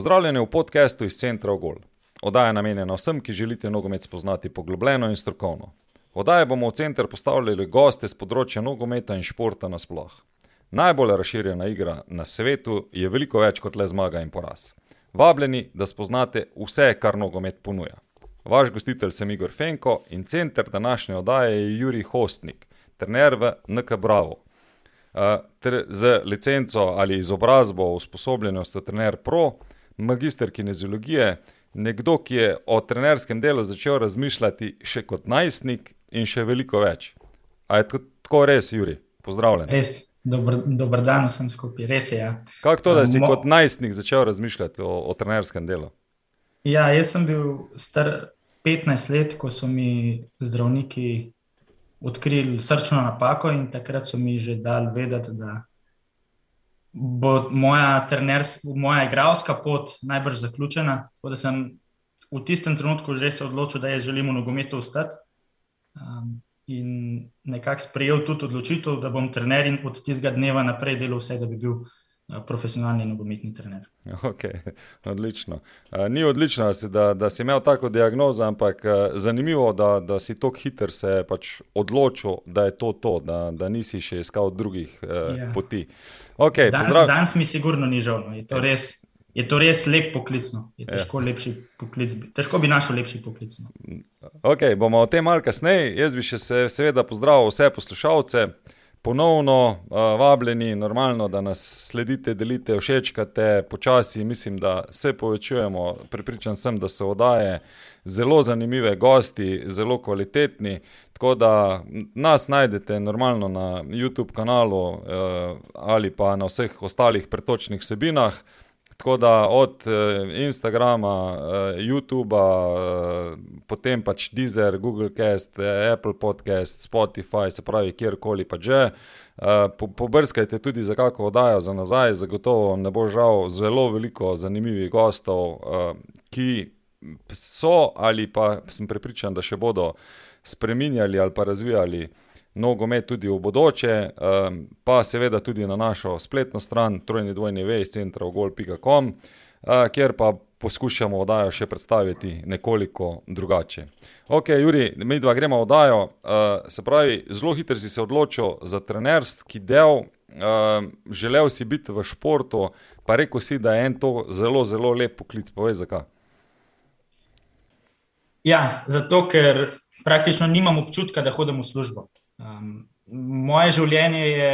Pozdravljeni v podkastu iz Centra Ogol. Oddaja je namenjena vsem, ki želite nogomet spoznati poglobljeno in strokovno. Oddaja bomo v center postavljali goste z področja nogometa in športa nasploh. Najbolj razširjena igra na svetu je veliko več kot le zmaga in poraz. Vabljeni, da spoznate vse, kar nogomet ponuja. Vaš gostitelj sem Igor Fenko in center današnje oddaje je Juri Hostnik, trener v NK Bravo. Uh, ter z licenco ali izobrazbo usposobljenostjo trener Pro, magister kineziologije, nekdo, ki je o trenerskem delu začel razmišljati še kot najstnik in še veliko več. A je tako res, Juri? Pozdravljen. Res, dober dan vsem skupaj, res je. Ja. Kako to, da si Mo kot najstnik začel razmišljati o, o trenerskem delu? Ja, jaz sem bil star 15 let, ko so mi zdravniki odkrili srčno napako in takrat so mi že dali vedeti, da bo moja, treners, moja igralska pot najbrž zaključena. Tako da sem v tistem trenutku že se odločil, da jaz želim v nogometu ostati. Um, in nekako sprejel tudi odločitev, da bom trener in od tistega dneva naprej delal vse, da bi bil profesionalni nogometni trener. Okay, odlično. Ni odlično, da, da si imel tako diagnozo, ampak zanimivo, da, da si tako hiter se pač odločil, da je to to, da, da nisi še iskal drugih ja. poti. Okay, Dan, danes mi sigurno ni žal. No. Je to res. Je to res lep poklic? No? Je težko, ja. poklic, težko bi našel lepši poklic. No? Okay, bomo o tem malce kasneje. Jaz bi še se, seveda pozdravil vse poslušalce. Uh, ponovno uh, vabljeni, normalno, da nas sledite, delite, všečkate, počasi, mislim, da se povečujemo. Pripričan sem, da so oddaje zelo zanimive, gosti, zelo kvalitetni. Tako da nas najdete normalno na YouTube kanalu uh, ali pa na vseh ostalih pretočnih vsebinah. Tako da od uh, Instagrama, uh, YouTuba, uh, potem pač Deezer, Google Cast, Apple Podcast, Spotify, se pravi, kjerkoli pa že. Uh, po, pobrskajte tudi za kako oddajo za nazaj, zagotovo ne bo žal zelo veliko zanimivih gostov, uh, ki so ali pa sem prepričan, da še bodo spreminjali ali pa razvijali nogomet tudi v bodoče, um, pa seveda tudi na našo spletno stran, trojni dvojni vej, centra ogol.com, uh, kjer pa poskušamo oddajo še predstaviti nekoliko drugače. Ok, Juri, mi dva gremo oddajo. Uh, se pravi, zelo hitro si se odločil za trenerski del, uh, želel si biti v športu, pa rekel si, da je en to zelo, zelo lep poklic. Povej, zakaj? Ja, zato ker praktično nimam občutka, da hodim v službo. Um, moje življenje je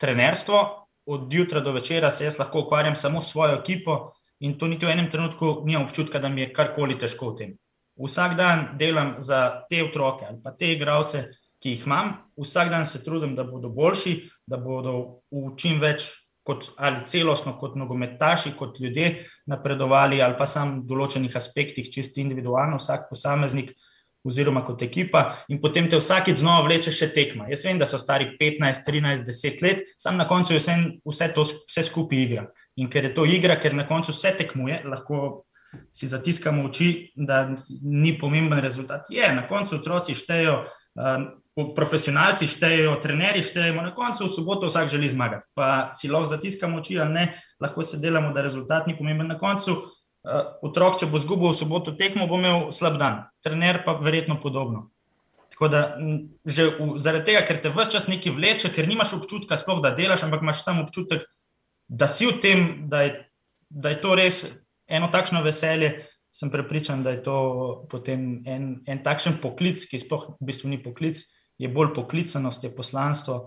trenerstvo, od jutra do večera se jaz lahko ukvarjam samo s svojo ekipo in to niti v enem trenutku nimam občutka, da mi je karkoli težko v tem. Vsak dan delam za te otroke ali pa te igralce, ki jih imam, vsak dan se trudim, da bodo boljši, da bodo v čim več. Kot, ali celostno, kot nogometaši, kot ljudje napredovali, ali pa samo v določenih aspektih, čisto individualno, vsak posameznik, uh, oziroma kot ekipa, in potem te vsakeč znova vleče še tekma. Jaz vem, da so stari 15, 13, 10 let, sam na koncu vse, vse to vse skupaj igra. In ker je to igra, ker na koncu vse tekmuje, lahko si zatiskamo oči, da ni pomemben rezultat. Je, na koncu otroci štejejo. Um, Profesionalci štejejo, trenerji štejejo, na koncu v soboto vsak želi zmagati. Pa si lahko zatiskamo oči, ali ne, lahko se delamo, da rezultat ni pomemben. Na koncu otrok, če bo zgubil v soboto tekmo, bo imel slab dan, trener pa verjetno podobno. Tako da, že v, zaradi tega, ker te vse čas nekaj vleče, ker nimaš občutka, sploh, da delaš, ampak imaš samo občutek, da si v tem, da je, da je to res eno takšno veselje. Sem prepričan, da je to potem en, en takšen poklic, ki sploh v bistvu ni poklic, je bolj poklicanost, je poslanstvo.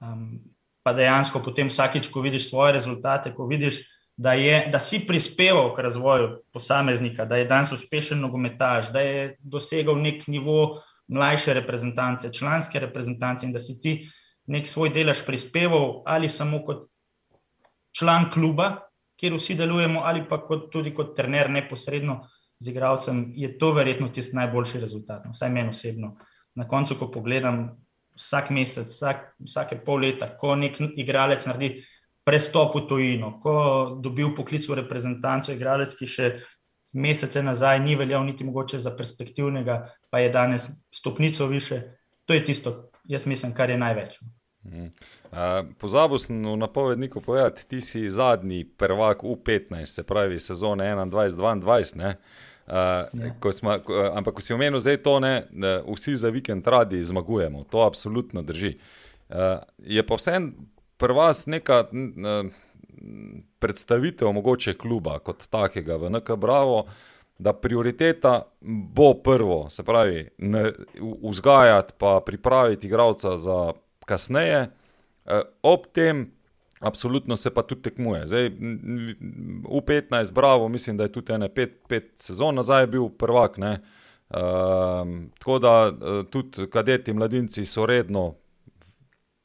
Um, pa dejansko potem vsakič, ko vidiš svoje rezultate, ko vidiš, da, je, da si prispeval k razvoju posameznika, da je danes uspešen nogometaš, da je dosegal nek nivo mlajše reprezentance, članske reprezentance in da si ti nek svoj delež prispeval ali samo kot član kluba, kjer vsi delujemo, ali pa kot, tudi kot trener neposredno z igralcem, je to verjetno tisti najboljši rezultat. No, vsaj meni osebno. Na koncu, ko pogledam vsak mesec, vsak, vsake pol leta, ko nek igralec naredi prestop v tujino, ko dobil poklic v reprezentanco, igralec, ki še mesece nazaj ni veljal niti mogoče za perspektivnega, pa je danes stopnico više. To je tisto, jaz mislim, kar je največ. Uh, Pozabil sem v napovedniku povedati, ti si zadnji prvak U15, se pravi sezone 21-22. Uh, ko smo, ko, ampak, ko si omenil zdaj to, ne, vsi za vikend radi zmagujemo, to absolutno drži. Uh, je pa vsem prvas neka predstavitev mogoče kluba kot takega v NK Bravo. Da prioriteta bo prvo, se pravi, vzgajati in pripraviti igralca za kasneje, eh, ob tem, absolutno se pa tudi tekmuje. Zdaj, v 15, bravo, mislim, da je tudi ene pet, pet sezon nazaj bil prvak. Uh, tako da uh, tudi kadeti, mladinci so redno,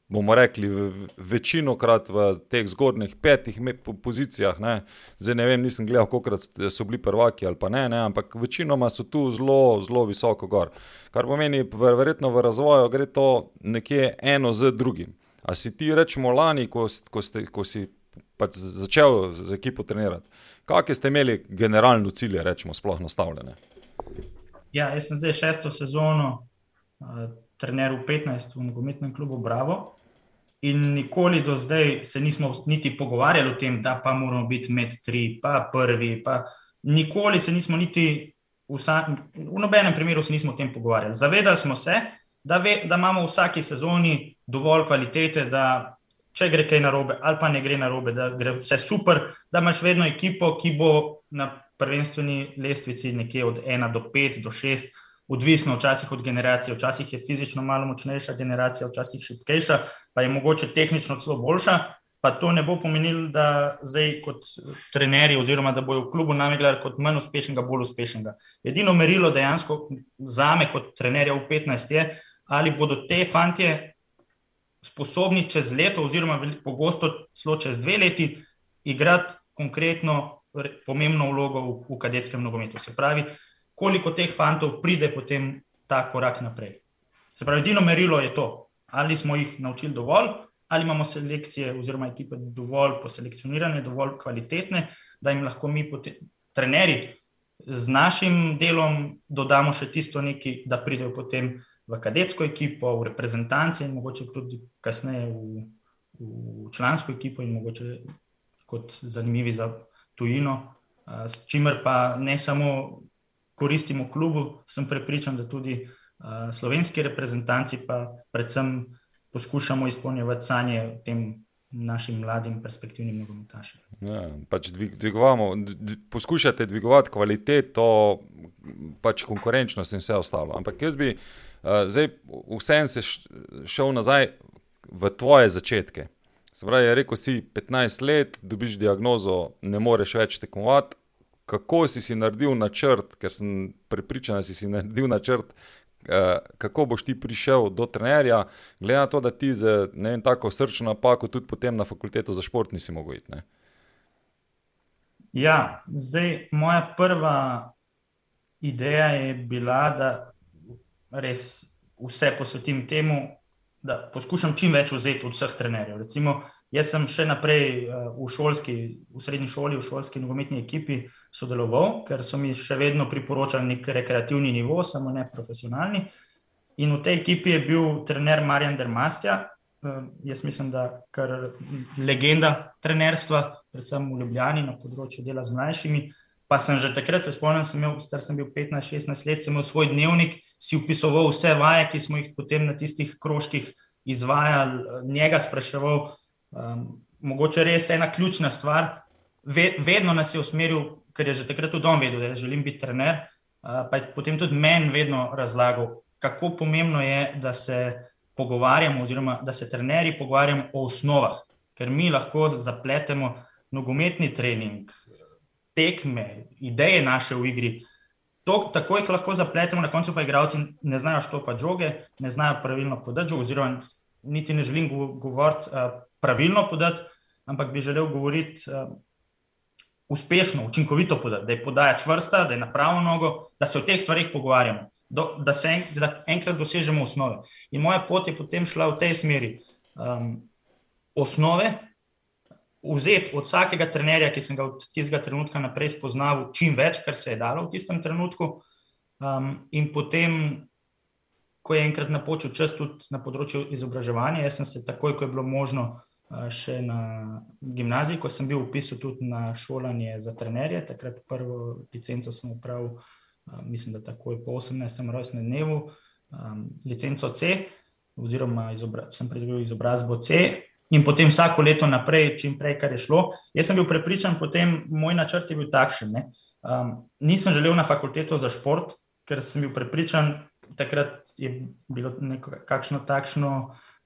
bomo rekli, večino krat v teh zgornjih petih pozicijah. Ne. Zdaj ne vem, nisem gledal, koliko so bili prvaki ali pa ne, ne, ampak večinoma so tu zelo, zelo visoko gor. Kar pomeni, verjetno v razvoju gre to nekje eno z drugim. A si ti rečemo lani, ko, ko, ste, ko si pač začel z ekipo trenirati, kakšne ste imeli generalno cilje, rečemo, sploh nastavljene? Ja, jaz sem zdaj šesto sezono uh, trener v 15 v nogometnem klubu Bravo. In nikoli do zdaj se nismo niti pogovarjali o tem, da pa moramo biti med tri, pa prvi. Pa nikoli se nismo niti vsa, v nobenem primeru se nismo o tem pogovarjali. Zavedali smo se, da, ve, da imamo v vsaki sezoni dovolj kvalitete, da če gre kaj narobe, ali pa ne gre narobe, da gre vse super, da imaš vedno ekipo, ki bo na prvenstveni lestvici nekje od 1 do 5 do 6. Odvisno včasih od generacije, včasih je fizično malo močnejša generacija, včasih šipkejša, pa je mogoče tehnično celo boljša. Pa to ne bo pomenilo, da zdaj kot trenerji, oziroma da bojo v klubu nami gledali kot manj uspešnega, bolj uspešnega. Edino merilo dejansko za me kot trenerja v 15 je, ali bodo te fantje sposobni čez leto, oziroma pogosto celo čez dve leti, igrati konkretno pomembno vlogo v, v kadetskem nogometu. Se pravi, koliko teh fantov pride potem ta korak naprej. Se pravi, edino merilo je to, ali smo jih naučili dovolj, ali imamo selekcije oziroma ekipe dovolj poselekcionirane, dovolj kvalitetne, da jim lahko mi, trenerji, z našim delom dodamo še tisto nekaj, da pridejo potem v kadetsko ekipo, v reprezentanci in mogoče tudi kasneje v, v člansko ekipo in mogoče kot zanimivi za tujino, s čimer pa ne samo koristimo klubu, sem prepričan, da tudi slovenski reprezentanci pa predvsem poskušamo izpolnjevati sanje tem našim mladim perspektivnim nogometašem. Ja, pač dvig, poskušate dvigovati kvaliteto, pač konkurenčnost in vse ostalo. Ampak jaz bi uh, zdaj vsem se šel nazaj v tvoje začetke. Pravi, rekel si, 15 let, dobiš diagnozo, ne moreš več tekmovati. Kako si si naredil načrt, ker sem pripričan, da si si naredil načrt, uh, kako boš ti prišel do trenerja, glede na to, da ti za ne vem, tako srčno napako tudi potem na fakulteto za šport nisi mogel iti. Ne? Ja, zdaj moja prva ideja je bila, da res vse posvetim temu, da poskušam čim več vzeti od vseh trenerjev. Recimo, jaz sem še naprej uh, v, šolski, v srednji šoli, v šolski nogometni ekipi sodeloval, ker so mi še vedno priporočali nek rekreativni nivo, samo ne profesionalni. In v tej ekipi je bil trener Marjan Dermastja, uh, jaz mislim, da kar legenda trenerstva, predvsem v Ljubljani na področju dela z mlajšimi. Pa sem že takrat se spomnil, sem imel, star sem bil 15-16 let, sem imel svoj dnevnik, si upisoval vse vaje, ki smo jih potem na tistih krožkih izvajali, njega spraševal. Um, mogoče res ena ključna stvar, ve, vedno nas je usmeril, ker je že takrat tudi on vedel, da želim biti trener. Uh, pa je potem tudi meni vedno razlagal, kako pomembno je, da se pogovarjamo, oziroma da se trenerji pogovarjamo o osnovah, ker mi lahko zapletemo nogometni trening, tekme, ideje naše v igri. To, tako jih lahko zapletemo, na koncu pa igravci ne znajo štopati žoge, ne znajo pravilno podati žoge, oziroma niti ne želim govoriti uh, pravilno podati, ampak bi želel govoriti uh, uspešno, učinkovito podati, da je podaja čvrsta, da je na pravo nogo, da se o teh stvarih pogovarjamo, do, da se en, da enkrat dosežemo osnove. In moja pot je potem šla v tej smeri. Um, osnove, vzeti od vsakega trenerja, ki sem ga od tistega trenutka naprej spoznal, čim več, kar se je dalo v tistem trenutku, um, in potem ko je enkrat napočil čas tudi na področju izobraževanja. Jaz sem se takoj, ko je bilo možno, še na gimnaziji, ko sem bil upisan tudi na šolanje za trenerje. Takrat prvo licenco sem upravil, mislim, da takoj po 18. rojstnem dnevu, licenco C, oziroma izobra sem pridobil izobrazbo C. In potem vsako leto naprej, čim prej, kar je šlo. Jaz sem bil prepričan, potem moj načrt je bil takšen. Um, nisem želel na fakulteto za šport, ker sem bil prepričan, takrat je bilo nekakšno takšno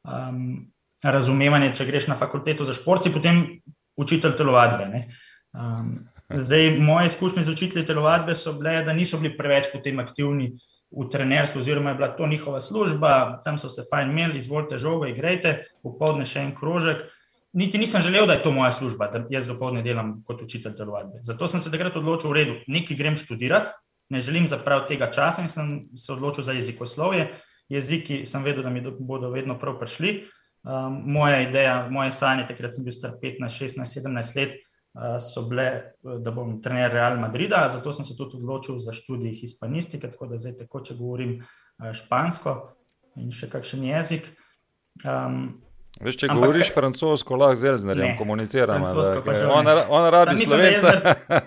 um, razumevanje, če greš na fakulteto za šport, si potem učitelj telovadbe. Um, zdaj, moje izkušnje z učitelji telovadbe so bile, da niso bili preveč potem aktivni v trenerstvu, oziroma je bila to njihova služba, tam so se fajn imeli, izvolite žogo, igrajte, popoldne še en krožek. Niti nisem želel, da je to moja služba, da jaz dopoledne delam kot učitelj telovadbe. Zato sem se takrat odločil, v redu, nekaj grem študirati, ne želim zapraviti tega časa in sem se odločil za jezikoslovje. Jeziki sem vedel, da mi bodo vedno prav prišli. Um, moja ideja, moje sanje, takrat sem bil star 15, 16, 17 let, uh, so bile, da bom trener Real Madrida, zato sem se tudi odločil za študij hispanistike, tako da zdaj tako, če govorim uh, špansko in še kakšen jezik. Um, Veš, če Ampak, govoriš francosko, lahko z Elznerjem komuniciramo. On, on rabi slovenca.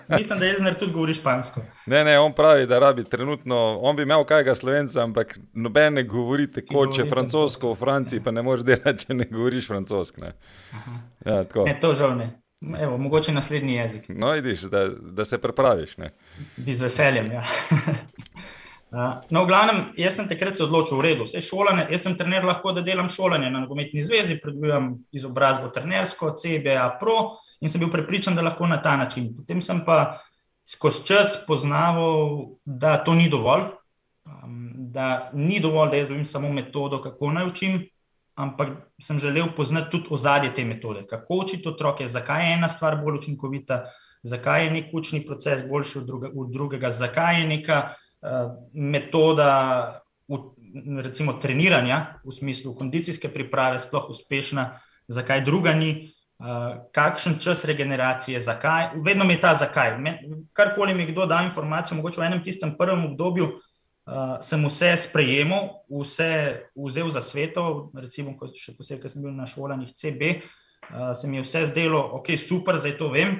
Mislim, da Elzner tudi govori špansko. Ne, ne, on pravi, da rabi trenutno, on bi imel kaj ga slovenca, ampak noben ne govori tako, če francosko v Franciji, pa ne moreš delati, če ne govoriš francosko. Ne. Ja, ne, to žal ne. Evo, mogoče naslednji jezik. No, vidiš, da, da se prepraviš. Ne. Bi z veseljem, ja. No, v glavnem, jaz sem takrat se odločil, v redu, vse šolanje. Jaz sem trener, lahko da delam šolanje na nogometni zvezi, predujem izobrazbo trenersko, CBA Pro in sem bil prepričan, da lahko na ta način. Potem sem pa skozi čas poznaval, da to ni dovolj, da ni dovolj, da jaz dobim samo metodo, kako naj učim, ampak sem želel poznati tudi ozadje te metode, kako učiti otroke, zakaj je ena stvar bolj učinkovita, zakaj je nek učni proces boljši od, druga, od drugega, zakaj je neka. Eh, metoda recimo, treniranja v smislu kondicijske priprave sploh uspešna, zakaj druga ni, eh, kakšen čas regeneracije, zakaj. Vedno mi je ta zakaj. Karkoli mi kdo da informacijo, mogoče v enem tistem prvem obdobju. Uh, sem vse sprejemal, vse vzel za sveto, recimo, še posebej, ker sem bil na šolanjih CB, uh, se mi je vse zdelo, ok, super, zdaj to vem,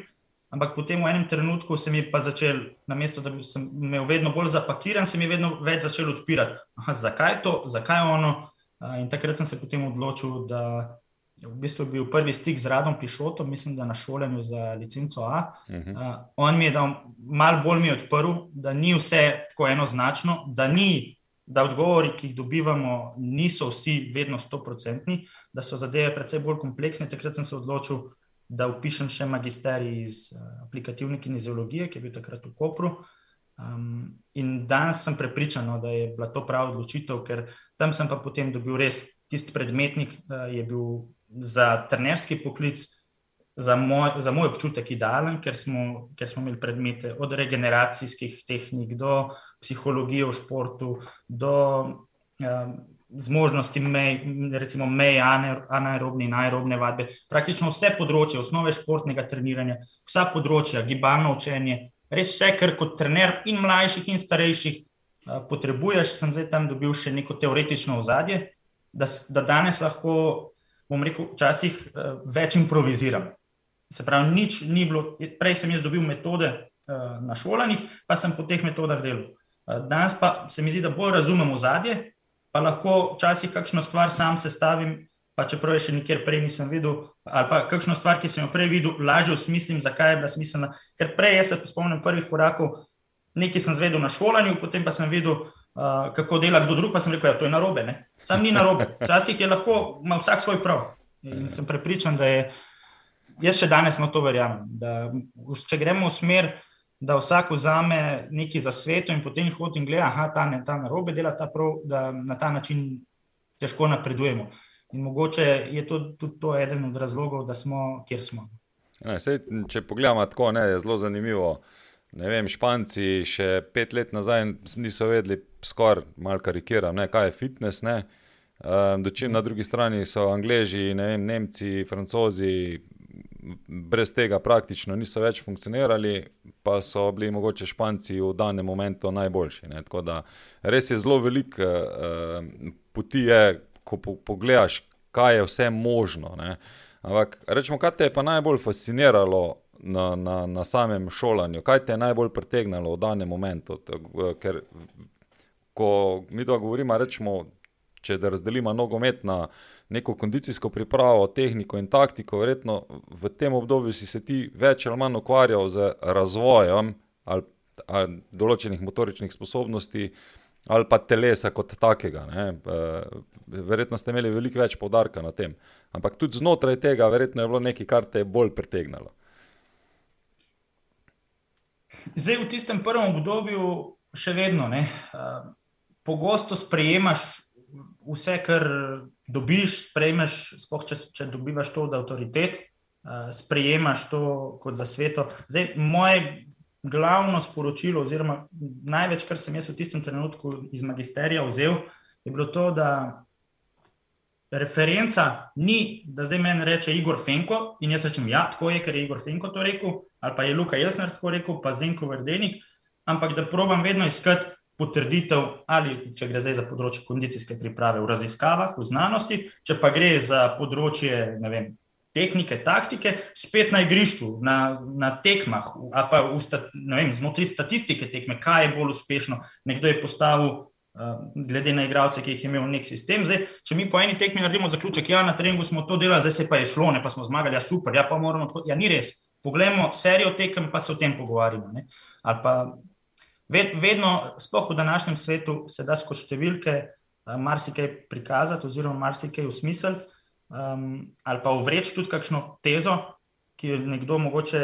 Ampak potem v enem trenutku se mi je pa začel, namesto da bi se imel vedno bolj zapakiran, se mi je vedno več začel odpirati. Aha, zakaj to, zakaj ono? In takrat sem se potem odločil, da je v bistvu bil prvi stik z Radom Pišotom, mislim, da na šolanju za licenco A. Uh -huh. uh, on mi je dal malo bolj mi odprl, da ni vse tako enoznačno, da, ni, da odgovori, ki jih dobivamo, niso vsi vedno stoprocentni, da so zadeve precej bolj kompleksne. Takrat sem se odločil, da upišem še magisterij iz uh, aplikativne kineziologije, ki je bil takrat v Kopru. Um, in danes sem prepričan, no, da je bila to prava odločitev, ker tam sem pa potem dobil res tisti predmetnik, ki uh, je bil za trenerski poklic, za moj, za moj občutek idealen, ker smo, ker smo imeli predmete od regeneracijskih tehnik do psihologije v športu, do um, zmožnosti mej, recimo mej anaerobne in aerobne vadbe, praktično vse področje osnove športnega treniranja, vsa področja, gibalno učenje, res vse, kar kot trener in mlajših in starejših potrebuješ, sem zdaj tam dobil še neko teoretično ozadje, da, da danes lahko, bom rekel, včasih več improviziram. Se pravi, nič ni bilo, prej sem jaz dobil metode na šolanjih, pa sem po teh metodah delal. Danes pa se mi zdi, da bolj razumem ozadje, pa lahko včasih kakšno stvar sam sestavim, pa čeprav je še nikjer prej nisem videl, ali pa kakšno stvar, ki sem jo prej videl, lažje osmislim, zakaj je bila smiselna. Ker prej se spomnim prvih korakov, nekaj sem zvedel na šolanju, potem pa sem videl, uh, kako dela kdo drug, pa sem rekel, da ja, to je narobe. Ne? Sam ni narobe. Včasih je lahko, ima vsak svoj prav. In sem prepričan, da je, jaz še danes na to verjamem, da če gremo v smer, da vsak vzame nekaj za svet in potem hodi in gleda, da ta, ta narobe dela ta prav, da na ta način težko napredujemo. In mogoče je to tudi to eden od razlogov, da smo, kjer smo. Ne, sej, če pogledamo tako, ne, je zelo zanimivo. Ne vem, Španci še pet let nazaj niso vedeli, skoraj malo karikiram, ne, kaj je fitness. Ne. Um, dočim na drugi strani so Angleži, ne vem, Nemci, Francozi, brez tega praktično niso več funkcionirali, pa so bili mogoče Španci v danem momentu najboljši. Ne? Tako da res je zelo veliko uh, poti, je, ko po, pogledaš, kaj je vse možno. Ne? Ampak rečemo, kaj te je pa najbolj fasciniralo na, na, na samem šolanju, kaj te je najbolj pritegnilo v danem momentu. Ker ko mi to govorimo, rečemo, če razdelimo nogomet na neko kondicijsko pripravo, tehniko in taktiko, verjetno v tem obdobju si se ti več ali manj ukvarjal z razvojem ali, ali določenih motoričnih sposobnosti ali pa telesa kot takega. Ne. Verjetno ste imeli veliko več poudarka na tem. Ampak tudi znotraj tega, verjetno je bilo nekaj, kar te je bolj pritegnilo. Zdaj, v tistem prvem obdobju, še vedno, ne, pogosto sprejemaš vse, kar dobiš, sprejmeš, spoh, če, če dobivaš to od avtoritet, uh, sprejemaš to kot za sveto. Zdaj, moje glavno sporočilo, oziroma največ, kar sem jaz v tistem trenutku iz magisterija vzel, je bilo to, da referenca ni, da zdaj meni reče Igor Fenko in jaz rečem, ja, tako je, ker je Igor Fenko to rekel, ali pa je Luka Jelsner tako rekel, pa Zdenko Verdenik, ampak da probam vedno iskati potrditev, ali če gre zdaj za področje kondicijske priprave v raziskavah, v znanosti, če pa gre za področje vem, tehnike, taktike, spet na igrišču, na, na tekmah, ali pa stat, vem, znotraj statistike tekme, kaj je bolj uspešno. Nekdo je postavil, uh, glede na igralce, ki jih je imel nek sistem. Zdaj, če mi po eni tekmi naredimo zaključek, ja, na treningu smo to delali, zdaj se pa je šlo, ne pa smo zmagali, ja, super, ja, pa moramo. Ja, ni res. Poglejmo serijo tekem, pa se o tem pogovarjamo. Ne? Ali pa Vedno, sploh v današnjem svetu, se da skozi številke uh, marsikaj prikazati, oziroma marsikaj usmisliti, um, ali pa uvreči tudi kakšno tezo, ki jo nekdo mogoče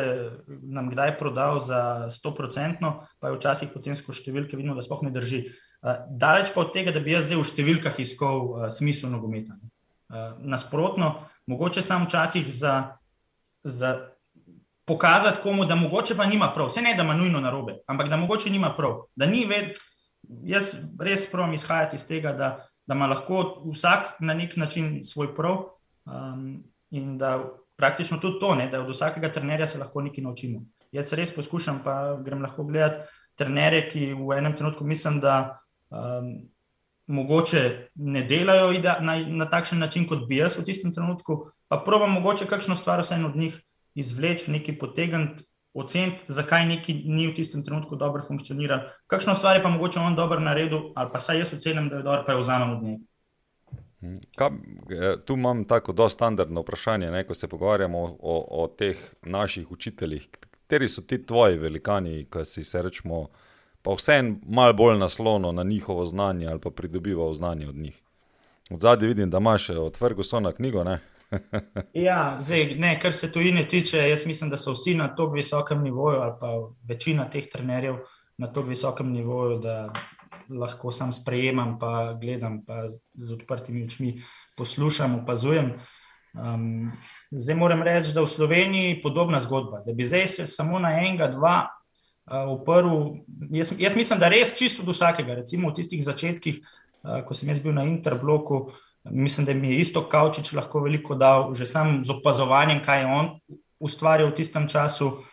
nam kdaj prodal za 100%, pa je včasih potem skozi številke vidno, da sploh ne drži. Uh, daleč pa od tega, da bi jaz zdaj v številkah iskal uh, smisel nogometa. Uh, nasprotno, mogoče samo včasih za. za pokazati komu, da mogoče pa nima prav. Vse ne, da ima nujno narobe, ampak da mogoče nima prav. Da ni več, jaz res pravim izhajati iz tega, da, da ima lahko vsak na nek način svoj prav um, in da praktično tudi to, ne, da od vsakega trenerja se lahko nekaj naučimo. Jaz res poskušam, pa grem lahko gledati trenere, ki v enem trenutku mislim, da um, mogoče ne delajo na, na takšen način, kot bi jaz v tistem trenutku, pa probujem mogoče kakšno stvar vseeno od njih izvleči, nekaj potegniti, oceniti, zakaj neki ni v tistem trenutku dobro funkcioniral, kakšno stvar je pa mogoče on dobro naredil, ali pa saj jaz ocenim, da je dobro, pa je vzamem od njega. Hm, kaj, eh, tu imam tako zelo standardno vprašanje, ne, ko se pogovarjamo o, o, o teh naših učiteljih. Kateri so ti tvoji velikani, ki si se rečemo, pa vseeno malo bolj naslono na njihovo znanje ali pa pridobival znanje od njih? Od zadnje vidim, da imaš od Fergusona knjigo. Ne? ja, zdaj, ne, kar se tujine tiče, jaz mislim, da so vsi na tako visokem nivoju, ali pa večina teh trenerjev na tako visokem nivoju, da lahko sam sprejemam, pa gledam, pa z odprtimi očmi poslušam, opazujem. Um, zdaj moram reči, da v Sloveniji je podobna zgodba, da bi zdaj se samo na enega, dva uh, uprl. Jaz, jaz mislim, da res čisto do vsakega, recimo v tistih začetkih, uh, ko sem jaz bil na Interbloku. Uh, Mislim, da mi je isto Kavčič lahko veliko dal, že sam z opazovanjem, kaj je on ustvarjal v tistem času,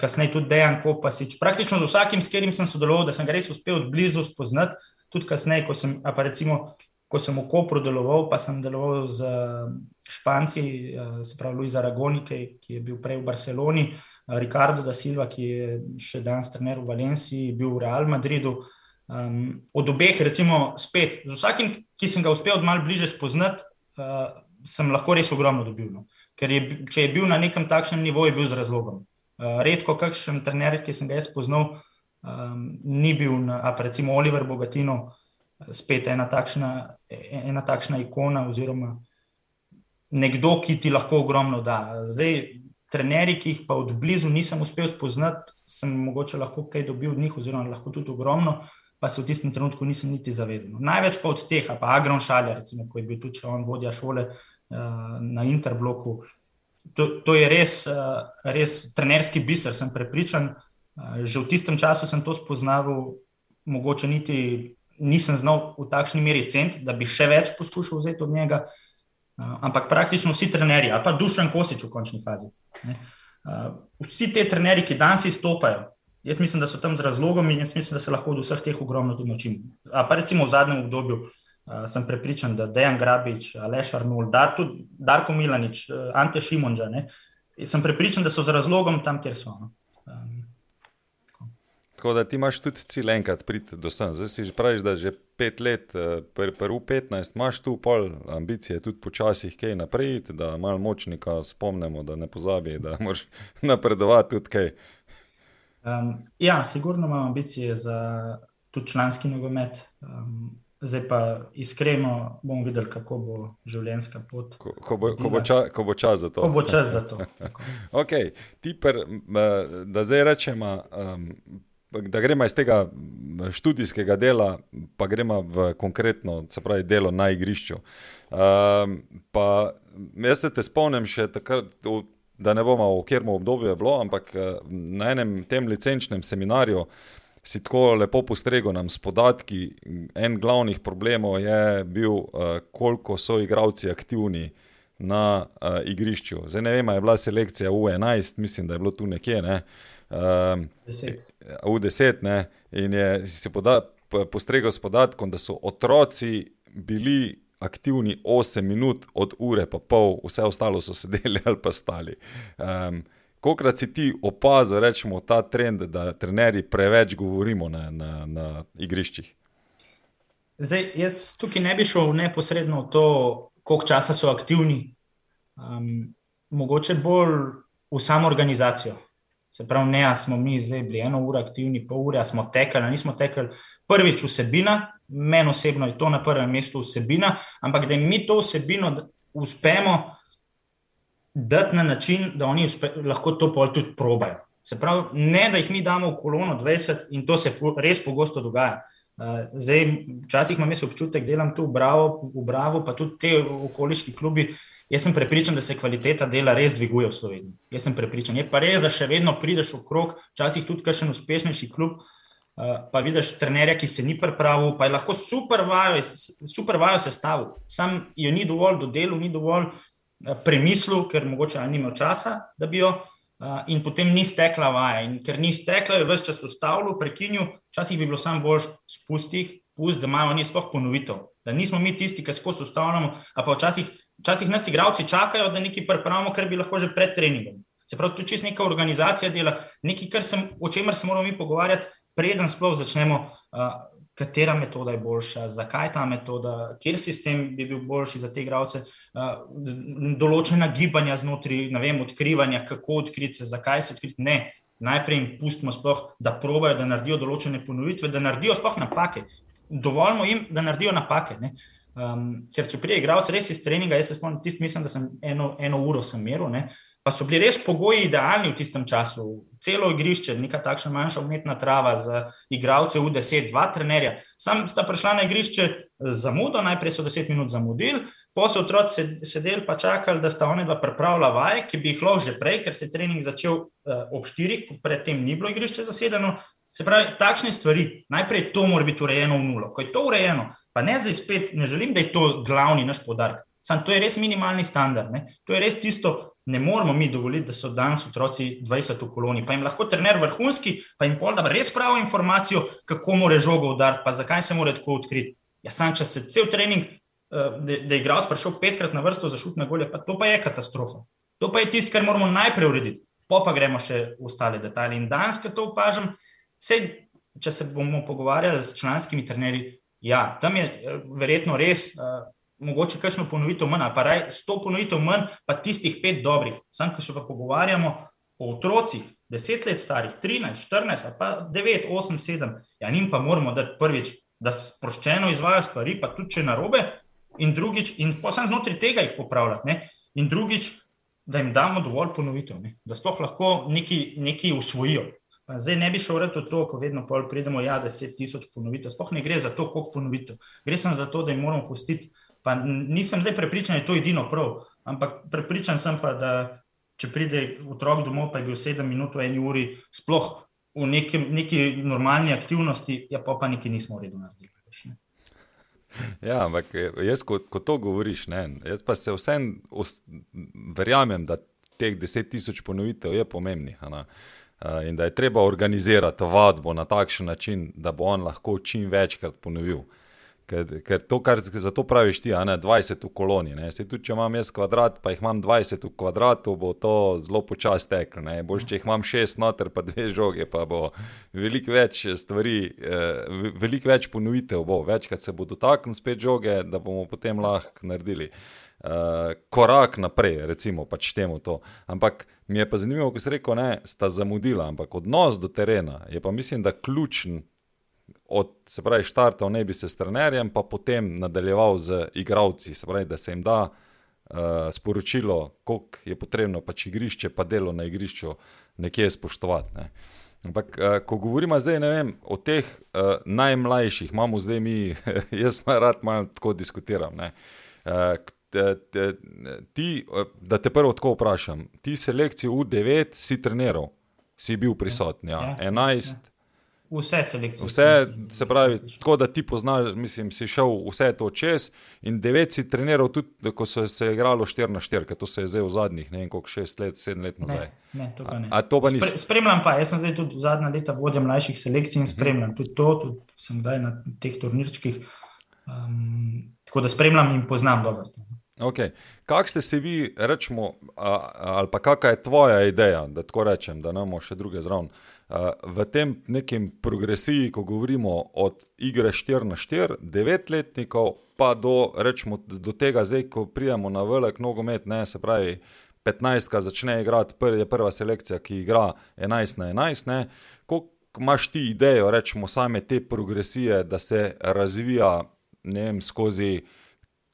kasneje tudi Dejan Kopasič. Praktično z vsakim, s katerim sem sodeloval, da sem ga res uspel blizu spoznati, tudi kasneje, ko sem, pa recimo, ko sem v Kopru deloval, pa sem deloval z Španci, se pravi Luis Aragonike, ki je bil prej v Barceloni, Ricardo da Silva, ki je še danes trener v Valenciji, bil v Real Madridu. Um, od obeh, recimo, spet, z vsakim, ki sem ga uspel malo bliže spoznati, uh, sem lahko res ogromno dobil. No. Ker je, če je bil na nekem takšnem nivoju, je bil z razlogom. Uh, redko kakšen trener, ki sem ga jaz spoznal, um, ni bil, na, pa recimo Oliver Bogatino, spet ena takšna, ena takšna ikona, oziroma nekdo, ki ti lahko ogromno da. Zdaj, trenerji, ki jih pa od blizu nisem uspel spoznati, sem mogoče lahko kaj dobil od njih, oziroma lahko tudi ogromno pa se v tistem trenutku nisem niti zavedal. Največ pa od teh, pa Agron Šalja, recimo, ko je bil tudi on vodja šole uh, na Interbloku. To, to je res, uh, res trenerski biser, sem prepričan. Uh, že v tistem času sem to spoznal, mogoče niti nisem znal v takšni meri cent, da bi še več poskušal vzeti od njega. Ampak praktično vsi trenerji, ali pa Dušan Kosič v končni fazi. Ne, uh, vsi ti trenerji, ki danes izstopajo, Jaz mislim, da so tam z razlogom in jaz mislim, da se lahko od vseh teh ogromno tudi naučim. A pa recimo v zadnjem obdobju uh, sem prepričan, da Dejan Grabič, Aleš Arnold, Dar, Darko Milanič, uh, Ante Šimonža, ne, sem prepričan, da so z razlogom tam, kjer so. No. Um, Tako da ti imaš tudi cilj enkrat priti do sem. Zdaj si že praviš, da že pet let, prvi 15, imaš tu pol ambicije, tudi počasih kaj naprej, da malo močnika spomnimo, da ne pozabi, da moraš napredovati tudi kaj. Um, ja, sigurno imam ambicije za tudi članski nogomet. Um, zdaj pa iskreno bomo videli, kako bo življenjska pot. Ko, ko, bo, ko, bo, ča, ko bo čas za to. Ko bo čas za to. okay. Tiper, da zdaj rečemo. Da gremo iz tega študijskega dela, pa gremo v konkretno, se pravi, delo na igrišču. Pa jaz se te spomnim še takrat, da ne bomo v kjer obdobju je bilo, ampak eh, na enem tem licenčnem seminarju si tako lepo postregel nam s podatki. En glavnih problemov je bil, uh, koliko so igravci aktivni na uh, igrišču. Zdaj ne vem, je bila selekcija U11, mislim, da je bilo tu nekje. Ne? Um, U10 ne? in je si poda, postregel s podatkom, da so otroci bili aktivni 8 minut od ure, pa pol, vse ostalo so sedeli ali pa stali. Um, Kokrat si ti opazil, rečemo, ta trend, da trenerji preveč govorimo na, na, na igriščih? Zdaj, jaz tukaj ne bi šel neposredno v to, koliko časa so aktivni, um, mogoče bolj v samo organizacijo. Se pravi, ne, smo mi zdaj bili eno uro aktivni, pol ure, smo tekali, nismo tekali. Prvič vsebina, meni osebno je to na prvem mestu vsebina, ampak da mi to vsebino uspemo dati na način, da oni uspe, lahko to pol tudi probajo. Se pravi, ne da jih mi damo v kolono 20 in to se res pogosto dogaja. Uh, zdaj, včasih imam občutek, da delam tu v Bravo, v Bravo, pa tudi te okoliški klubi. Jaz sem prepričan, da se kvaliteta dela res dviguje v Sloveniji. Jaz sem prepričan. Je pa res, da še vedno prideš v krog, včasih tudi kakšen uspešnejši klub, uh, pa vidiš trenerja, ki se ni pripravil, pa je lahko super vajo, super vajo sestavil. Sam jo ni dovolj do delu, ni dovolj Eh, premislil, ker mogoče ni imel časa, da bi jo, uh, in potem ni stekla vaja. In ker ni stekla, je vse čas ustavil, prekinil, včasih bi bilo samo bolj spustih, pust, da imajo oni sploh ponovitev. Da nismo mi tisti, ki skozi ustavljamo, a pa včasih, včasih nas igravci čakajo, da nekaj pripravimo, kar bi lahko že pred treningom. Se pravi, tu čist neka organizacija dela, nekaj, sem, o čemer se moramo mi pogovarjati, preden sploh začnemo uh, katera metoda je boljša, zakaj ta metoda, kjer sistem bi bil boljši za te igralce, določena gibanja znotraj, ne vem, odkrivanja, kako odkriti se, zakaj se odkriti. Ne, najprej jim pustimo, sploh, da probajo, da naredijo določene ponovitve, da naredijo sploh napake. Dovoljmo jim, da naredijo napake. Um, ker če prije igralec res iz treninga, jaz se spomnim, tisti, mislim, da sem eno, eno uro sem meril, ne, pa so bili res pogoji idealni v tistem času. Celo igrišče, neka takšna manjša umetna trava za igralce v 10, dva trenerja. Sam sta prišla na igrišče z zamudo, najprej so 10 minut zamudili, pa so otroci sedeli pa čakali, da sta oni dva pripravila vaje, ki bi jih lahko že prej, ker se je trening začel uh, ob 4, predtem ni bilo igrišče zasedeno. Se pravi, takšne stvari, najprej to mora biti urejeno v nulo. Ko je to urejeno, pa ne zdaj spet, ne želim, da je to glavni naš podarek. Sam to je res minimalni standard. Ne? To je res tisto, ne moremo mi dovoliti, da so danes otroci 20 v koloni. Pa jim lahko trener vrhunski, pa jim pol da res pravo informacijo, kako more žogo udariti, pa zakaj se mora tako odkriti. Ja, sam če se cel trening, eh, da je igralec prišel petkrat na vrsto za šutne golje, pa to pa je katastrofa. To pa je tisto, kar moramo najprej urediti. Po pa gremo še v ostale detajle. In danes, ko to opažam, vse, če se bomo pogovarjali s članskimi trenerji, ja, tam je eh, verjetno res. Uh, mogoče kakšno ponovitev manj, pa raj sto ponovitev manj, pa tistih pet dobrih. Sam, ki se pa pogovarjamo o otrocih, deset let starih, 13, 14, pa 9, 8, 7, ja, njim pa moramo dati prvič, da sproščeno izvajo stvari, pa tudi če narobe, in drugič, in posem znotraj tega jih popravljati, ne? in drugič, da jim damo dovolj ponovitev, ne? da sploh lahko nekaj usvojijo. Zdaj ne bi šel reči to, ko vedno pridemo, ja, deset tisoč ponovitev. Sploh ne gre za to, koliko ponovitev. Gre samo za to, da jim moramo pustiti Pa nisem zdaj prepričan, da je to edino prav, ampak prepričan sem pa, da če pride otrok domov, pa je bil sedem minut v eni uri, sploh v neki, neki normalni aktivnosti, ja pa pa nekaj nismo v redu naredili. Ne? Ja, ampak jaz, ko, ko to govoriš, ne, jaz pa se vsem verjamem, da teh deset tisoč ponovitev je pomembnih. Uh, in da je treba organizirati vadbo na takšen način, da bo on lahko čim večkrat ponovil. Ker, ker to, kar za to praviš ti, ne 20 v koloni. Se tudi, če imam jaz kvadrat, pa jih imam 20 v kvadratu, bo to zelo počasi teklo. Boš, če jih imam 6 noter, pa dve žoge, pa bo veliko več stvari, eh, veliko več ponovitev bo, večkrat se bo dotaknil spet žoge, da bomo potem lahko naredili. Uh, korak naprej, recimo, pač temu to. Ampak mi je pa zanimivo, ko si rekel, da sta zamudila, ampak odnos do terena je pa mislim, da ključen od, se pravi, štartal ne bi se s trenerjem, pa potem nadaljeval z igravci, se pravi, da se jim da uh, sporočilo, koliko je potrebno pač igrišče, pa delo na igrišču nekje spoštovati. Ne. Ampak, uh, ko govorimo zdaj vem, o teh uh, najmlajših, imamo zdaj mi, jaz pa rad malo tako diskutiram. Uh, ti, da te prvo tako vprašam, ti selekcijo U9 si treniral, si bil prisoten, ja. 11. Ja. Vse selekcije. Vse, se pravi, tako da ti poznaš, mislim, si šel vse to čez in devet si treniral tudi, ko so se igralo 4 na 4, ker to se je zdaj v zadnjih, ne vem, koliko 6 let, 7 let nazaj. Ne, ne, to pa ne. A, a to pa Spre, spremljam pa, jaz sem zdaj tudi zadnja leta vodja mlajših selekcij in mhm. spremljam tudi to, tudi sem zdaj na teh turnirčkih, um, tako da spremljam in poznam dobro. Okay. Kaj ste se vi, rečemo, ali pa kakšna je tvoja ideja, da tako rečem, da imamo še druge zraven? V tem nekem progresiji, ko govorimo od igre 4 na 4, 9 letnikov, pa do, rečemo, do tega, zdaj, ko pridemo na velik nogomet, ne, se pravi, 15, ki začne igrati, prv, je prva selekcija, ki igra 11 na 11. Kako imaš ti idejo, rečemo, same te progresije, da se razvija vem, skozi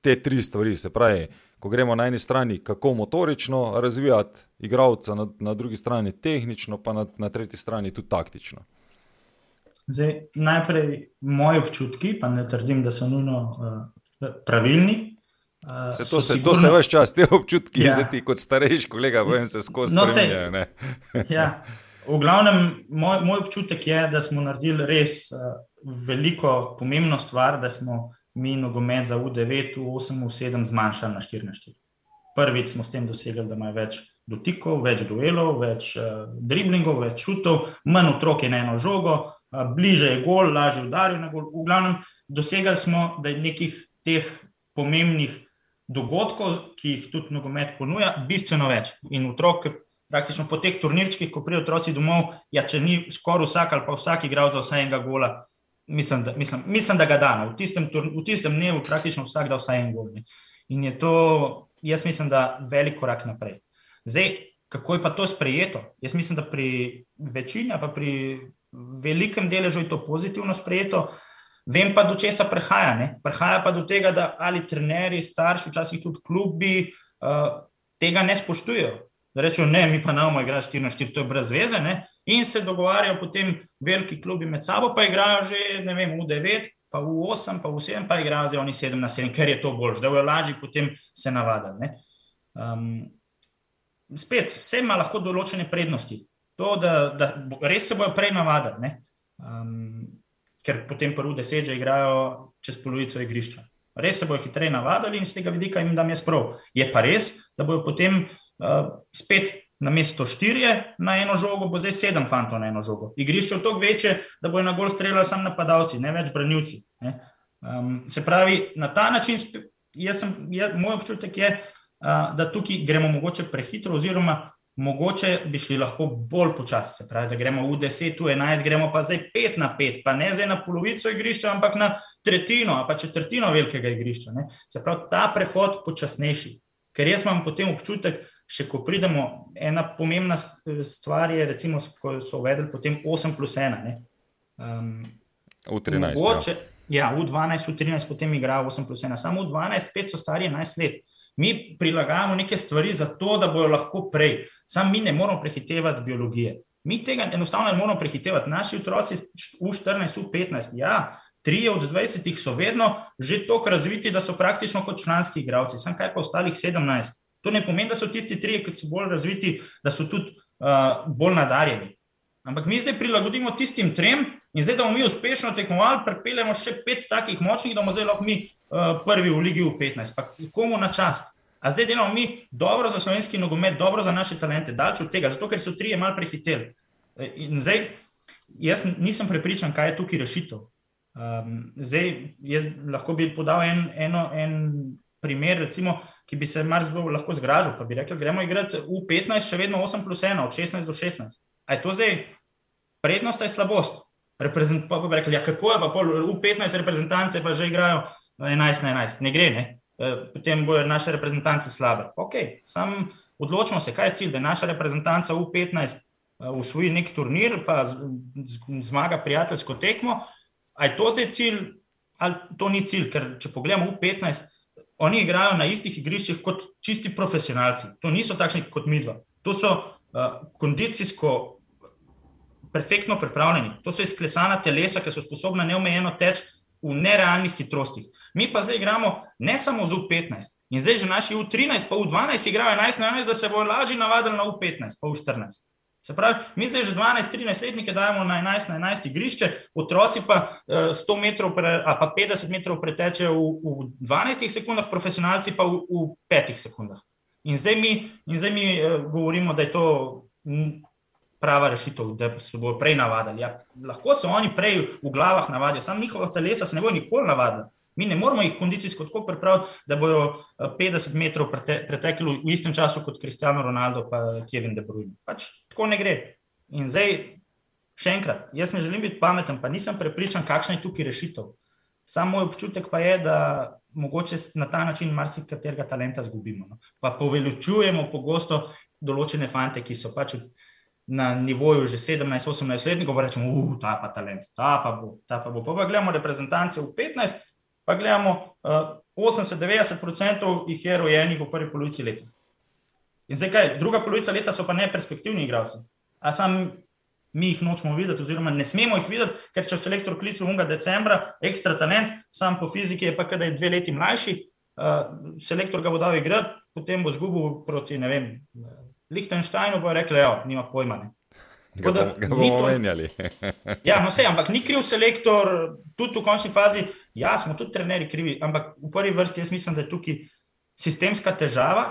te tri stvari, se pravi ko gremo na eni strani, kako motorično razvijati igralca, na, na drugi strani tehnično, pa na, na tretji strani tudi taktično. Zdaj, najprej moji občutki, pa ne trdim, da so nujno uh, pravilni. Uh, se to, se, sigurno... to se veš čas, te občutki, ja. ti kot starejši kolega, bojem se skozi no, spremenjajo. ja. V glavnem, moj, moj občutek je, da smo naredili res uh, veliko pomembno stvar, da smo mi nogomet za U9, U8, U7 zmanjšali na 4 na 4. Prvič smo s tem dosegli, da imajo več dotikov, več duelov, več uh, driblingov, več šutov, manj otrok je na eno žogo, uh, bliže je gol, lažje udarijo na gol. V glavnem, dosegli smo, da je nekih teh pomembnih dogodkov, ki jih tudi nogomet ponuja, bistveno več. In otrok, praktično po teh turnirčkih, ko prijo otroci domov, ja, če ni skoraj vsak ali pa vsak igral za vsaj enega gola, mislim, da, mislim, mislim, da ga da. No. V tistem, v tistem dnevu praktično vsak da vsaj en gol. In je to, jaz mislim, da velik korak naprej. Zdaj, kako je pa to sprejeto? Jaz mislim, da pri večini, pa pri velikem deležu je to pozitivno sprejeto. Vem pa, do česa prehaja. Ne? Prehaja pa do tega, da ali trenerji, starši, včasih tudi klubi uh, tega ne spoštujejo. Da rečejo, ne, mi pa namo igraš 4 na 4, to je brez veze. Ne? In se dogovarjajo potem veliki klubi med sabo, pa igrajo že ne vem, v 9, pa v 8, pa v 7, pa igrajo zdaj oni 7 na 7, ker je to bolj, da bojo lažje potem se navadili. Um, spet, vse ima lahko določene prednosti. To, da, da res se bojo prej navadili, um, ker potem prvo deset že igrajo čez polovico igrišča. Res se bojo hitreje navadili in z tega vidika jim dam jaz prav. Je pa res, da bojo potem uh, spet na mesto štirje na eno žogo, bo zdaj sedem fantov na eno žogo. Igrišče je toliko večje, da bojo na gol streljali samo napadalci, ne več branilci. Um, se pravi, na ta način, sem, je, moj občutek je, uh, da tukaj gremo mogoče prehitro, oziroma mogoče bi šli lahko bolj počasi. Se pravi, da gremo v 10, v 11, gremo pa zdaj 5 na 5, pa ne zdaj na polovico igrišča, ampak na tretjino, pa četrtino velikega igrišča. Ne? Se pravi, ta prehod počasnejši. Ker jaz imam potem občutek, še ko pridemo, ena pomembna stvar je, recimo, ko so uvedli potem 8 plus 1. Um, v 13. Mogoče, ja. ja, v 12, v 13, potem igra 8 plus 1. Samo v 12, 5 so stari 11 let. Mi prilagajamo neke stvari za to, da bojo lahko prej. Sam mi ne moramo prehitevati biologije. Mi tega enostavno ne moramo prehitevati. Naši otroci v 14, v 15, ja, Trije od 20 so vedno že tako razviti, da so praktično kot članski igravci, sam kaj pa ostalih 17. To ne pomeni, da so tisti trije, ki so bolj razviti, da so tudi uh, bolj nadarjeni. Ampak mi zdaj prilagodimo tistim trem in zdaj, da bomo mi uspešno tekmovali, pripeljemo še pet takih močnih, da bomo zdaj lahko mi uh, prvi v Ligi v 15. Pa komu na čast? A zdaj delamo mi dobro za slovenski nogomet, dobro za naše talente, daljč od tega, zato ker so trije mal prehiteli. Zdaj, jaz nisem prepričan, kaj je tukaj rešitev. Um, zdaj, jaz lahko bi podal en, eno, en primer, recimo, ki bi se marsikdo lahko zgražal. Pa bi rekel, gremo igrati v 15, še vedno 8 plus 1, od 16 do 16. A je to zdaj prednost ali slabost? Pa bi rekel, ja, kako je pa pol, v 15 reprezentance pa že igrajo 11 na 11. Ne gre, ne? E, potem bojo naše reprezentance slabe. Ok, sam odločimo se, kaj je cilj, da naša reprezentanca v 15 usvoji nek turnir, pa zmaga prijateljsko tekmo. A je to zdaj cilj, ali to ni cilj? Ker če pogledamo v 15, oni igrajo na istih igriščih kot čisti profesionalci. To niso takšni kot mi dva. To so uh, kondicijsko perfektno pripravljeni. To so izklesana telesa, ki so sposobna neomejeno teči v nerealnih hitrostih. Mi pa zdaj igramo ne samo z U15, in zdaj že naši U13, pa U12 igrajo 11 na 11, da se bojo lažje navadili na U15, pa U14. Se pravi, mi zdaj že 12-13 letnike dajemo na 11 na 11 igrišče, otroci pa 100 eh, metrov pre, ali pa 50 metrov pretečejo v, v 12 sekundah, profesionalci pa v, v 5 sekundah. In zdaj mi, in zdaj mi eh, govorimo, da je to prava rešitev, da se bodo prej navadili. Ja, lahko se oni prej v glavah navadijo, samo njihova telesa se ne bodo nikoli navadili. Mi ne moramo jih kondicijsko tako pripraviti, da bodo 50 eh, metrov prete, pretekli v istem času kot Cristiano Ronaldo in Kevin De Bruyne. Pač tako ne gre. In zdaj, še enkrat, jaz ne želim biti pameten, pa nisem prepričan, kakšna je tukaj rešitev. Sam moj občutek pa je, da mogoče na ta način marsikaterega talenta zgubimo. No. Pa poveličujemo pogosto določene fante, ki so pač na nivoju že 17-18 letnikov, pa rečemo, uh, ta pa talent, ta pa bo, ta pa bo. Pa, pa gledamo reprezentance v 15, pa gledamo, uh, 80-90% jih je rojenih v prvi polovici leta. In zdaj kaj, druga polovica leta so pa neperspektivni igralci. A sam mi jih nočemo videti, oziroma ne smemo jih videti, ker če selektor kliče unga decembra, ekstra talent, sam po fiziki je pa kada je dve leti mlajši, uh, selektor ga bo dal igrati, potem bo zgubil proti, ne vem, Liechtensteinu pa je rekel, da ja, nima pojma. Ga, da, ga bomo menjali. ja, no, sej, ampak ni kriv selektor, tudi v končni fazi. Ja, smo tudi trenerji krivi, ampak v prvi vrsti jaz mislim, da je tukaj sistemska težava,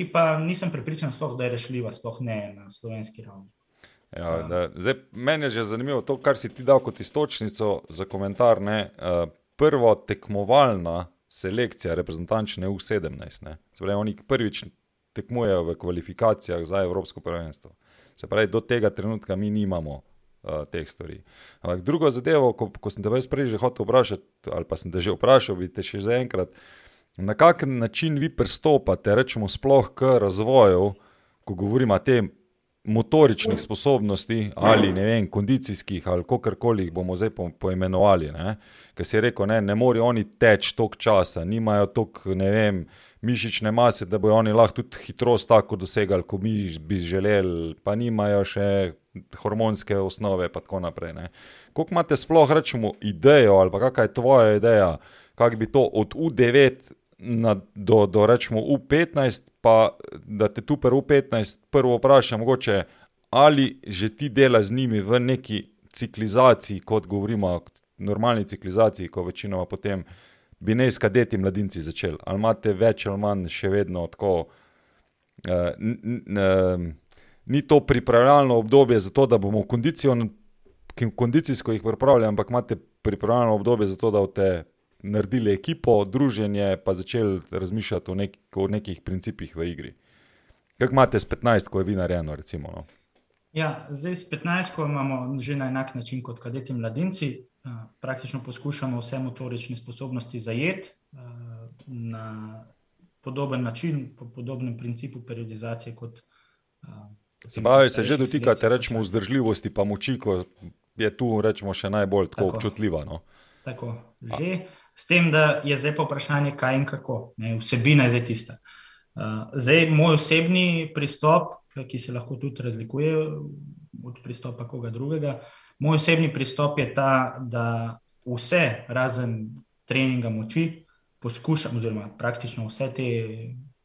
ki pa nisem pripričan, sploh, da je rešljiva, sploh ne na slovenski ravni. Ja, da, zdaj, meni je že zanimivo to, kar si ti dal kot istočnico za komentar. Ne, uh, prvo tekmovalna selekcija reprezentančne U17. Se pravi, oni prvič tekmujejo v kvalifikacijah za Evropsko prvenstvo. Se pravi, do tega trenutka mi nimamo uh, teh stvari. Ampak drugo zadevo, ko, ko sem te prej že hotel vprašati, ali pa sem te že vprašal, vidite še za enkrat, na kak način vi pristopate, rečemo, sploh k razvoju, ko govorimo o tem. Motoričnih sposobnosti ali ne vem, kondicijskih ali kako koli jih bomo zdaj poimenovali. Ker si rekel, ne, ne morejo oni teči toliko časa, nimajo toliko, ne vem, mišične mase, da bodo oni lahko tudi hitrost tako dosegali, kot mi bi želeli, pa nimajo še hormonske osnove. Kako imate sploh, rečemo, idejo ali kakšna je tvoja ideja, kako bi to od U9 na, do, do rečemo U15, pa da te tu prvo U15 prvo vprašam, mogoče ali že ti dela z njimi v neki ciklizaciji, kot govorimo normalni ciklizaciji, ko večinoma potem bi ne skadeti mladinci začeli? Ali imate več ali manj še vedno tako? Uh, ni to pripravljalno obdobje za to, da bomo kondicijo, kondicijsko jih pripravljali, ampak imate pripravljalno obdobje za to, da boste naredili ekipo, druženje, pa začeli razmišljati o, nek, o nekih principih v igri. Kaj imate s 15, ko je vi narejeno? Recimo, no? Ja, zdaj s 15 imamo že na enak način kot kadeti mladinci praktično poskušamo vse motorične sposobnosti zajeti na podoben način, po podobnem principu periodizacije. Kot, se pravi, se že dotikate rečemo, vzdržljivosti, pa moči, ko je tu rečemo, še najbolj tako, tako občutljiva. No? Tako, že. A. S tem, da je zdaj pa vprašanje, kaj in kako, ne, vsebina je zdaj tista. Uh, zdaj, moj osebni pristop, ki se lahko tudi razlikuje od pristopa koga drugega, uh, Moj osebni pristop je ta, da vse, razen treninga moči, poskušam, oziroma praktično vse te,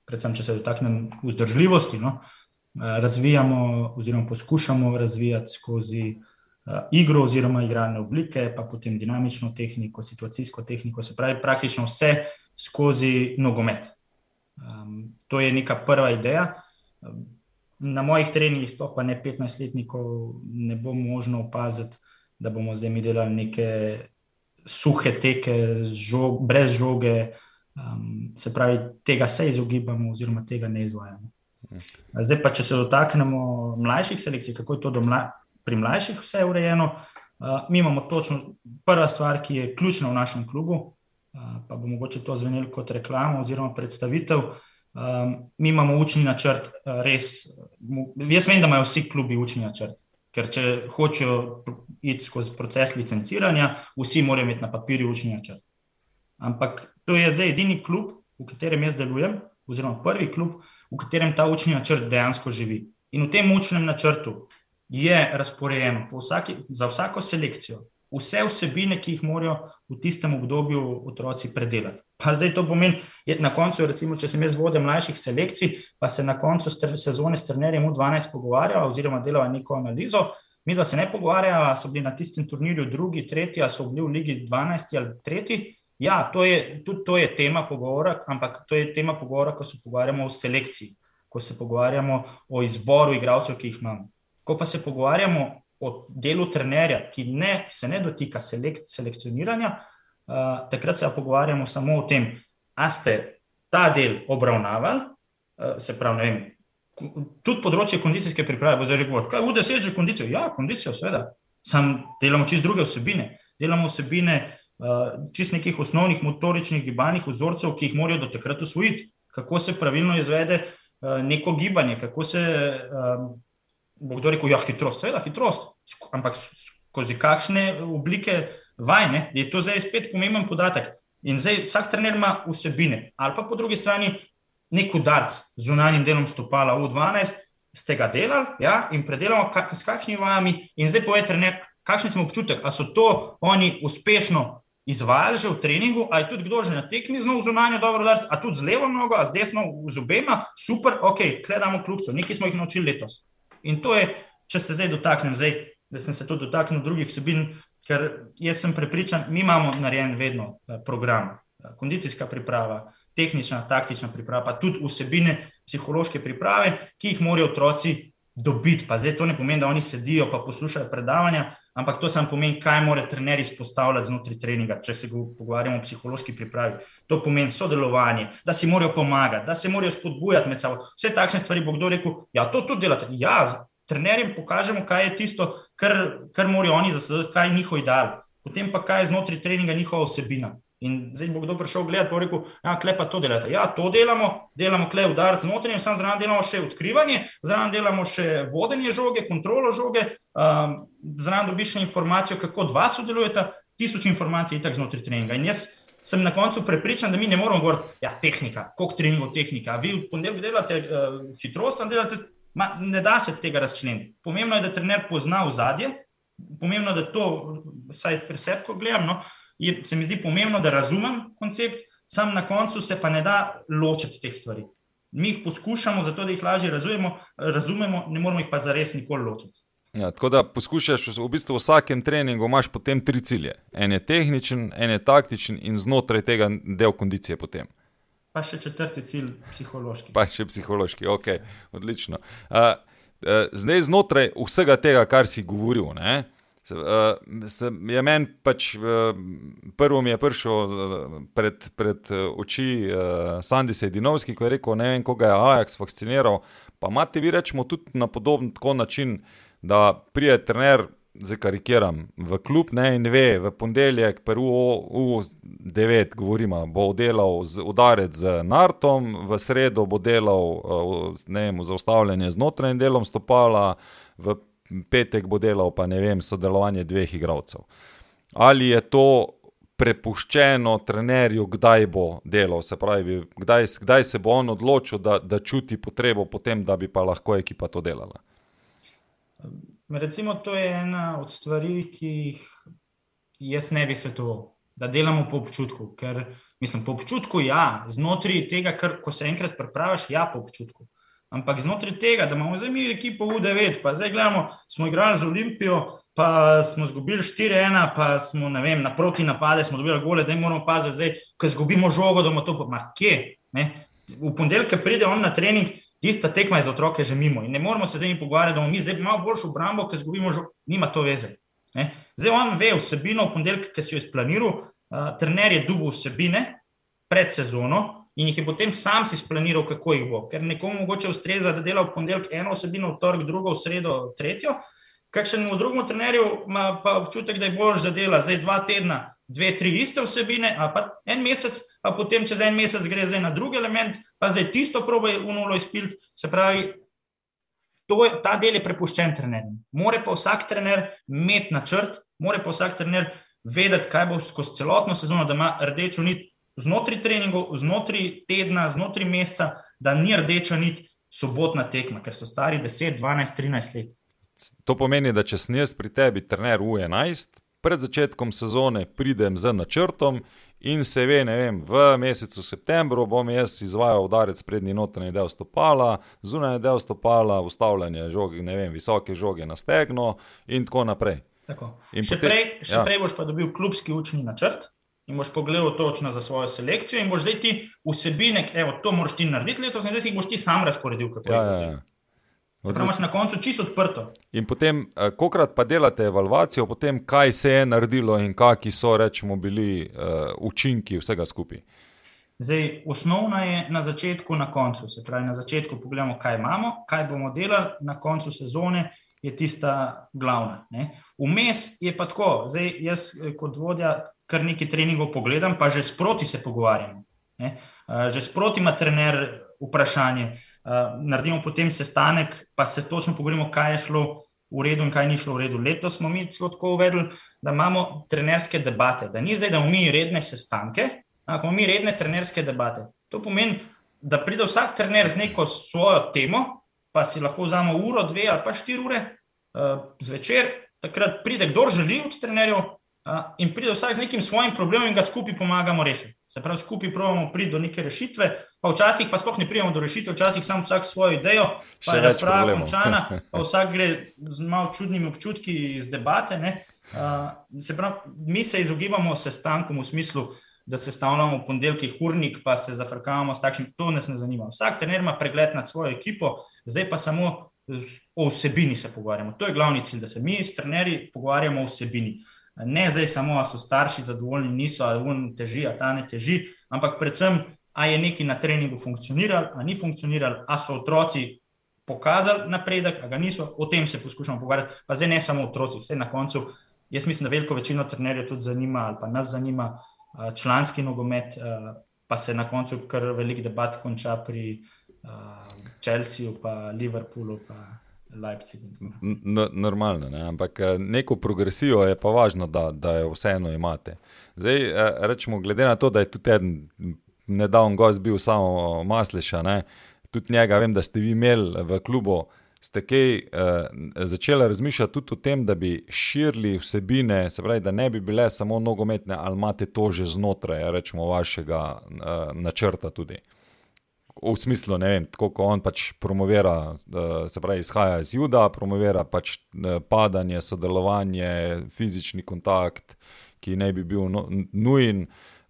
predvsem če se dotaknem vzdržljivosti, no, razvijamo, oziroma poskušamo razvijati skozi uh, igro, oziroma igralne oblike, pa potem dinamično tehniko, situacijsko tehniko, se pravi, praktično vse skozi nogomet. Um, to je neka prva ideja. na mojih treningih, sploh pa ne 15-letnikov, ne bo možno opaziti, da bomo zdaj mi delali neke suhe teke, žog, brez žoge. Um, se pravi, tega se izogibamo, oziroma tega ne izvajamo. Zdaj, pa, če se dotaknemo mlajših selekcij, kako je to mla, pri mlajših vse urejeno. Uh, mi imamo točno prva stvar, ki je ključna v našem klubu, uh, pa bo mogoče to zvenelo kot reklama oziroma predstavitev. Um, mi imamo učni načrt, uh, res. Jaz vem, da imajo vsi klubi učni načrt, ker če hočejo iti skozi proces licenciranja, vsi morajo imeti na papirju učni načrt. Ampak to je zdaj edini klub, v katerem jaz delujem, oziroma prvi klub, v katerem ta učni načrt dejansko živi. In v tem učnem načrtu je razporejeno vsaki, za vsako selekcijo vse vsebine, ki jih morajo v tistem obdobju otroci predelati. Pa zdaj to pomeni, da na koncu, recimo, če sem jaz vodil mlajših selekcij, pa se na koncu sezone s trenerjem U12 pogovarjava oziroma delava neko analizo. Mi dva se ne pogovarjava, so bili na tistem turnirju drugi, tretji, a so bili v Ligi 12 ali tretji. Ja, to je, tudi to je tema pogovora, ampak to je tema pogovora, ko se pogovarjamo o selekciji, ko se pogovarjamo o izboru igralcev, ki jih imamo. Ko pa se pogovarjamo o delu trenerja, ki ne, se ne dotika selek, selekcioniranja, uh, takrat se pogovarjamo samo o tem, ali ste ta del obravnavali, uh, se pravi, ne vem. Tudi področje kondicijske priprave, bo zdaj rekel, kaj v desetih kondicijo? Ja, kondicijo, seveda. Sam delamo čist druge vsebine. Delamo vsebine uh, čist nekih osnovnih motoričnih gibalnih vzorcev, ki jih morajo do takrat usvojiti. Kako se pravilno izvede uh, neko gibanje, kako se uh, bo kdo rekel, ja, hitrost, seveda hitrost, ampak skozi kakšne oblike vajne, je to zdaj spet pomemben podatek. In zdaj vsak trener ima vsebine, ali pa po drugi strani nek udarc z zunanjim delom stopala v 12, ste ga delali ja, in predelamo kak, s kakšnimi vajami, in zdaj povej trener, kakšen smo občutek, ali so to oni uspešno. Izvajali že v treningu, ali tudi kdo že na tekmi znal zunanje dobro udariti, a tudi z levo nogo, a z desno? Z obema, super, ok, gledamo kljubco, nekaj smo jih naučili letos. In to je, če se zdaj dotaknem, zdaj, da sem se tudi dotaknil drugih sebin, ker jaz sem prepričan, mi imamo narejen vedno eh, program, eh, kondicijska priprava, tehnična, taktična priprava, pa tudi vsebine psihološke priprave, ki jih morajo otroci dobiti. Pa zdaj to ne pomeni, da oni sedijo in poslušajo predavanja, ampak to samo pomeni, kaj mora trener izpostavljati znotraj treninga, če se pogovarjamo o psihološki pripravi. To pomeni sodelovanje, da si morajo pomagati, da se morajo spodbujati med sabo. Vse takšne stvari bo kdo rekel, ja, to tudi delate. Ja, trenerjem pokažemo, kaj je tisto, kar, kar morajo oni zasledovati, kaj je njihov ideal. Potem pa kaj je znotraj treninga njihova osebina. In zdaj bo kdo prišel gledati, pa rekel, ja, klepa to delate. Ja, to delamo, delamo klep udarec znotraj, samo zraven delamo še odkrivanje, zraven delamo še vodenje žoge, kontrolo žoge, um, zraven dobiš še informacijo, kako dva sodelujeta, tisoč informacij je tako znotraj treninga. In jaz sem na koncu prepričan, da mi ne moramo govoriti, ja, tehnika, koliko treningov tehnika. Vi v ponedeljek delate uh, hitrost, tam delate, ma, ne da se tega razčleniti. Pomembno je, da trener pozna v zadje, pomembno je, da to, vsaj presebko gledam. No, je, se mi zdi pomembno, da razumem koncept, sam na koncu se pa ne da ločiti teh stvari. Mi jih poskušamo, zato da jih lažje razumemo, razumemo ne moramo jih pa zares nikoli ločiti. Ja, tako da poskušaš v bistvu v vsakem treningu, imaš potem tri cilje. En je tehničen, en je taktičen in znotraj tega del kondicije potem. Pa še četrti cilj, psihološki. Pa še psihološki, ok, odlično. Uh, uh, zdaj znotraj vsega tega, kar si govoril, ne, uh, Uh, je meni pač uh, prvo mi je prišel uh, pred, pred oči uh, Sandy Sedinovski, ko je rekel: Ne vem, koga je Ajax fasciniral. Pa imate vi rečemo tudi na podoben način, da prije trener, zdaj karikiram, v klub ne in ve, v ponedeljek, prvo U9, govorimo, bo delal z, udarec z Nartom, v sredo bo delal uh, ne vem, zaustavljanje z notranjim delom stopala. V petek bo delal, pa ne vem, sodelovanje dveh igralcev. Ali je to prepuščeno trenerju, kdaj bo delal, se pravi, kdaj, kdaj se bo on odločil, da, da čuti potrebo potem, da bi pa lahko ekipa to delala. Recimo, to je ena od stvari, ki jih jaz ne bi svetoval, da delamo po občutku. Ker, mislim, po občutku, ja, znotraj tega, kar se enkrat prepraviš, ja, po občutku. Ampak znotraj tega, da imamo zdaj mi ekipo U9, pa zdaj gledamo, smo igrali z Olimpijo, pa smo izgubili 4-1, pa smo vem, na proti napade, smo dobili gole, da moramo paziti, da ko izgubimo žogo, da bomo to? Ne? V ponedeljek pride on na trening, tista tekma je za otroke že mimo in ne moramo se zdaj mi pogovarjati, da bomo mi zdaj malo boljšo obrambo, ker zgubimo že, nima to veze. Ne? Zdaj on ve vsebino v ponedeljek, ki si jo izplaniral, uh, trener je dubo vsebine pred sezono in jih je potem sam si splaniral, kako jih bo. Ker nekomu mogoče ustreza, da dela v ponedeljek eno osebino, v torek drugo, v sredo tretjo. Kakšnemu drugemu trenerju ima pa občutek, da je bolj za dela zdaj dva tedna, dve, tri iste vsebine, a pa en mesec, pa potem čez en mesec gre zdaj na drugi element, pa zdaj tisto probe v nulo izpiliti. Se pravi, je, ta del je prepuščen trenerjem. More pa vsak trener imeti načrt, more pa vsak trener vedeti, kaj bo skozi celotno sezono, da ima rdečo nit znotraj treningov, znotraj tedna, znotraj meseca, da ni rdeča nit sobotna tekma, ker so stari 10, 12, 13 let. To pomeni, da če sem jaz pri tebi, trener U11, pred začetkom sezone pridem z načrtom in se ve, ne vem, v mesecu septembru bom jaz izvajal udarec prednji notranji del stopala, zunanji del stopala, ustavljanje žoge, ne vem, visoke žoge na stegno in tako naprej. Tako. In še potem, prej, še ja. prej boš pa dobil klubski učni načrt in boš pogledal točno za svojo selekcijo, in boš zdaj ti vsebine, evo, to moraš ti narediti letos, in zdaj si jih boš ti sam razporedil. Ja, ja, ja. Pravi, imaš na koncu čisto odprto. In potem, eh, kokrat pa delate evalvacijo, potem, kaj se je naredilo in kakšni so rečemo, bili uh, učinki vsega skupaj. Zdaj, osnovna je na začetku, na koncu. Se pravi, na začetku pogledamo, kaj imamo, kaj bomo delali, na koncu sezone je tista glavna. Vmes je pa tako, zdaj jaz eh, kot vodja kar nekaj treningov pogledam, pa že sproti se pogovarjamo. Ne? Že sproti ima trener vprašanje. Naredimo potem sestanek, pa se točno pogovorimo, kaj je šlo v redu in kaj ni šlo v redu. Letos smo mi celo tako uvedli, da imamo trenerske debate, da ni zdaj, da imamo mi redne sestanke, ampak imamo mi redne trenerske debate. To pomeni, da pride vsak trener z neko svojo temo, pa si lahko vzame uro, dve ali pa štiri ure zvečer, takrat pride kdo želi od trenerjev, in pride vsak z nekim svojim problemom in ga skupaj pomagamo rešiti. Se pravi, skupaj pravimo priti do neke rešitve, pa včasih pa sploh ne pridemo do rešitve, včasih sam vsak svojo idejo, pa Še je razprava končana, pa vsak gre z malo čudnimi občutki iz debate. Uh, se pravi, mi se izogibamo sestankom v smislu, da se stavljamo v ponedeljkih urnik, pa se zafrkavamo s takšnim, to nas ne zanima. Vsak trener ima pregled nad svojo ekipo, zdaj pa samo o vsebini se pogovarjamo. To je glavni cilj, da se mi s trenerji pogovarjamo o vsebini. Ne zdaj samo, da so starši zadovoljni, niso, ali un teži, ali ta ne teži, ampak predvsem, ali je nekaj na treningu funkcioniralo, ali ni funkcioniralo, ali so otroci pokazali napredek, ali ga niso, o tem se poskušamo pogovarjati. Pa zdaj ne samo otroci, vse na koncu. Jaz mislim, da veliko večino trenerjev tudi zanima, ali pa nas zanima članski nogomet, pa se na koncu kar velik debat konča pri Čelsiju, pa Liverpoolu. Pa Leipzig. Normalno, ne? ampak eh, neko progresijo je pa važno, da, da jo vseeno imate. Zdaj, eh, rečemo, glede na to, da je tudi en nedavni gost bil samo Masliša, ne? tudi njega vem, da ste vi imeli v klubu. Ste kaj eh, začeli razmišljati tudi o tem, da bi širili vsebine, se pravi, da ne bi bile samo nogometne, ali imate to že znotraj, rečemo, vašega eh, načrta tudi? V smislu, ne vem, kako on pač promovira, se pravi, izhaja iz juda, promovira pač padanje, sodelovanje, fizični kontakt, ki ne bi bil no, nujen.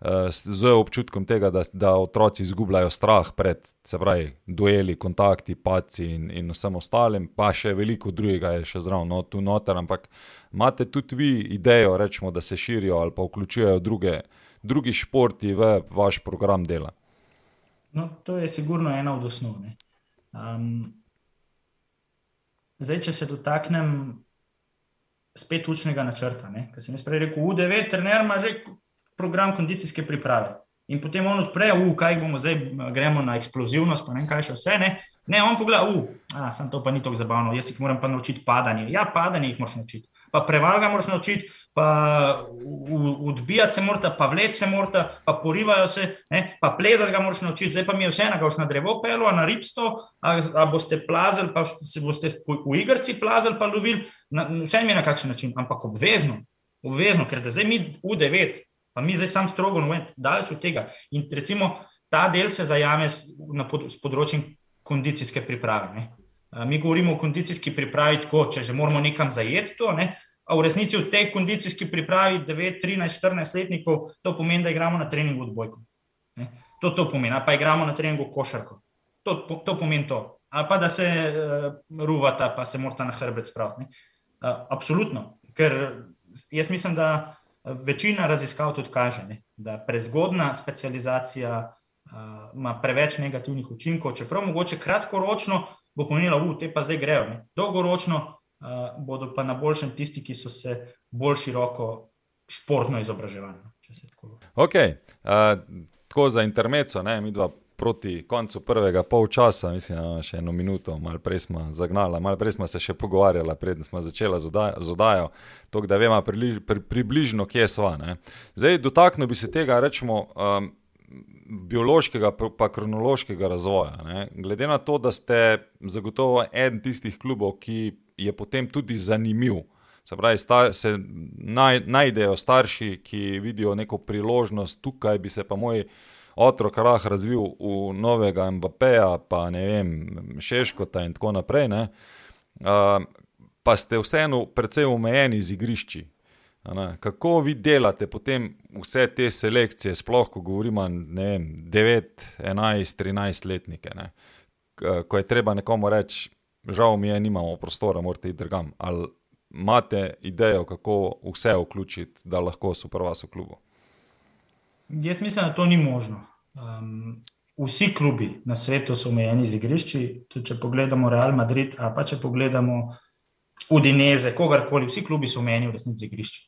Z občutkom tega, da, da otroci izgubljajo strah pred, se pravi, dueli, kontakti, paci in, in vsem ostalim, pa še veliko drugega je še zraven, no, tu noter. Ampak imate tudi vi idejo, rečemo, da se širijo ali pa vključujejo druge, drugi športi v vaš program dela? No, to je sigurno ena od osnov. Um, zdaj, če se dotaknem spet učnega načrta, ki sem jaz prej rekel, UDV, trener ima že program kondicijske priprave. In potem on odpre, v kaj bomo zdaj, gremo na eksplozivnost, pa ne kaj še vse. Ne, ne on pogleda, uf, sem to pa ni tako zabavno, jaz jih moram pa naučiti padanje. Ja, padanje jih moraš naučiti pa prevalga moraš naučiti, pa odbijati se morata, pa vleči se morata, pa porivajo se, ne? pa plezati ga moraš naučiti, zdaj pa mi je vse ena, ga boš na drevo pelo, na ribsto, a, a boste plazili, pa se boste v igrci plazili, pa lovili, vse mi je na kakšen način, ampak obvezno, obvezno, ker zdaj mi v devet, pa mi zdaj sam strogo, no, daleč od tega. In recimo ta del se zajame na pod, področju kondicijske priprave. Ne? Mi govorimo o kondicijski pripravi tako, če že moramo nekam zajeti to, ne? V resnici v tej kondicijski pripravi 9, 13, 14 letnikov to pomeni, da igramo na treningu odbojko. To, to pomeni, pa igramo na treningu košarko. To, to pomeni to. ali pa da se uh, ruvata, pa se morata na hrbet spraviti. Uh, absolutno, ker jaz mislim, da večina raziskav tudi kaže, ne? da prezgodna specializacija uh, ima preveč negativnih učinkov, čeprav mogoče kratkoročno bo pomenilo, da te pa zdaj grejo, ne? dolgoročno uh, bodo pa na boljšem tisti, ki so se bolj široko športno izobraževali. No, ok, uh, tako za intermeco, ne, mi dva proti koncu prvega polčasa, mislim, da še eno minuto, malo prej smo zagnali, malo prej smo se še pogovarjali, preden smo začeli z oddajo, tako da vemo pri, pri, približno, kje smo. Zdaj, dotaknil bi se tega, rečemo, um, biološkega pa kronološkega razvoja. Ne? Glede na to, da ste zagotovo eden tistih klubov, ki je potem tudi zanimiv. Se pravi, star, se naj, najdejo starši, ki vidijo neko priložnost, tukaj bi se pa moj otrok lah razvil v novega MBP-ja, pa ne vem, Šeškota in tako naprej. Uh, pa ste vseeno precej omejeni z igrišči. Kako vi delate potem vse te selekcije, sploh ko govorimo o 9, 11, 13 letnike, ne? ko je treba nekomu reči, žal mi je, nimamo prostora, morate iti drugam. Ali imate idejo, kako vse vključiti, da lahko so prva v klubu? Jaz mislim, da to ni možno. Um, vsi klubi na svetu so omejeni z igrišči. Tudi če pogledamo Real Madrid, pa če pogledamo Udineze, kogarkoli, vsi klubi so omejeni v resnici z igrišči.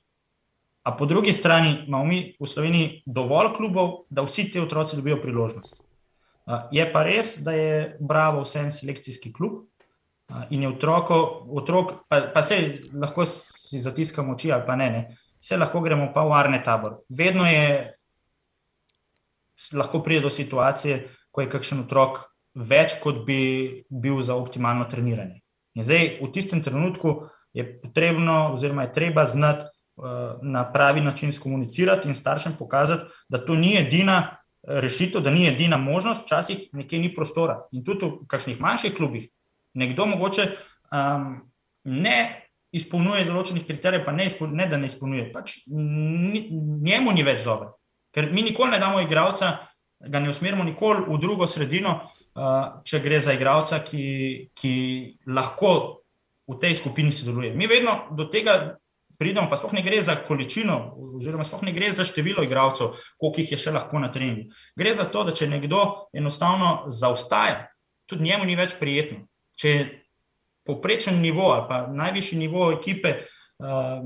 A po drugi strani imamo mi v Sloveniji dovolj klubov, da vsi ti otroci dobijo priložnost. Uh, je pa res, da je Bravo vsem selekcijski klub. In je otroko, otrok, pa, pa se lahko si zatiskamo oči, ali pa ne, ne, vse lahko gremo pa v varne tabor. Vedno je lahko pride do situacije, ko je kakšen otrok več, kot bi bil za optimalno treniranje. In zdaj, v tistem trenutku je potrebno, oziroma je treba znati uh, na pravi način komunicirati in staršem pokazati, da to ni edina rešitev, da ni edina možnost, včasih nekje ni prostora. In tudi v kakšnih manjših klubih, nekdo mogoče um, ne. Izpolnjuje določenih kriterijev, pa ne, ne da ne izpolnjuje. Pač njemu ni več dobro. Ker mi nikoli ne damo igralca, ga ne usmerimo nikoli v drugo sredino, uh, če gre za igralca, ki, ki lahko v tej skupini sodeluje. Mi vedno do tega pridemo, pa sploh ne gre za količino, oziroma sploh ne gre za število igralcev, koliko jih je še lahko na treningu. Gre za to, da če nekdo enostavno zaostaja, tudi njemu ni več prijetno. Če je poprečen nivo ali pa najvišji nivo ekipe. Uh,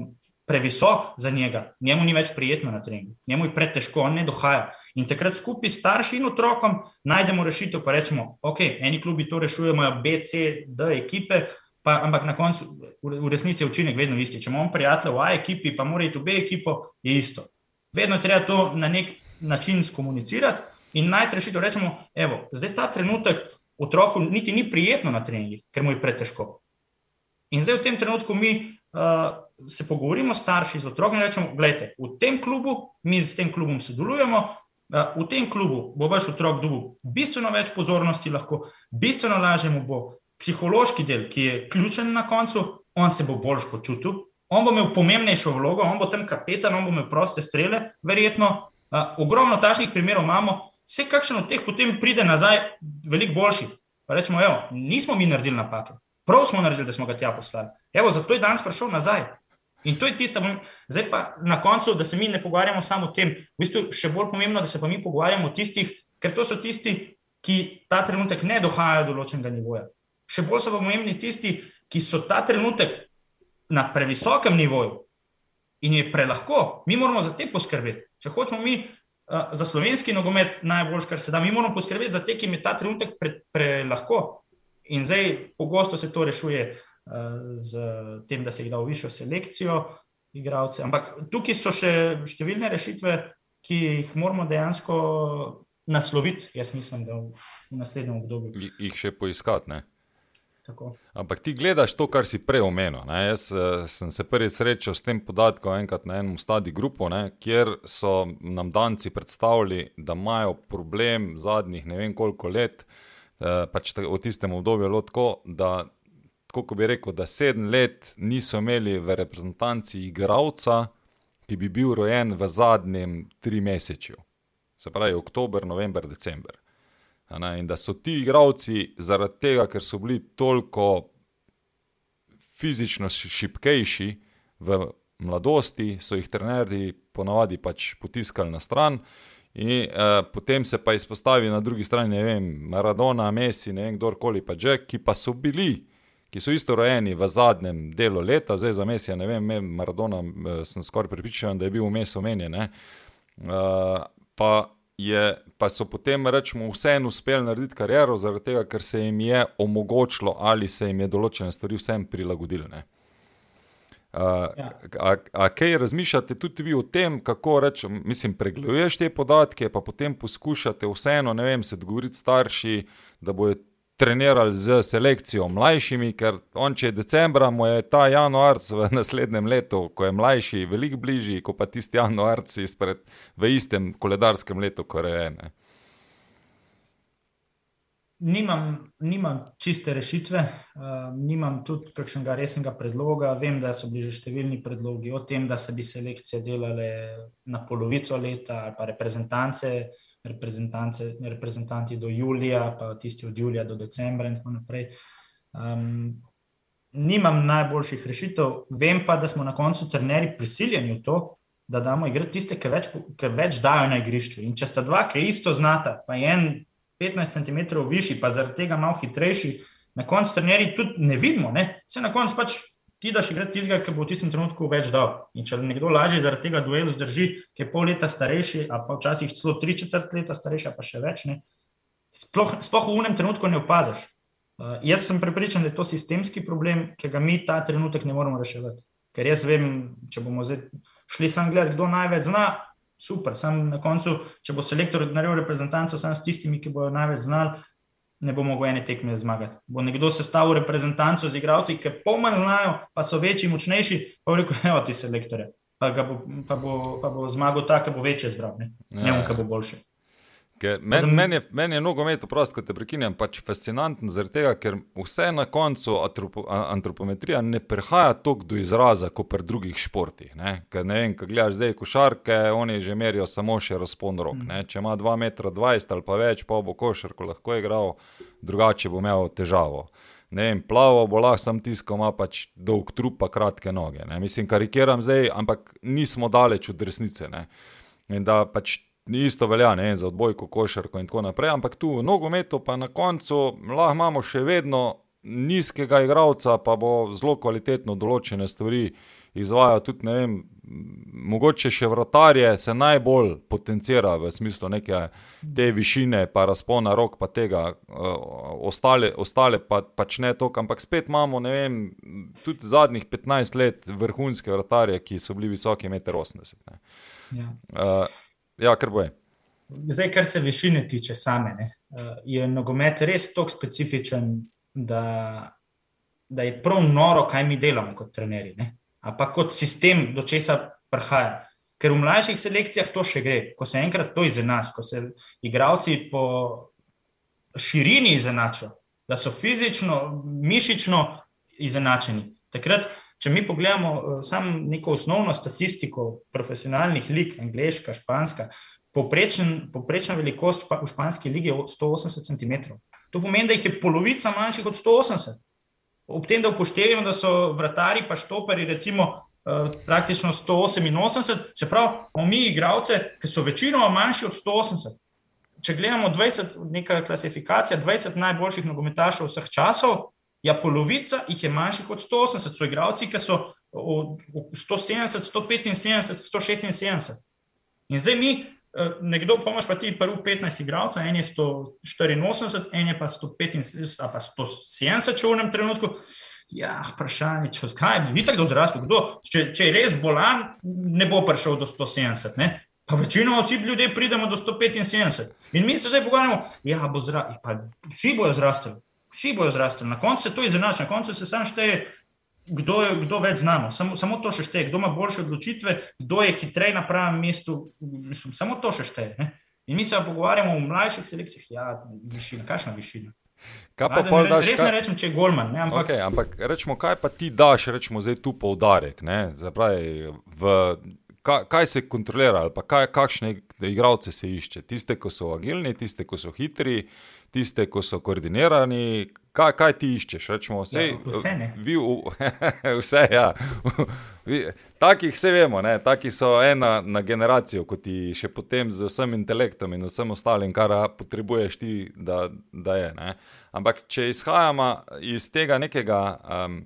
previsok za njega, njemu ni več prijetno na treningu, njemu je pretežko, on ne dohaja. In takrat skupaj s starši in otrokom najdemo rešitev, pa rečemo, ok, eni klubi to rešujejo, imajo B, C, D ekipe, pa, ampak na koncu v resnici je učinek vedno isti. Če imamo prijatelje v A ekipi, pa mora iti v B ekipo, je isto. Vedno je treba to na nek način skomunicirati in najti rešitev. Rečemo, evo, zdaj ta trenutek otroku niti ni prijetno na treningih, ker mu je pretežko. In zdaj v tem trenutku mi uh, se pogovorimo s starši, z otrokom in rečemo: Poglejte, v tem klubu, mi s tem klubom sodelujemo, uh, v tem klubu bo vaš otrok dobil bistveno več pozornosti, lahko bistveno lažje mu bo psihološki del, ki je ključen na koncu, on se bo bolj počutil. On bo imel pomembnejšo vlogo, on bo tam kapetan, on bo imel proste strele, verjetno. Uh, ogromno takšnih primerov imamo, vse kakšen od teh potem pride nazaj, veliko boljši. Pa rečemo, evo, nismo mi naredili napake, prav smo naredili, da smo ga tja poslali. Evo, zato je danes prišel nazaj. In to je tisto, zdaj pa na koncu, da se mi ne pogovarjamo samo o tem, v bistvu še bolj pomembno, da se pa mi pogovarjamo o tistih, ker to so tisti, ki ta trenutek ne dohajajo do določenega nivoja. Še bolj so pa pomembni tisti, ki so ta trenutek na previsokem nivoju in je prelahko. Mi moramo za te poskrbeti. Če hočemo mi za slovenski nogomet najboljš, kar se da, mi moramo poskrbeti za te, ki jim je ta trenutek prelahko. Pre in zdaj pogosto se to rešuje z tem, da se jih da v višjo selekcijo igralcev. Ampak tukaj so še številne rešitve, ki jih moramo dejansko nasloviti, jaz mislim, da v naslednjem obdobju. Jih še poiskati. Tako. Ampak ti gledaš to, kar si prej omenil. Ne? Jaz uh, sem se prvič srečal s tem podatkom enkrat na enem stadiju grupu, ne? kjer so nam danci predstavili, da imajo problem zadnjih ne vem koliko let, uh, pač v tistem obdobju je bilo tako, da tako bi rekel, da sedem let niso imeli v reprezentanci igralca, ki bi bil rojen v zadnjem tri mesečju. Se pravi, oktober, november, december. In da so ti igravci zaradi tega, ker so bili toliko fizično šipkejši v mladosti, so jih trenerji ponavadi pač potiskali na stran. In, eh, potem se pa izpostavi na drugi strani, ne vem, Maradona, Messi, ne vem, kdorkoli pa že, ki pa so bili, ki so isto rojeni v zadnjem delu leta, zdaj za Messi, ne vem, Maradona, eh, sem skoraj pripričan, da je bil vmes omenjen. Eh, pa, je, pa so potem, rečemo, vseeno uspeli narediti kariero, zaradi tega, ker se jim je omogočilo ali se jim je določene stvari vsem prilagodili. Uh, ja. a, a kaj razmišljate tudi vi o tem, kako rečem, mislim, pregleduješ te podatke, pa potem poskušate vseeno, ne vem, se dogovoriti starši, da bojo trenirali z selekcijo mlajšimi, ker on, če je decembra, mu je ta januarc v naslednjem letu, ko je mlajši, veliko bližji, kot pa tisti januarc izpred v istem koledarskem letu, ko je ene nimam, nimam čiste rešitve, uh, nimam tudi kakšnega resnega predloga. Vem, da so bili že številni predlogi o tem, da se bi selekcije delale na polovico leta ali pa reprezentance. Reprezentanti do julija, pa tisti od julija do decembra, in tako naprej. Um, nimam najboljših rešitev, vem pa, da smo na koncu trenerji prisiljeni v to, da damo igrati tiste, ki več, ki več dajo na igrišču. In če sta dva, ki isto znata, pa je en 15 cm višji, pa zaradi tega malo hitrejši, na koncu trenerji tudi ne vidimo. Ne? Vse na koncu pač ti daš igrati tistega, ki bo v tistem trenutku več dal. In če nekdo lažje zaradi tega duelu zdrži, ki je pol leta starejši, a pa včasih celo tri četrt leta starejši, pa še več, ne? sploh, sploh v unem trenutku ne opaziš. Uh, jaz sem prepričan, da je to sistemski problem, ki ga mi ta trenutek ne moremo reševati. Ker jaz vem, če bomo zdaj šli sam gledati, kdo največ zna, super. Sam na koncu, če bo selektor naredil reprezentanco, sam s tistimi, ki bodo največ znali, ne bo mogel ene tekme zmagati. Bo nekdo sestavil reprezentanco z igravci, ki pomanj znajo, pa so večji, močnejši, pa bo rekel, evo ti selektore. Pa, bo, pa, bo, pa bo zmagal ta, ki bo večje zbral, ne, ne ja. on, ki bo boljši. Meni men je, men je nogomet, prosto, ko te prekinjam, pač fascinanten, tega, ker vse na koncu antropometrija ne prihaja tako do izraza kot pri drugih športih. Ne? Ker, ne vem, kaj gledaš zdaj košarke, oni že merijo samo še razpon rok. Mm. Če ima 2,20 m ali pa več, pa bo košarko lahko igral, drugače bo imel težavo. Ne vem, plavo bo lahko sam tiskal, ima pač dolg trup, pa kratke noge. Ne? Mislim, karikiram zdaj, ampak nismo daleč od resnice. Ne? In da pač isto velja ne, za odbojko, košarko in tako naprej, ampak tu v nogometu pa na koncu lahko imamo še vedno nizkega igralca, pa bo zelo kvalitetno določene stvari izvajal tudi, ne vem, mogoče še vratarje se najbolj potencira v smislu neke te višine, pa razpona rok, pa tega, ostale, ostale pa, pač ne to, ampak spet imamo, ne vem, tudi zadnjih 15 let vrhunske vratarje, ki so bili visoki 1,80 m. Ja. Uh, Ja, kar bo je. Zdaj, kar se višine tiče same, ne, eh, je nogomet res tako specifičen, da, da je prav noro, kaj mi delamo kot trenerji, ampak kot sistem, do česa prihaja. Ker v mlajših selekcijah to še gre, ko se enkrat to izenači, ko se igravci po širini izenačijo, da so fizično, mišično izenačeni. Takrat Če mi pogledamo uh, samo neko osnovno statistiko profesionalnih lig, angliška, španska, poprečen, poprečna velikost v španski ligi je 180 cm. To pomeni, da jih je polovica manjših od 180. Ob tem, da upoštevamo, da so vratari pa štoperi, recimo, uh, praktično 188, se pravi, imamo mi igralce, ki so večinoma manjši od 180. Če gledamo 20, neka klasifikacija 20 najboljših nogometašov vseh časov, Ja, polovica jih je manjših od 180, so igralci, ki so od 170, 175, 176. In zdaj mi, eh, nekdo, pomaž pa ti prvi 15 igralcev, en je 184, en je pa 175, pa 170, če v enem trenutku. Ja, vprašanje, če kaj bi videl, kdo zrastel, kdo, če, če je res bolan, ne bo prišel do 170. Ne? Pa večinoma vsi ljudje pridemo do 175. In mi se zdaj pogovarjamo, ja, bo zrastel, vsi bojo zrastli vsi bojo zrastli. Na koncu se to izenači, na koncu se samo šteje, kdo je kdo več znano. Samo, samo to še šteje, kdo ima boljše odločitve, kdo je hitreje na pravem mestu. Mislim, samo to še šteje. Ne? In mi se pogovarjamo v mlajših selekcijah, ja, višina, kakšna višina. Kaj pa pol daš? Res ne rečem, če je golman. Ne, ampak... Okay, ampak rečemo, kaj pa ti daš, rečemo zdaj tu poudarek. Zapravi, v, kaj, kaj se kontrolira, ali pa kaj, kakšne igralce se išče. Tiste, ki so agilni, tiste, ki so hitri, tiste, ki so koordinirani. Kaj, kaj ti iščeš? Rečemo, vse, Ja, vse ne. Vi, vse, ja. Takih vse vemo, ne? taki so ena na generacijo, kot ti še potem z vsem intelektom in vsem ostalim, kar potrebuješ ti, da, da je. Ne? Ampak če izhajamo iz tega nekega um,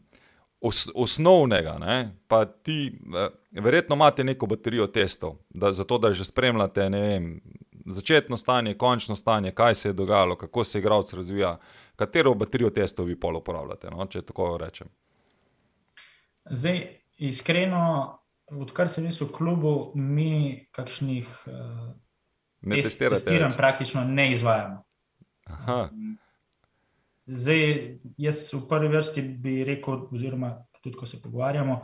os, osnovnega, ne? pa ti uh, verjetno imate neko baterijo testov, da, zato da že spremljate vem, začetno stanje, končno stanje, kaj se je dogajalo, kako se igralec razvija. Katero baterijo testov vi pol uporabljate, no? če tako rečem? Zdaj, iskreno, odkar sem v klubu, mi kakšnih uh, ne test, testiranj praktično ne izvajamo. Aha, Zdaj, jaz v prvi vrsti bi rekel, oziroma tudi ko se pogovarjamo,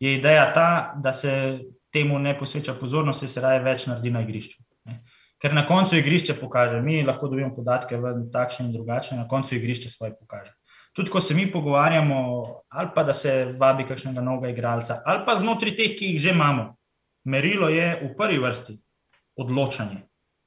je ideja ta, da se temu ne posveča pozornosti, se raje več naredi na igrišču. Ne. Ker na koncu igrišče pokaže, mi lahko dobimo podatke v takšne in drugačne, na koncu igrišče svoje pokaže. Tudi ko se mi pogovarjamo, ali pa da se vabi kakšnega novega igralca, ali pa znotraj teh, ki jih že imamo, merilo je v prvi vrsti odločanje.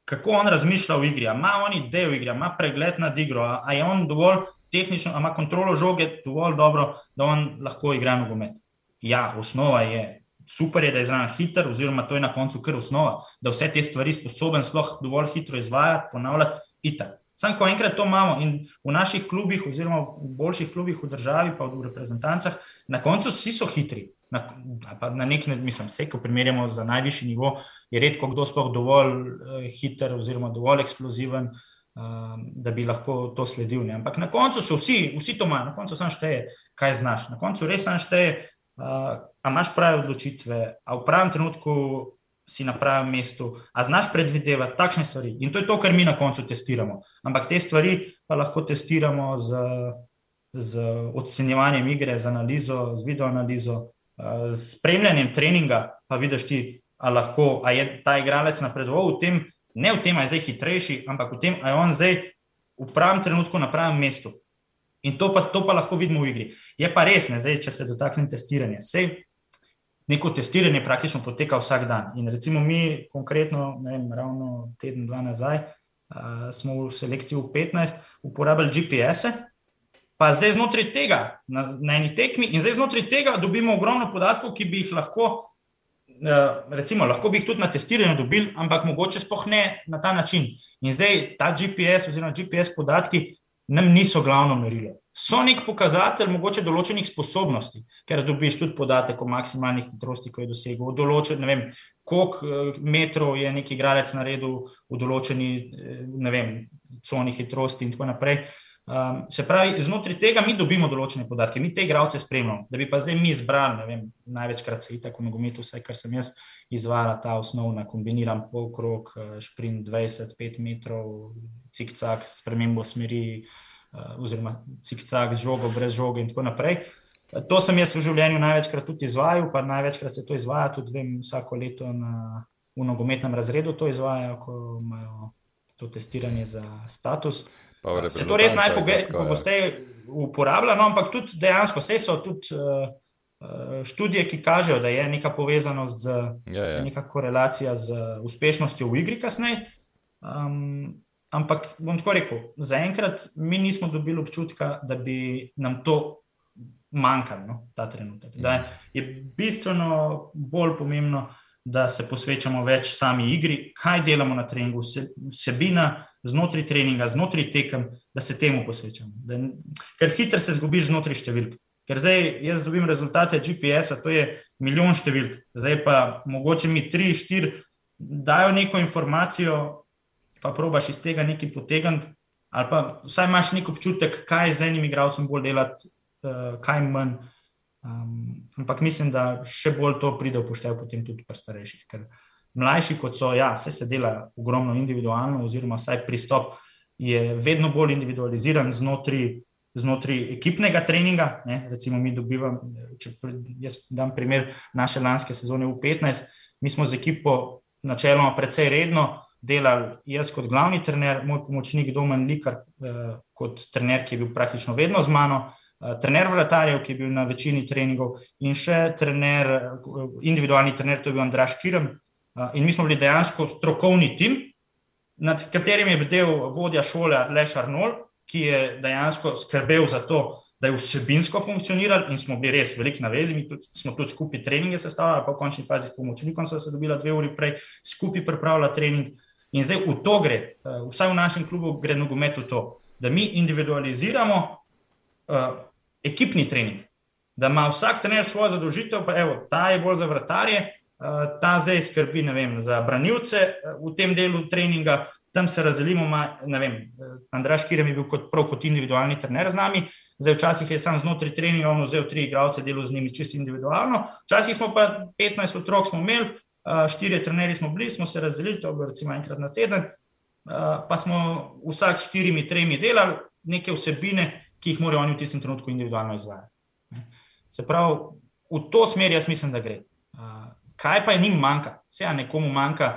Kako on razmišlja v igri, ima on idejo v igri, ima pregled nad igro, ali je on dovolj tehnično, ali ima kontrolo žoge dovolj dobro, da on lahko igra nogomet. Ja, osnova je super, je, da je zraven hiter, oziroma to je na koncu kar osnova, da vse te stvari sposoben sploh dovolj hitro izvajati, ponavljati itak. Sam, ko enkrat to imamo in v naših klubih, oziroma v boljših klubih v državi, pa v reprezentancah, na koncu vsi so hitri. Na, na nek način, mislim, vse, ko primerjamo za najvišji nivo, je redko kdo sploh dovolj uh, hiter oziroma dovolj eksploziven, uh, da bi lahko to sledil. Ne? Ampak na koncu so vsi, vsi to imajo, na koncu sam šteje, kaj znaš. Na koncu res sam šteje, uh, a imaš prave odločitve, a v pravem trenutku si na pravem mestu, a znaš predvidevati takšne stvari. In to je to, kar mi na koncu testiramo. Ampak te stvari pa lahko testiramo z, z ocenjevanjem igre, z analizo, z videoanalizo, z spremljanjem treninga, pa vidiš ti, a lahko, a je ta igralec napredoval v tem, ne v tem, a je zdaj hitrejši, ampak v tem, a je on zdaj v pravem trenutku na pravem mestu. In to pa, to pa lahko vidimo v igri. Je pa res, ne, zdaj, če se dotaknem testiranja. Sej, neko testiranje praktično poteka vsak dan. In recimo mi, konkretno, ne vem, ravno teden, dva nazaj, uh, smo v selekciji v 15 uporabljali GPS-e, pa zdaj znotraj tega, na, na eni tekmi, in zdaj znotraj tega dobimo ogromno podatkov, ki bi jih lahko, uh, recimo, lahko bi jih tudi na testiranju dobili, ampak mogoče spoh ne na ta način. In zdaj ta GPS oziroma GPS podatki nam niso glavno merilo. So nek pokazatelj mogoče določenih sposobnosti, ker dobiš tudi podatek o maksimalnih hitrosti, ko je dosegel, določen, ne vem, koliko metrov je neki igralec naredil v določeni, ne vem, coni hitrosti in tako naprej. Um, se pravi, znotraj tega mi dobimo določene podatke, mi te igralce spremljamo, da bi pa zdaj mi izbrali, ne vem, največkrat se itak v nogometu, vse kar sem jaz izvajala, ta osnovna, kombiniran polkrog, šprint 25 metrov, cik-cak, spremembo smeri, uh, oziroma cik-cak z žogo, brez žoge in tako naprej. To sem jaz v življenju največkrat tudi izvajal, pa največkrat se to izvaja, tudi vem, vsako leto na, v nogometnem razredu to izvajajo, ko imajo to testiranje za status. Se to res najpogosteje uporablja, no, ampak tudi dejansko vse so tudi uh, študije, ki kažejo, da je neka povezanost, z, ja, ja. neka korelacija z uspešnostjo v igri kasneje. Um, ampak bom tako rekel, zaenkrat mi nismo dobili občutka, da bi nam to manjkalo, no, ta trenutek. Da je bistveno bolj pomembno, da se posvečamo več sami igri, kaj delamo na treningu, vsebina znotraj treninga, znotraj tekem, da se temu posvečamo. Da, ker hitro se zgubiš znotraj številk. Ker zdaj jaz dobim rezultate GPS-a, to je milijon številk, zdaj pa mogoče mi tri, štiri dajo neko informacijo, pa probaš iz tega nekaj potegniti, ali pa vsaj imaš nek občutek, kaj z enim igralcem bolj delati, uh, kaj manj. Um, ampak mislim, da še bolj to pride v poštev potem tudi pri starejših. Ker mlajši kot so, ja, vse se dela ogromno individualno, oziroma vsaj pristop je vedno bolj individualiziran znotraj, znotraj ekipnega treninga. Ne? Recimo, mi dobivamo, če jaz dam primer naše lanske sezone v 15, mi smo z ekipo načeloma precej redno delali, jaz kot glavni trener, moj pomočnik Domen Likar eh, kot trener, ki je bil praktično vedno z mano. Trener vratarjev, ki je bil na večini treningov, in še trener, individualni trener, to je bil Andraš Kirem. In mi smo bili dejansko strokovni tim, nad katerim je bil vodja šole Leš Arnold, ki je dejansko skrbel za to, da je vsebinsko funkcioniral in smo bili res veliko na vezi. Mi tudi, smo tudi skupaj treninge sestavljali, pa v končni fazi s pomočnikom smo se dobili dve uri prej, skupaj pripravljali trening. In zdaj v to gre, eh, vsaj v našem klubu gre nogomet v to, da mi individualiziramo uh, ekipni trening, da ima vsak trener svojo zadolžitev, pa evo, ta je bolj za vrtarje, ta zdaj skrbi vem, za branilce uh, v tem delu treninga, tam se razdelimo. Andraš Kirem je bil kot, prav kot individualni trener z nami. Zdaj, včasih je sam znotraj treninga, on vzel tri igralce, delal z njimi čisto individualno. Včasih smo pa 15 otrok smo imeli, štiri trenerji smo bili, smo se razdelili, to bo recimo enkrat na teden, pa smo vsak s štirimi, tremi delali neke vsebine, ki jih morajo oni v tistem trenutku individualno izvajati. Se pravi, v to smer jaz mislim, da gre. Kaj pa je njim manjka? Vse, a nekomu manjka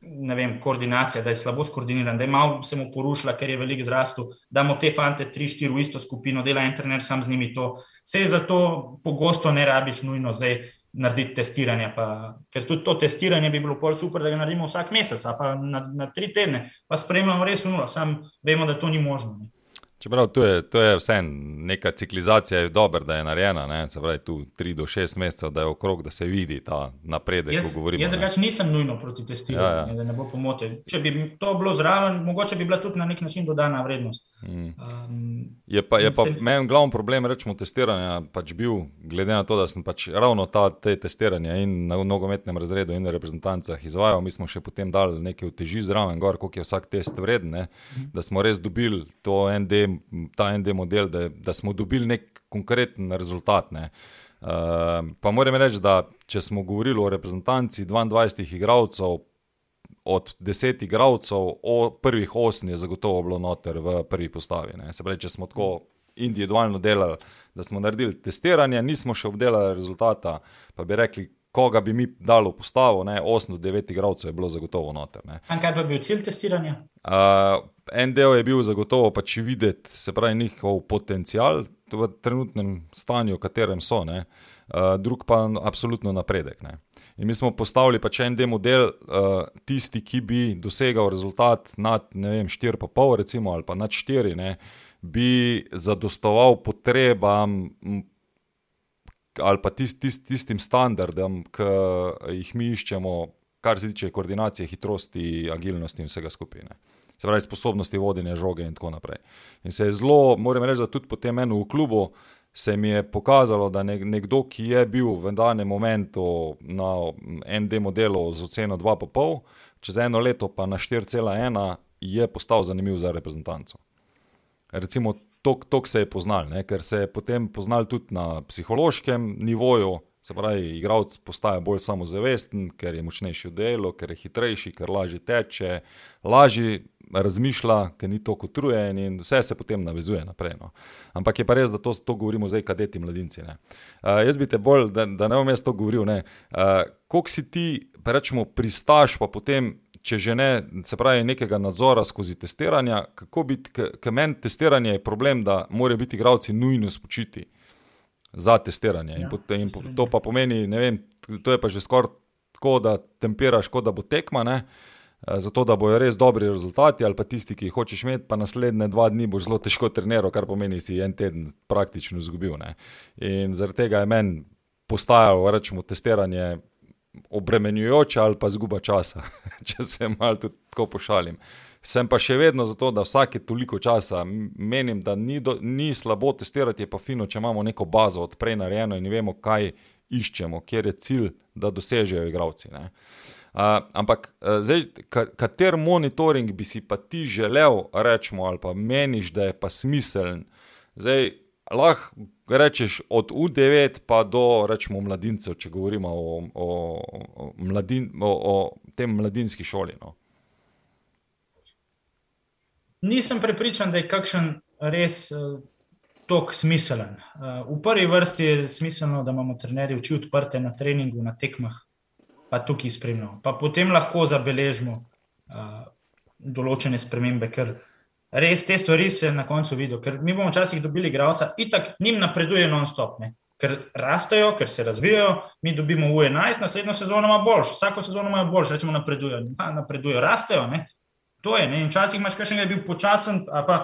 ne vem, koordinacija, da je slabo skoordiniran, da je malo se mu porušila, ker je veliko zrastel, da imamo te fante tri, štiri v isto skupino, dela en trener sam z njimi to. Vse je zato pogosto ne rabiš nujno zdaj narediti testiranje, pa, ker tudi to testiranje bi bilo pol super, da ga naredimo vsak mesec, pa na, na tri tedne, pa spremljamo res v nulo, sam vemo, da to ni možno. Ne. Čeprav to je, to je vse neka ciklizacija, je dobro, da je narejena, ne? se pravi, tu 3 do 6 mesecev, da je okrog, da se vidi ta napredek. Jaz, jaz drugače nisem nujno proti testiranju, ja, ja. da ne bo pomote. Če bi to bilo zraven, mogoče bi bila tudi na nek način dodana vrednost. Mm. Um, je pa, je pa se... meni glavni problem, rečemo, testiranja pač bil, glede na to, da sem pač ravno ta, te testiranja in na nogometnem razredu in na reprezentancah izvajal, mi smo še potem dali nekaj uteži zraven, gor, koliko je vsak test vreden, mm. da smo res dobili to ND ta ND model, da, da smo dobili nek konkreten rezultat. Ne. Uh, pa moram reči, da če smo govorili o reprezentanci 22 igralcev, od 10 igralcev, o prvih 8 je zagotovo bilo noter v prvi postavi. Ne. Se pravi, če smo tako individualno delali, da smo naredili testiranje, nismo še obdelali rezultata, pa bi rekli, koga bi mi dali v postavo, 8 do 9 igralcev je bilo zagotovo noter. Kaj pa je bil cilj testiranja? Uh, en del je bil zagotovo pač videti, se pravi, njihov potencial v trenutnem stanju, v katerem so, uh, drug pa absolutno napredek. Ne. In mi smo postavili pač en del model, uh, tisti, ki bi dosegal rezultat nad 4,5, recimo, ali pa nad 4, ne, bi zadostoval potrebam. Ali pa tist, tist, tistim standardom, ki jih mi iščemo, kar se tiče koordinacije, hitrosti, agilnosti in vsega skupine se pravi, sposobnosti vodenja žoge in tako naprej. In se je zelo, moram reči, da tudi po tem enu v klubu se mi je pokazalo, da nekdo, ki je bil v danem momentu na ND modelu z oceno 2,5, čez eno leto pa na 4,1, je postal zanimiv za reprezentanco. Recimo, to se je poznal, ne? ker se je potem poznal tudi na psihološkem nivoju. Se pravi, igralec postaja bolj samozavesten, ker je močnejši v delu, ker je hitrejši, ker lažje teče, lažje razmišlja, ker ni tako utrujen in vse se potem navezuje naprej. No. Ampak je pa res, da to, to govorimo zdaj, kadeti mladinci. Uh, jaz bi te bolj, da, da ne bom jaz to govoril, uh, koliko si ti, rečemo, pristaš, pa potem, če že ne, se pravi, nekega nadzora skozi testiranja, kako biti, ker meni testiranje je problem, da morajo biti igravci nujno spočiti za testiranje. Ja, in, potem, in to pa pomeni, ne vem, to je pa že skoraj tako, da tempiraš, kot da bo tekma. Ne? Eh, zato da bojo res dobri rezultati, ali pa tisti, ki jih hočeš imeti, pa naslednje dva dni boš zelo težko treniral, kar pomeni, da si en teden praktično izgubil. Ne. In zaradi tega je meni postajalo, rečemo, testiranje obremenjujoče ali pa zguba časa, če se malo tako pošalim. Sem pa še vedno za to, da vsake toliko časa menim, da ni, do, ni slabo testirati, je pa fino, če imamo neko bazo odprej narejeno in vemo, kaj iščemo, kjer je cilj, da dosežejo igravci. Uh, ampak zdaj, kater monitoring bi si pa ti želel, rečemo, ali pa meniš, da je pa smiseln? Zdaj, lahko rečeš od U9 pa do rečemo, mladincev, če govorimo o, o, o, mladin, o, o tem mladinski šoli. No. Nisem prepričan, da je kakšen res uh, tok smiselen. Uh, v prvi vrsti je smiselno, da imamo trenerje oči odprte na treningu, na tekmah, pa tukaj spremljamo. Pa potem lahko zabeležimo uh, določene spremembe, ker res te stvari se na koncu vidijo. Ker mi bomo včasih dobili igralca, itak njim napreduje non-stop. Ne? Ker rastejo, ker se razvijajo, mi dobimo v 11, naslednjo sezono ima boljš, vsako sezono ima boljš, rečemo, napredujejo. Napredujejo, rastejo, ne? To je. Ne? In včasih imaš še nekaj, ki je bil počasen, pa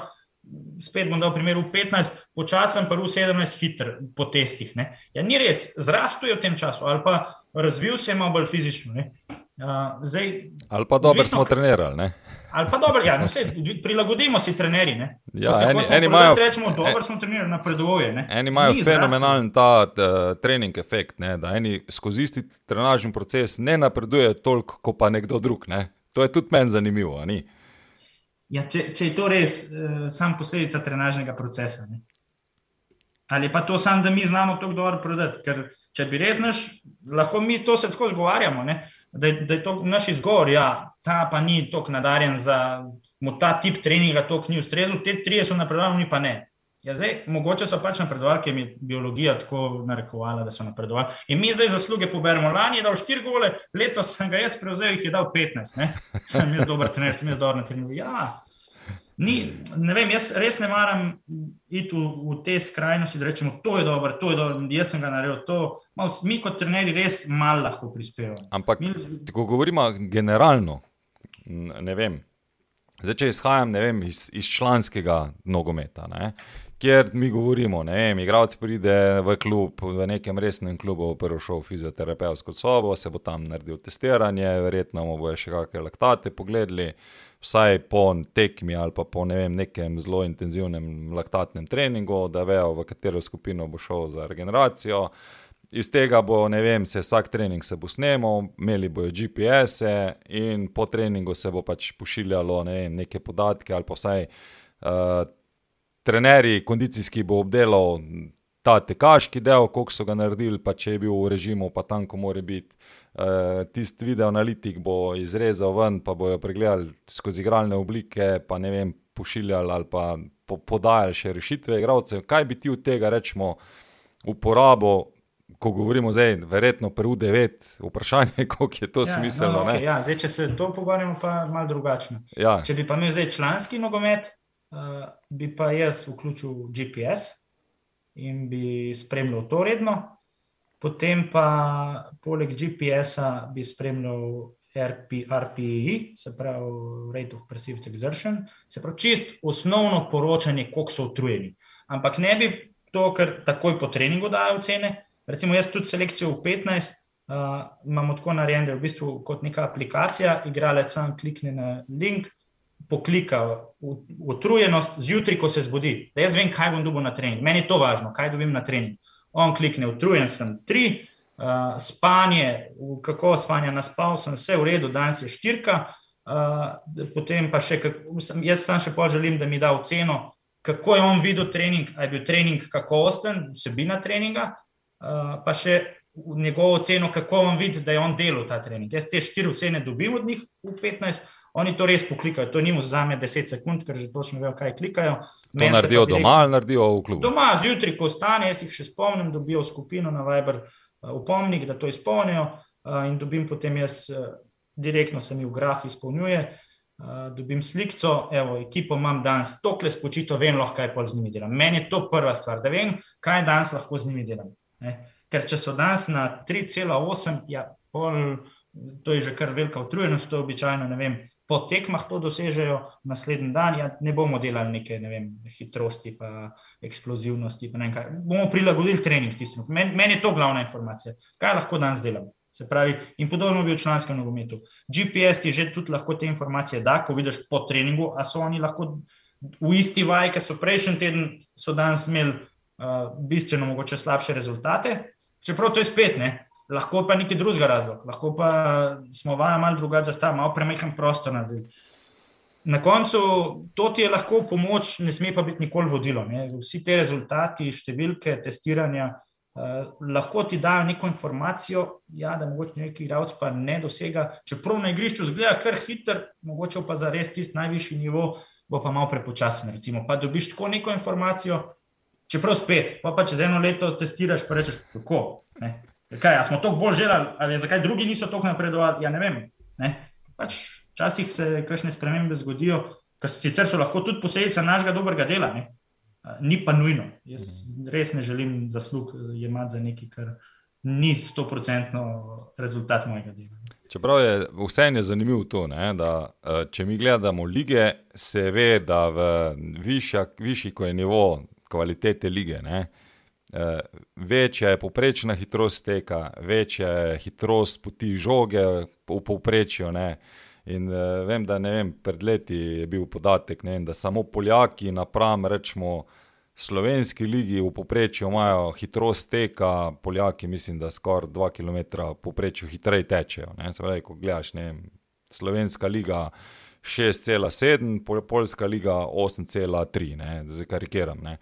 spet bom dal primer v 15, počasen, pa v 17, hiter po testih. Ne? Ja, ni res, zrastel je v tem času, ali pa razvil se je malo bolj fizično. Uh, zdaj, ali pa dobro smo trenirali. Ne? Ali pa dobro, ja, no, vse, prilagodimo si trenerji. Ja, eni, eni imajo, rečemo, dobro smo trenirali, napredujoče. Eni imajo fenomenalen ta uh, trening efekt, ne? da eni skozi isti trenažni proces ne napredujejo toliko, kot pa nekdo drug. Ne? To je tudi meni zanimivo. Ja, če, če je to res uh, sam posledica trenažnega procesa. Ne? Ali pa to samo, da mi znamo to dobro prodati. Ker če bi res naš, lahko mi to se tako zgovarjamo, da je, da je to naš izgovor. Ja, ta pa ni tako nadarjen za ta tip treninga, to ni ustrezno, te tri so napredovali, mi pa ne. Ja, zdaj, mogoče so pač napredovali, ker mi biologija tako narekovala, da so napredovali. In mi zdaj zasluge poberemo. Lani je dal 4 gole, letos sem ga jaz prevzel, jih je dal 15. Ne? Sem jaz dober trener, sem jaz dober na treningu. Ja, ni, ne vem, jaz res ne maram iti v, v te skrajnosti, da rečemo, to je dobro, to je dobro, jaz sem ga naredil. To, mal, mi kot trenerji res malo lahko prispevamo. Ampak, mi, ko govorimo generalno, ne vem. Zdaj, če izhajam vem, iz, iz članskega nogometa, ne, kjer mi govorimo, da igralci pride v klub, v nekem resnem klubu, prvo šel v fizioterapevtsko sobo, se bo tam naredil testiranje, verjetno bomo še kakšne laktate pogledali, vsaj po tekmi ali pa po ne vem, nekem zelo intenzivnem laktatnem treningu, da vejo, v katero skupino bo šel za regeneracijo. Iz tega bo, ne vem, se vsak trening se bo snemal, imeli bojo GPS-e in po treningu se bo pač pošiljalo ne vem, neke podatke ali pa vsaj uh, trenerji, kondicijski bo obdelal ta tekaški del, koliko so ga naredili, pa če je bil v režimu, pa tam, ko mora biti. Uh, Tisti video analitik bo izrezal ven, pa bojo pregledali skozi igralne oblike, pa ne vem, pošiljali ali pa po, podajali še rešitve igralcev. Kaj bi ti od tega, rečemo, uporabo, ko govorimo zdaj, verjetno pri U9, vprašanje je, koliko je to ja, smiselno. No, okay, ja, zdaj, če se to pogovarjamo, pa je malo drugačno. Ja. Če bi pa imel zdaj članski nogomet, uh, bi pa jaz vključil GPS in bi spremljal to redno. Potem pa poleg GPS-a bi spremljal RP, RPI, se pravi Rate of Perceived Exertion, se pravi čist osnovno poročanje, koliko so utrujeni. Ampak ne bi to, ker takoj po treningu dajo ocene. Recimo, jaz tudi selekcijo v 15 uh, imamo tako narejen, da je v bistvu kot neka aplikacija, igralec sam klikne na link, poklika utrujenost zjutraj, ko se zbudi. Da jaz vem, kaj bom dobil na trening. Meni je to važno, kaj dobim na trening. On klikne, utrujen sem tri, uh, spanje, kako spanje, naspal sem, vse v redu, danes je štirka. Uh, potem pa še, jaz sam še pa želim, da mi da oceno, kako je on videl trening, ali je bil trening kakovosten, vsebina treninga, uh, pa še njegovo oceno, kako on vidi, da je on delal ta trening. Jaz te štiri ocene dobim od njih v 15. Oni to res poklikajo, to ni mu za me 10 sekund, ker že točno vejo, kaj klikajo. To Men naredijo doma ali naredijo v klubu? Doma, zjutraj, ko stane, jaz jih še spomnim, dobijo skupino na Viber, upomnik, uh, da to izpolnijo uh, in dobim potem jaz, uh, direktno se mi v graf izpolnjuje, dobim slikco, evo, ekipo imam danes, tokle spočito, vem lahko, kaj pol z njimi delam. Meni je to prva stvar, da vem, kaj danes lahko z njimi delam. Ne? Ker če so danes na 3,8, ja, pol, to je že kar velika utrujenost, to je običajno, ne vem, po tekmah to dosežejo, naslednji dan ja, ne bomo delali neke ne vem, hitrosti, pa eksplozivnosti. Pa bomo prilagodili trening tistim. Meni men je to glavna informacija, kaj lahko danes delamo. Se pravi, in podobno bi v članskem nogometu. GPS ti že tudi lahko te informacije da, ko vidiš po treningu, a so oni lahko v isti vaj, ki so prejšnji teden, so danes imeli uh, bistveno mogoče slabše rezultate. Čeprav to je spet, ne, lahko pa neki drugi razlog, lahko pa smo vaja malo drugače zastavili, malo premehen prostor. Na koncu to ti je lahko pomoč, ne sme pa biti nikoli vodilo. Ne. Vsi ti rezultati, številke, testiranja eh, lahko ti dajo neko informacijo, ja, da mogoče neki igralec pa ne dosega. Čeprav na igrišču zgleda kar hiter, mogoče pa za res tisti najvišji nivo, bo pa malo prepočasen. Recimo, pa dobiš tako neko informacijo, čeprav spet, pa, pa čez eno leto testiraš, pa rečeš, kako. Ne. Kaj, smo to bolj želeli, ali zakaj drugi niso tako napredovali? Ja, ne vem. Ne? Pač, včasih se kakšne spremembe zgodijo, ki sicer so lahko tudi posledica našega dobrega dela, ne? ni pa nujno. Jaz res ne želim zaslug jemati za nekaj, kar ni 100-odstotno rezultat mojega dela. Čeprav je vseeno zanimivo to, ne, da eh, če mi gledamo lige, se ve, da višja, višji, ko je nivo kvalitete lige, ne, eh, večja je poprečna hitrost teka, večja je hitrost poti žoge v povprečju. In uh, vem, da vem, pred leti je bil podatek, ne, da samo Poljaki, napram rečemo, slovenski ligi v povprečju imajo hitrost teka, Poljaki, mislim, da skoraj 2 km v povprečju hitreje tečejo. Se pravi, ko gledaš, ne, slovenska liga 6,7, Poljska liga 8,3, zdaj karikiram. Uh,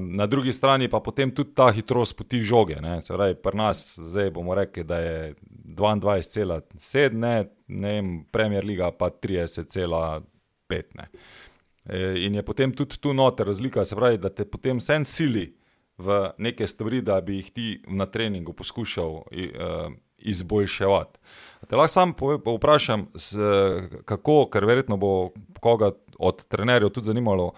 na drugi strani pa potem tudi ta hitrost poti žoge. Ne, pravi, pri nas zdaj bomo rekli, da je 22,7, ne, ne vem, Premier Liga pa 30,5. E, in je potem tudi tu noter razlika, se pravi, da te potem vse sili v neke stvari, da bi jih ti na treningu poskušal uh, izboljševati. Te lahko sam vprašam, kako, ker verjetno bo koga od trenerjev tudi zanimalo,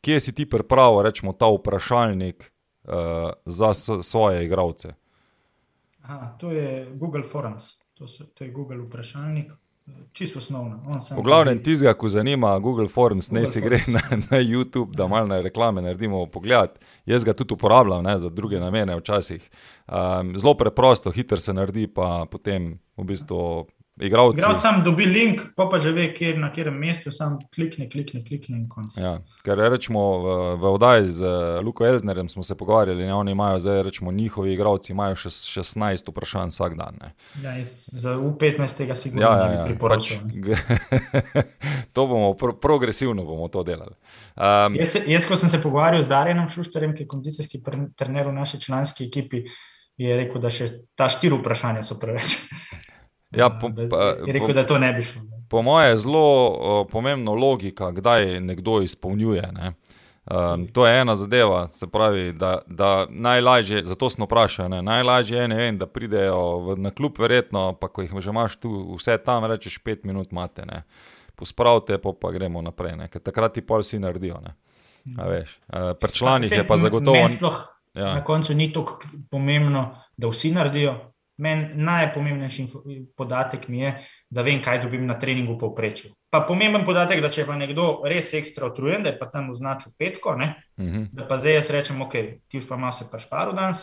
kje si ti pripravil, rečemo, ta vprašalnik uh, za svoje igralce. Aha, to je Google Forums, to, so, to je Google vprašalnik. Čisto osnovno. V glavnem, tizga, ko zanima Google Forms, ne si gre na, na YouTube, da malo na reklame naredimo pogled. Jaz ga tudi uporabljam ne, za druge namene včasih. Um, zelo preprosto, hiter se naredi, pa potem v bistvu Igravci. Igravci sam dobi link, pa pa že ve, kjer, na katerem mestu, sam klikni, klikni, klikni in konc. Ja, ker rečemo v, v oddaji z uh, Luko Elznerjem smo se pogovarjali, ne, oni imajo zdaj, rečemo, njihovi igravci imajo še 16 vprašanj vsak dan. Ne. Ja, za U15 tega sigurno ja, ja, ja. priporočam. Pač, to bomo, pro, progresivno bomo to delali. Um, jaz, jaz, ko sem se pogovarjal z Darjenom Šušterjem, ki je kondicijski trener v naši članski ekipi, je rekel, da še ta štiri vprašanja so preveč. Ja, po, pa, je rekel, po, da to ne bi šlo. Po mojem je zelo uh, pomembna logika, kdaj nekdo izpolnjuje. Ne? Um, to je ena zadeva, se pravi, da, da najlažje, zato smo vprašali, najlažje je, vem, da pridejo v, na klub, verjetno, pa ko jih že imaš tu, vse tam, rečeš, pet minut imate, pospravite, pa, pa gremo naprej, ker takrat ti pol si naredijo. Veš, uh, Pri članih je pa zagotovo. Sploh, ja. Na koncu ni tako pomembno, da vsi naredijo, Meni najpomembnejši podatek mi je, da vem, kaj dobim na treningu po preču. Pa pomemben podatek, da če je nekdo res ekstra utrujen, da je pa tam označil petko, uh mhm. -huh. da pa zdaj jaz rečem, ok, ti už pa imaš se pa šparu danes,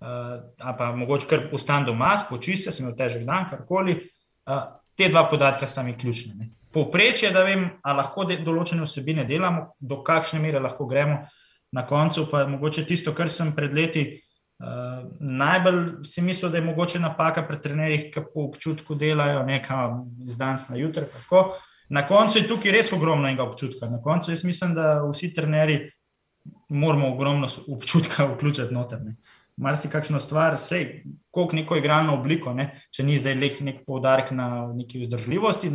uh, a pa mogoče kar ustan doma, spočisi se, sem imel težek dan, karkoli. Uh, te dva podatka sta mi ključni. Povprečje, da vem, ali lahko de določene vsebine delamo, do kakšne mere lahko gremo, na koncu pa mogoče tisto, kar sem pred leti. Uh, najbolj si mislil, da je mogoče napaka pri trenerjih, ki po občutku delajo nekaj iz danes na jutro. Na koncu je tukaj res ogromno enega občutka. Na koncu jaz mislim, da vsi trenerji moramo ogromno občutka vključiti noter. Mar si kakšno stvar, sej, koliko neko igralno obliko, ne? če ni zdaj le nek poudarek na neki vzdržljivosti.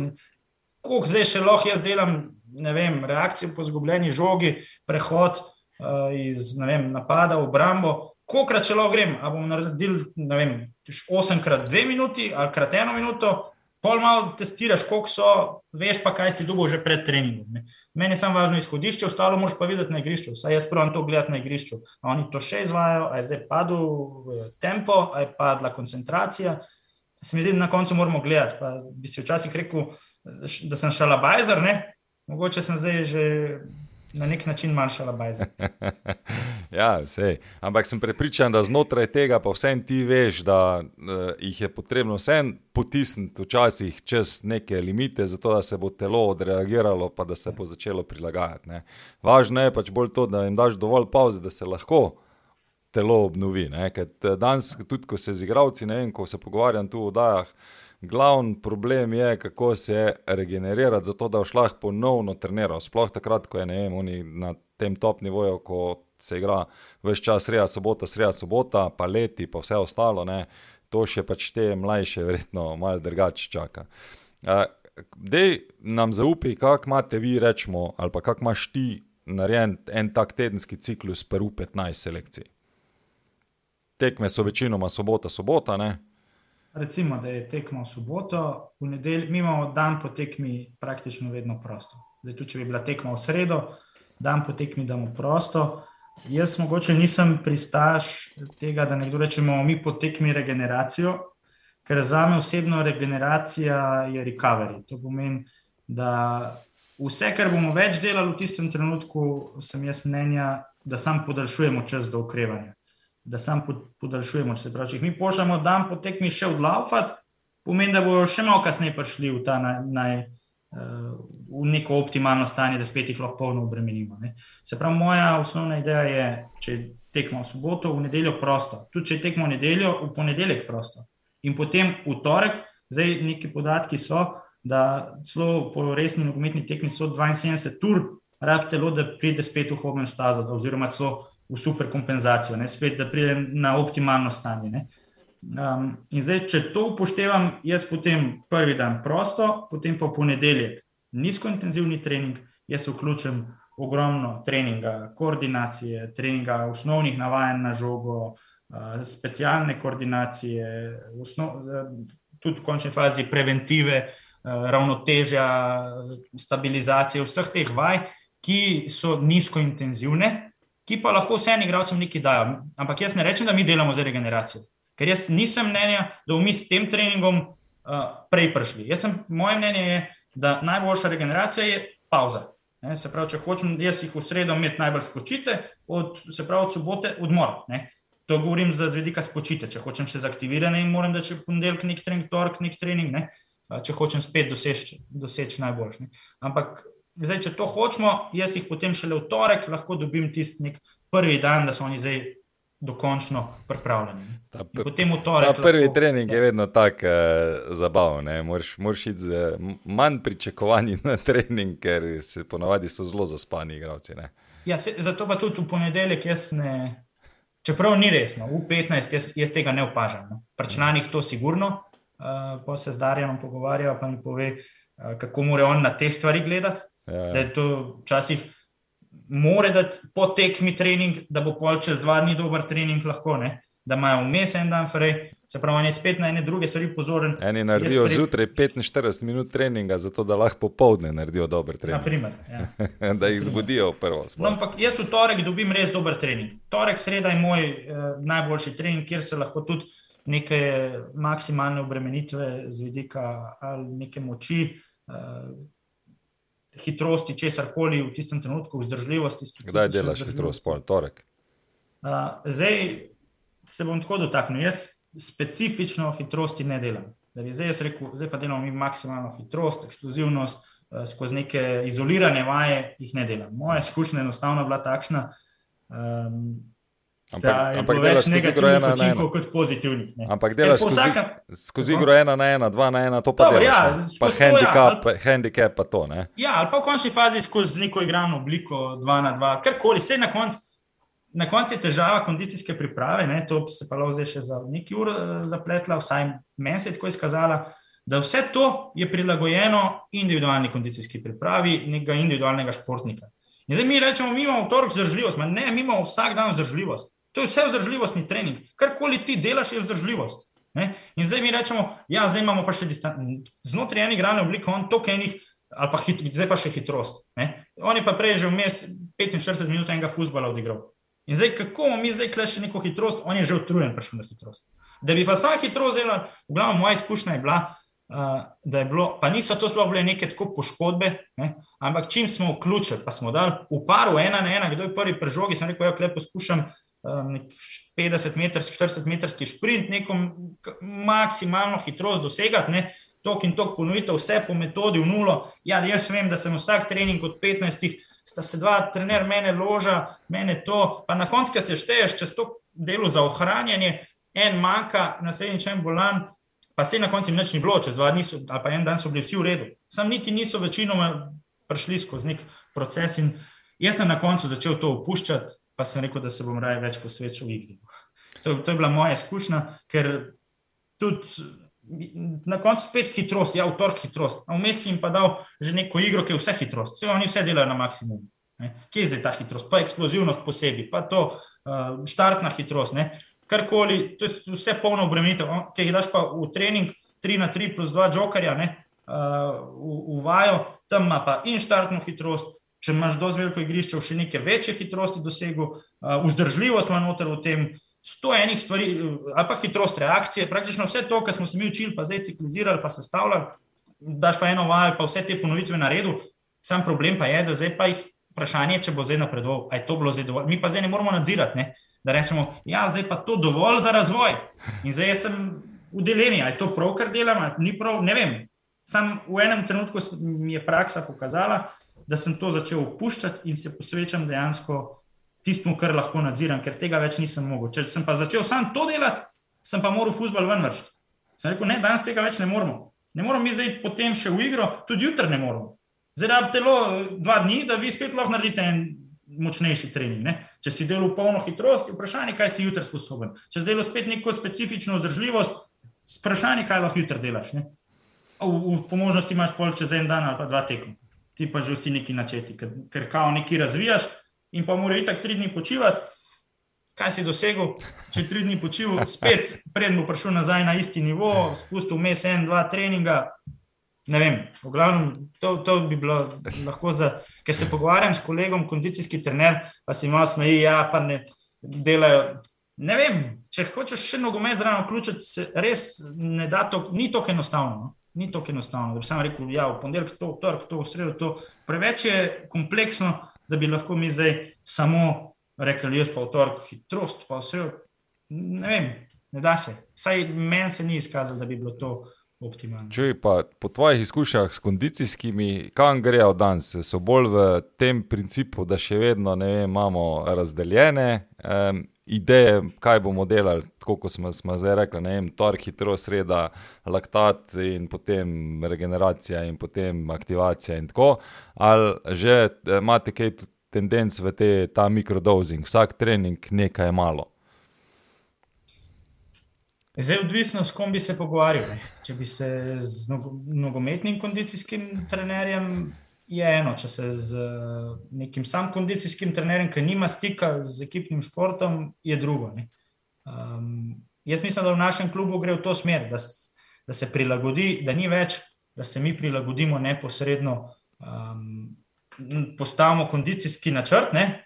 Koliko zdaj še lahko jaz delam, ne vem, reakcijo po zgubljeni žogi, prehod uh, iz vem, napada v obrambo koliko če lahko grem, ali bom naredil, ne vem, 8 krat 2 minuti ali krat 1 minuto, pol malo testiraš, koliko so, veš pa, kaj si dugo že pred treningom. Ne. Meni je samo važno izhodišče, ostalo moraš pa videti na igrišču. Saj jaz pravim to gledati na igrišču. A oni to še izvajo, a je zdaj padel eh, tempo, a je padla koncentracija. Se mi zdi, da na koncu moramo gledati. Pa bi si včasih rekel, da sem šalabajzer, ne? Mogoče sem zdaj že na nek način manjšala bajza. ja, vse. Ampak sem prepričan, da znotraj tega pa vsem ti veš, da uh, jih je potrebno vsem potisniti včasih čez neke limite, zato da se bo telo odreagiralo, pa da se bo začelo prilagajati. Ne. Važno je pač bolj to, da jim daš dovolj pauze, da se lahko. Telo obnovi. Eh, danes, tudi ko se z igravci, ne vem, ko se pogovarjam tu v dajah, Glavni problem je, kako se regenerirati, zato da boš lahko ponovno treniral. Sploh takrat, ko je vem, na tem top nivoju, ko se igra več čas, sreja, sobota, sreja, sobota, pa leti, pa vse ostalo. Ne, to še pač te mlajše, verjetno, malo drugače čaka. Dej nam zaupi, kako imate vi, rečemo, ali pa kako imaš ti narejen en tak tedenski ciklus, peru 15 selekcij. Tekme so večinoma sobota, sobota, ne? Recimo, da je tekmo v soboto, v nedeljo, mi imamo dan po tekmi praktično vedno prosto. Zdaj, tudi če bi bila tekma v sredo, dan po tekmi damo prosto. jaz mogoče nisem pristaš tega, da nekdo reče, da mi potekmi regeneracijo, ker za me osebno regeneracija je recovery. To pomeni, da vse, kar bomo več delali v tistem trenutku, sem jaz mnenja, da sam podaljšujemo čas do okrevanja. Da sam podaljšujemo, če pravi, če jih mi pošljemo dan potekmi še odlaufati, pomeni, da bodo še malo kasneje prišli v naj. naj v neko optimalno stanje, da spet jih lahko polno obremenimo. Ne. Se pravi, moja osnovna ideja je, če tekmo v soboto, v nedeljo prosto. Tudi če tekmo v nedeljo, v ponedeljek prosto. In potem v torek, zdaj neki podatki so, da celo po resni nogometni tekmi so 72 ur, rabi telo, da pride spet v homeostazo, oziroma celo v superkompenzacijo, ne, spet da pride na optimalno stanje. Ne. Um, in zdaj, če to upoštevam, jaz potem prvi dan prosto, potem pa ponedeljek nizkointenzivni trening, jaz vključim ogromno treninga, koordinacije, treninga osnovnih navajanj na žogo, specialne koordinacije, osnov, tudi v končni fazi preventive, ravnotežja, stabilizacije, vseh teh vaj, ki so nizkointenzivne, ki pa lahko vsem igralcem nekaj dajo. Ampak jaz ne rečem, da mi delamo za regeneracijo. Ker jaz nisem mnenja, da bomo mi s tem treningom uh, prej prišli. Sem, moje mnenje je, da najboljša regeneracija je pauza. Ne, se pravi, če hočem jaz jih v sredo imeti najbolj spočite, od, se pravi, od sobote odmor. Ne. To govorim za zvedika spočite. Če hočem še zaktivirane in moram, da če ponedeljek nek trening, torek nek trening, ne, če hočem spet doseči, doseči najboljši. Ampak zdaj, če to hočemo, jaz jih potem šele v torek lahko dobim tisti prvi dan, da so oni zdaj dokončno pripravljeni. Ta, ta prvi trening je vedno tako uh, zabaven. Moraš iti z manj pričakovanji na trening, ker se ponavadi so zelo zaspani igravci. Ja, se, zato pa tudi v ponedeljek jaz ne. Čeprav ni resno, v 15 jaz, jaz tega ne opažam. No. Pri članih to sigurno, uh, pa se z Darjem pogovarjajo, pa mi pove, uh, kako mora on na te stvari gledati. Ja. Da je to včasih more dati po tekmi trening, da bo pol čez dva dni dober trening, lahko, ne? da imajo vmes en dan, frej. se pravi, oni spet na ene druge stvari pozoren. Eni naredijo pri... zjutraj 45 minut treninga, zato da lahko popovdne naredijo dober trening. Naprimer, ja. da jih zbudijo prvo. No, ampak jaz v torek dobim res dober trening. Torek, sreda je moj eh, najboljši trening, kjer se lahko tudi neke maksimalne obremenitve z vidika ali neke moči. Eh, hitrosti, česar koli v tistem trenutku, vzdržljivosti. Kdaj delaš hitrost, pol torek? Uh, zdaj se bom tako dotaknil. Jaz specifično hitrosti ne delam. Zdaj, rekel, zdaj pa delamo mi maksimalno hitrost, eksplozivnost, uh, skozi neke izolirane vaje jih ne delam. Moja izkušnja je enostavno bila takšna. Um, Ampak, ampak delaš skozi igro ena na ena. Kot pozitivnih. Ne. Ampak delaš e, skozi, vsaka... skozi igro ena na ena, dva na ena, to pa je. Ja, pa handicap, ja, ali... handicap pa to. Ne. Ja, ali pa v končni fazi skozi neko igrano obliko, dva na dva, karkoli, vse na koncu. Na koncu je težava kondicijske priprave, ne, to se pa lahko zdaj še za nekaj ur eh, zapletla, vsaj meni se je tako izkazala, da vse to je prilagojeno individualni kondicijski pripravi nekega individualnega športnika. In zdaj mi rečemo, mi imamo v torek vzdržljivost, ne, mi imamo vsak dan vzdržljivost. To je vse vzdržljivostni trening. Karkoli ti delaš, je vzdržljivost. Ne? In zdaj mi rečemo, ja, zdaj imamo pa še distanco. Znotraj ene igrane oblike, on to enih, ali pa hit, zdaj pa še hitrost. Ne? On je pa prej že vmes 45 minut enega fusbala odigral. In zdaj, kako bomo mi zdaj kle še neko hitrost, on je že utrujen prišel na hitrost. Da bi pa sama hitrost delal, v glavnem moja izkušnja je bila, uh, da je bilo, pa niso to sploh bile neke tako poškodbe, ne? ampak čim smo vključili, pa smo dali v paru ena na ena, kdo je prvi prežogi, sem rekel, ja, kle poskušam. 50 metrski, 40 metrski sprint, neko maksimalno hitrost dosegati, ne, tok in tok ponovitev, vse po metodi v nulo. Ja, jaz vem, da sem vsak trening od 15, sta se dva, trener mene loža, mene to, pa na koncu se šteješ čez to delo za ohranjanje, en manjka, naslednji čem bolan. Pa se na koncu nič ni bilo, čez dva dni, so, ali pa en dan so bili vsi v redu. Sam niti niso večinoma prišli skozi nek proces. In jaz sem na koncu začel to opuščati, pa sem rekel, da se bom raje več posvečal igri. To, to je bila moja izkušnja, ker tudi na koncu spet hitrost, ja, avtor hitrost. Vmes jim pa dal že neko igro, ki je vse hitrost, vse oni vse delajo na maksimum. Ne. Kje je zdaj ta hitrost, pa eksplozivnost posebej, pa to uh, štartna hitrost, ne. karkoli, to je vse polno obremenitev. Če jih daš pa v trening 3 na 3 plus 2 jokerja, ne, uh, v, v vajo, tam ima pa in štartno hitrost, če imaš dovolj veliko igrišče, še neke večje hitrosti dosegu, vzdržljivost ima noter v tem, sto enih stvari, ali pa hitrost reakcije, praktično vse to, kar smo se mi učili, pa zdaj ciklizirali, pa sestavljali, daš pa eno vajo, pa vse te ponovitve na redu. Sam problem pa je, da zdaj pa jih vprašanje, če bo zdaj napredoval, ali je to bilo zdaj dovolj. Mi pa zdaj ne moramo nadzirati, ne? da rečemo, ja, zdaj pa to dovolj za razvoj. In zdaj sem v dilemi, ali je to prav, kar delam, ali ni prav, ne vem. Sam v enem trenutku mi je praksa pokazala, da sem to začel opuščati in se posvečam dejansko tistemu, kar lahko nadziram, ker tega več nisem mogel. Če sem pa začel sam to delati, sem pa moral fusbal ven vršiti. Sem rekel, ne, danes tega več ne moramo. Ne moramo mi zdaj potem še v igro, tudi jutri ne moramo. Zdaj rab telo dva dni, da vi spet lahko naredite en močnejši trening. Ne? Če si delal polno hitrost, je vprašanje, kaj si jutri sposoben. Če si delal spet neko specifično vzdržljivost, vprašanje, kaj lahko jutri delaš. Ne? V, v, po možnosti imaš pol čez en dan ali pa dva tekma. Ti pa že vsi neki načeti, ker, ker kao neki razvijaš, in pa mora itak tri dni počivati. Kaj si dosegel, če tri dni počival, spet, predem bo prišel nazaj na isti nivo, spustil vmes en, dva treninga. Ne vem, v glavnem, to, to bi bilo lahko za. Ker se pogovarjam s kolegom, kondicijski trener, pa si malo smeji, ja, pa ne delajo. Ne vem, če hočeš še nogomet zraven vključiti, res ne da to, ni tako enostavno. Ni tako enostavno. Da bi sam rekel, ja, v ponedeljek to, v torek to, v sredo to. Preveč je kompleksno da bi lahko mi zdaj samo rekli, jaz pa v torek hitrost, pa vse. Ne vem, ne da se. Saj meni se ni izkazalo, da bi bilo to. Če pa po tvojih izkušnjah s kondicijskimi, kam grejo danes, so bolj v tem principu, da še vedno vem, imamo razdeljene um, ideje, kaj bomo delali, tako kot smo, smo zdaj rekli, ne vem, torek, hitro, sreda, laktat in potem regeneracija in potem aktivacija in tako. Ali že eh, imate kaj tendenc v te, ta mikrodozing, vsak trening nekaj malo. Zdaj, odvisno s kom bi se pogovarjal. Ne. Če bi se z nogometnim kondicijskim trenerjem je eno, če se z nekim sam kondicijskim trenerjem, ki nima stika z ekipnim športom, je drugo. Um, jaz mislim, da v našem klubu gre v to smer, da, da se prilagodi, da ni več, da se mi prilagodimo neposredno, um, postavimo kondicijski načrt, ne?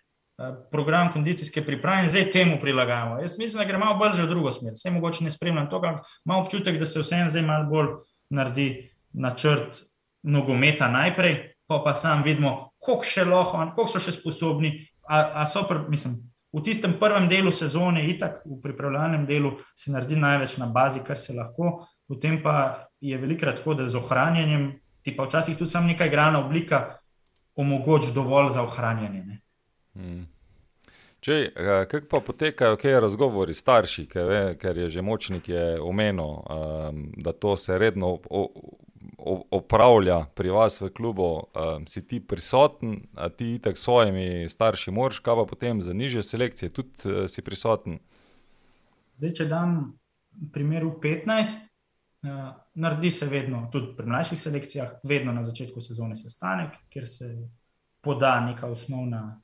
program kondicijske priprave in zdaj temu prilagajamo. Jaz mislim, da gre malo bolj v drugo smer. Vse mogoče ne spremljam to, ampak imam občutek, da se vseeno zdaj malo bolj naredi načrt nogometa najprej, pa pa sam vidimo, koliko še lahko, koliko so še sposobni. A, a so, pr, mislim, v tistem prvem delu sezone, itak v pripravljalnem delu, se naredi največ na bazi, kar se lahko, potem pa je velikrat tako, da z ohranjanjem, ti pa včasih tudi sam neka igrana oblika omogoča dovolj za ohranjanje. Hmm. Če, eh, kako pa potekajo kaj razgovori s starši, ker je že močnik omenil, um, da to se redno opravlja pri vas v klubu, um, si ti prisoten, a ti tako s svojimi starši moraš, kaj pa potem za niže selekcije, tudi uh, si prisoten. Zdaj, če dam primer v 15, uh, naredi se vedno, tudi pri mlajših selekcijah, vedno na začetku sezone sestanek, kjer se poda neka osnovna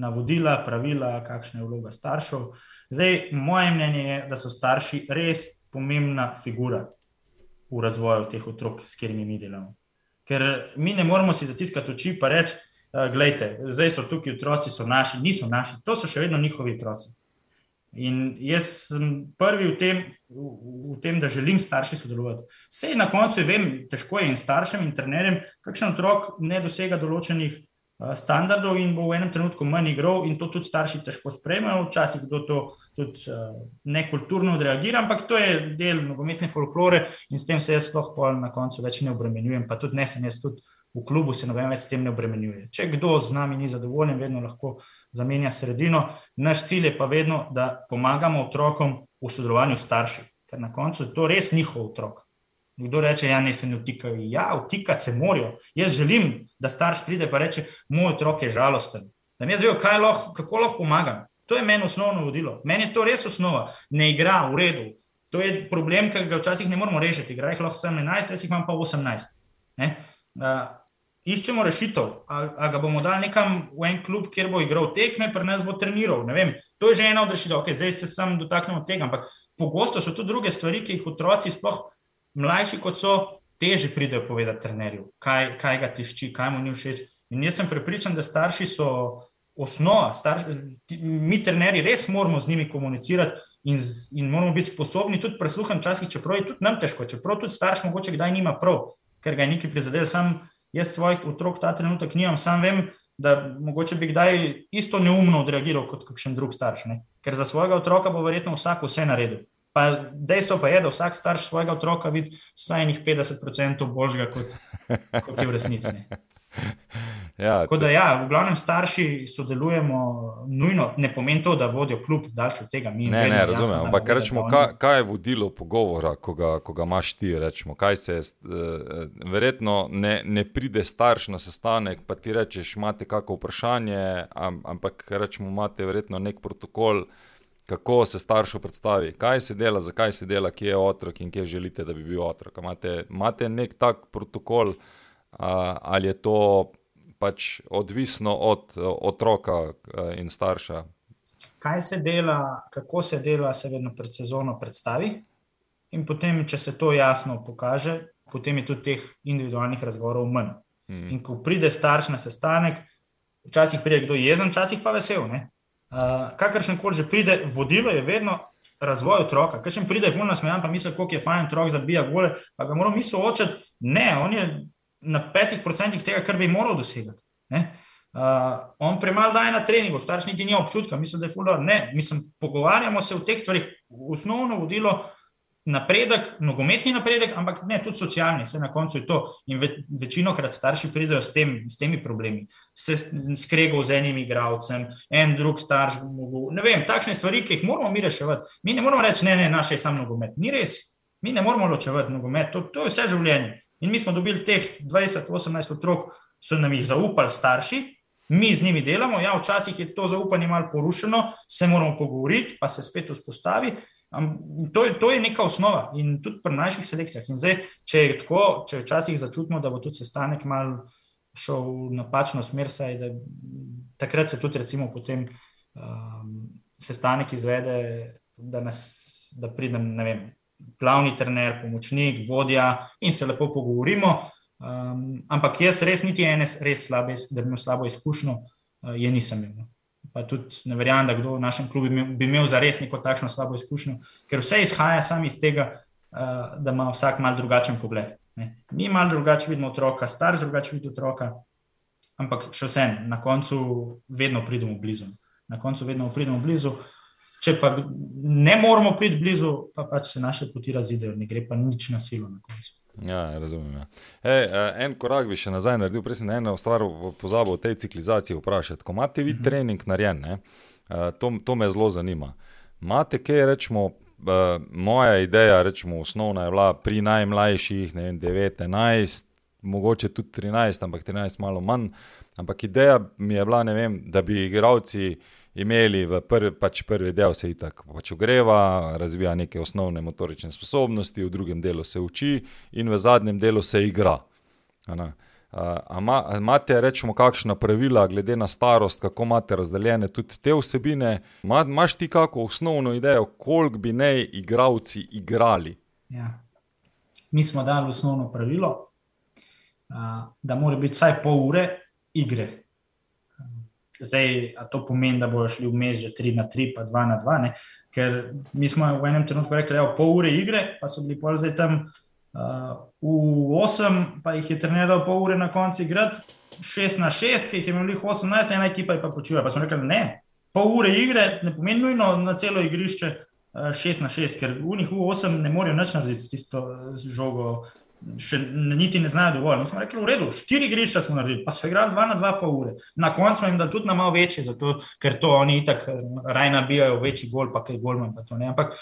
navodila, pravila, kakšna je vloga staršev. Zdaj, moje mnenje je, da so starši res pomembna figura v razvoju teh otrok, s katerimi mi delamo. Ker mi ne moramo si zatiskati oči in reči, da uh, zdaj so tukaj otroci, so naši, niso naši, to so še vedno njihovi otroci. In jaz sem prvi v tem, v, v tem da želim starši sodelovati. Vse na koncu vem, težko je in staršem in trenerjem, kakšen otrok ne dosega določenih standardov in bo v enem trenutku manj igral, in to tudi starši težko sprejmejo, včasih kdo to tudi nekulturno odreagira, ampak to je del nogometne folklore in s tem se jaz sploh na koncu več ne obremenjujem, pa tudi ne sem jaz tudi. V klubu se noben več s tem ne obremenjuje. Če kdo z nami ni zadovoljen, vedno lahko zamenja sredino. Naš cilj je pa vedno, da pomagamo otrokom v sodelovanju s starši, ker na koncu je to res njihov otrok. Kdo reče, ja, ne se ne vtikajo? Ja, vtikati se morajo. Jaz želim, da starš pride in reče: Moj otrok je žalosten. Da mi jaz vem, lahko, kako lahko pomagam. To je meni osnovno vodilo. Meni je to res osnova. Ne igra v redu. To je problem, ki ga včasih ne moremo rešiti. Igra jih lahko 17, jaz jih imam pa 18. Uh, iščemo rešitev. Ali ga bomo dali nekam v en klub, kjer bo igral tekme, pa nas bo treniral. To je že ena od rešitev. Okay, zdaj se sam dotaknemo tega. Ampak pogosto so tu druge stvari, ki jih otroci sploh mlajši kot so, teže pridejo povedati trenerju, kaj, kaj ga tišči, kaj mu ni všeč. In jaz sem prepričan, da starši so osnova. Starši, mi, trenerji, res moramo z njimi komunicirati in, in moramo biti sposobni tudi presluhati, včasih, čeprav je tudi nam težko, čeprav tudi starš mogoče kdaj nima prav, ker ga je nekaj prizadel. Sam jaz svojih otrok ta trenutek nimam, sam vem, da mogoče bi kdaj isto neumno odreagiral kot kakšen drug starš. Ne? Ker za svojega otroka bo verjetno vsak vse naredil. Pa dejstvo pa je, da vsak starš svojega otroka vidi vsaj 50% boljšega, kot, kot je v resnici. Ja, Tako da, ja, v glavnem, starši sodelujemo, nujno ne pomeni to, da vodijo kljub daljši od tega. Ne, ne, razumem. Ampak rečemo, kaj, kaj je vodilo pogovora, ko ga, ko ga imaš ti? Rečemo, se, uh, verjetno ne, ne pride starš na sestanek, pa ti rečeš, imate kakšno vprašanje, ampak rečemo, imate verjetno nek protokol. Kako se staršu predstavi, kaj se dela, zakaj se dela, kje je otrok in kje želite, da bi bil otrok. Imate, imate nek tak protokol, uh, ali je to pač odvisno od otroka in starša. Kaj se dela, kako se dela, se vedno pred sezono predstavi. In potem, če se to jasno pokaže, potem je tudi teh individualnih razgovorov manj. Hmm. In ko pride starš na sestanek, včasih pride kdo jezen, včasih pa vesel. Uh, Kakršen koli že pride, vodilo je vedno razvoj otroka. Kaj še pride, fulno smejan, pa misli, kako je fajn, otrok zabija gole, pa ga moramo mi soočati. Ne, on je na petih procentih tega, kar bi moral dosegati. Uh, on premalo daje na treningu, starš niti ni občutka, mislim, da je fulano. Ne, mislim, pogovarjamo se o teh stvarih, osnovno vodilo. Napredek, nogometni napredek, ampak ne tudi socialni, vse na koncu je to. In ve, večino krat starši pridejo s, tem, s temi problemi, se skregajo z enim igravcem, en drug starš. Ne vem, takšne stvari, ki jih moramo mi reševati. Mi ne moramo reči, ne, ne, naše je samo nogomet. Ni res. Mi ne moramo ločevati nogomet, to, to je vse življenje. In mi smo dobili teh 20-18 otrok, so nam jih zaupali starši, mi z njimi delamo. Ja, včasih je to zaupanje malo porušeno, se moramo pogovoriti, pa se spet vzpostavi. To to je neka osnova in tudi pri naših selekcijah. In zdaj, če je tako, če včasih začutimo, da bo tudi sestanek mal šel v napačno smer, saj da takrat se tudi, recimo, potem um, sestanek izvede, da, nas, da pridem, ne vem, glavni trener, pomočnik, vodja in se lepo pogovorimo. Um, ampak jaz res niti ene, res slabe, da bi imel slabo izkušnjo, uh, je nisem imel. Pa tudi ne verjamem, da kdo v našem klubu bi imel, za res neko takšno slabo izkušnjo, ker vse izhaja samo iz tega, uh, da ima vsak mal drugačen pogled. Mi malo drugače vidimo otroka, starš drugače vidi otroka, ampak še vsem, na koncu vedno pridemo blizu. Na koncu vedno pridemo blizu. Če pa ne moramo priti blizu, pa pač se naše poti razidejo, ne gre pa nič na silo na koncu. Ja, razumem. Ja. Ej, eh, en korak bi še nazaj naredil, prej sem na eno stvar pozabil o tej ciklizaciji vprašati. Ko imate vi mhm. trening narejen, ne, eh, to, to me zelo zanima. Imate kaj, rečemo, eh, moja ideja, rečemo, osnovna je bila pri najmlajših, ne vem, 9, 11, mogoče tudi 13, ampak 13 malo manj. Ampak ideja mi je bila, vem, da bi igravci imeli v prvi, pač prvi del se itak pač ogreva, razvija neke osnovne motorične sposobnosti, v drugem delu se uči in v zadnjem delu se igra. Imate, rečemo, kakšna pravila, glede na starost, kako imate razdeljene tudi te vsebine? Imaš ti kakšno osnovno idejo, koliko bi naj igravci igrali? Ja. Mi smo dali osnovno pravilo, da mora biti vsaj pol ure igre. Zdaj, to pomeni, da bojo šli vmes že 3 na 3, pa 2 na 2, ne? ker mi smo v enem trenutku rekli, da je pol ure igre, pa so bili pol zdaj tam uh, v 8, pa jih je treniral pol ure na koncu igrati, 6 na 6, ki jih je imel 18, ena ekipa je pa počila. Pa smo rekli, ne, pol ure igre ne pomeni nujno na celo igrišče. 6 na 6, ker v njih v 8 ne morejo več narediti s tisto žogo, še niti ne znajo dovolj. Mi smo rekli, v redu, štiri igrišča smo naredili, pa so igrali dva na dva pol ure. Na koncu jim da tudi na malo večje, zato, ker to oni itak eh, raj nabijajo večji gol, pa kaj gol manj. Ampak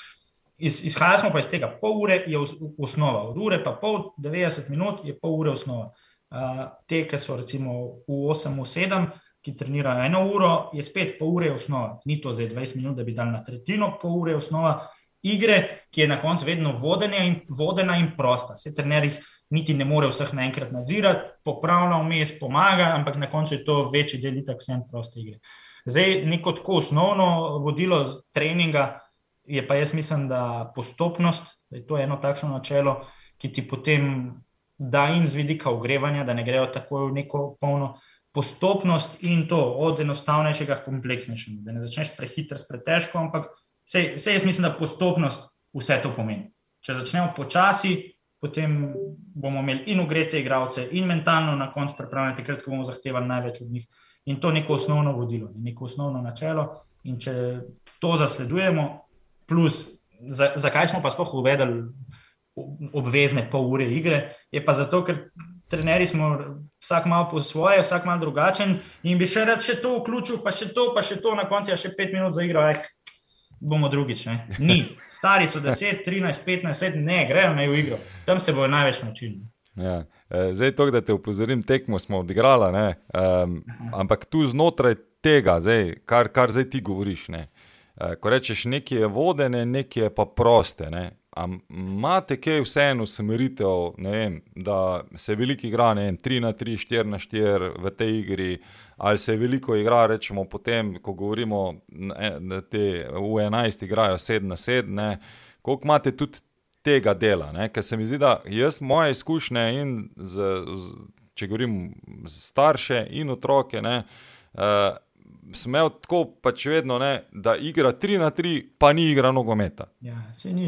iz, izhajali smo pa iz tega, pol ure je osnova, od ure pa pol, 90 minut je pol ure osnova. Uh, te, ki so recimo v 8, v 7, ki trenirajo eno uro, je spet pol ure osnova. Ni to zdaj 20 minut, da bi dal na tretjino, pol ure osnova igre, ki je na koncu vedno vodena in, vodena in prosta. Se trenerji niti ne more vseh naenkrat nadzirati, popravlja vmes, pomaga, ampak na koncu je to večji del itak vsem proste igre. Zdaj, neko tako osnovno vodilo treninga je pa jaz mislim, da postopnost, da je to eno takšno načelo, ki ti potem da in z vidika ogrevanja, da ne grejo tako v neko polno postopnost in to od enostavnejšega k kompleksnejšemu. Da ne začneš prehitro s pretežkom, ampak vse jaz mislim, da postopnost vse to pomeni. Če začnemo počasi, potem bomo imeli in ugrete igralce, in mentalno na koncu pripravljene, takrat, ko bomo zahtevali največ od njih. In to je neko osnovno vodilo, neko osnovno načelo. In če to zasledujemo, plus, za, zakaj smo pa sploh uvedli obvezne pol ure igre, je pa zato, ker trenerji smo vsak malo po svoje, vsak malo drugačen in bi še rad še to vključil, pa še to, pa še to, na koncu je še pet minut za igro. Eh, bomo drugič. Ne? Ni, stari so 10, 13, 15 let, ne, grejo na igro, tam se bojo največ naučili. Ja. E, zdaj, to, da te upozorim, tekmo smo odigrali, um, ampak tu znotraj tega, zdaj, kar, kar zdaj ti govoriš. Ne? E, ko rečeš, nekaj je vodene, nekaj je pa proste. Ne? Imate kaj vseeno usmeritev, da se veliki igra, ne vem, 3 na 3, 4 na 4 v tej igri, ali se veliko igra, rečemo potem, ko govorimo, da te V11 igrajo 7 na 7, koliko imate tudi tega dela. Ne? Ker se mi zdi, da jaz moje izkušnje in z, z, če govorim starše in otroke. Ne, uh, Sem imel tako, pač vedno, ne, da igra 3 na 3, pa ni igra nogometa. Ja, se ni.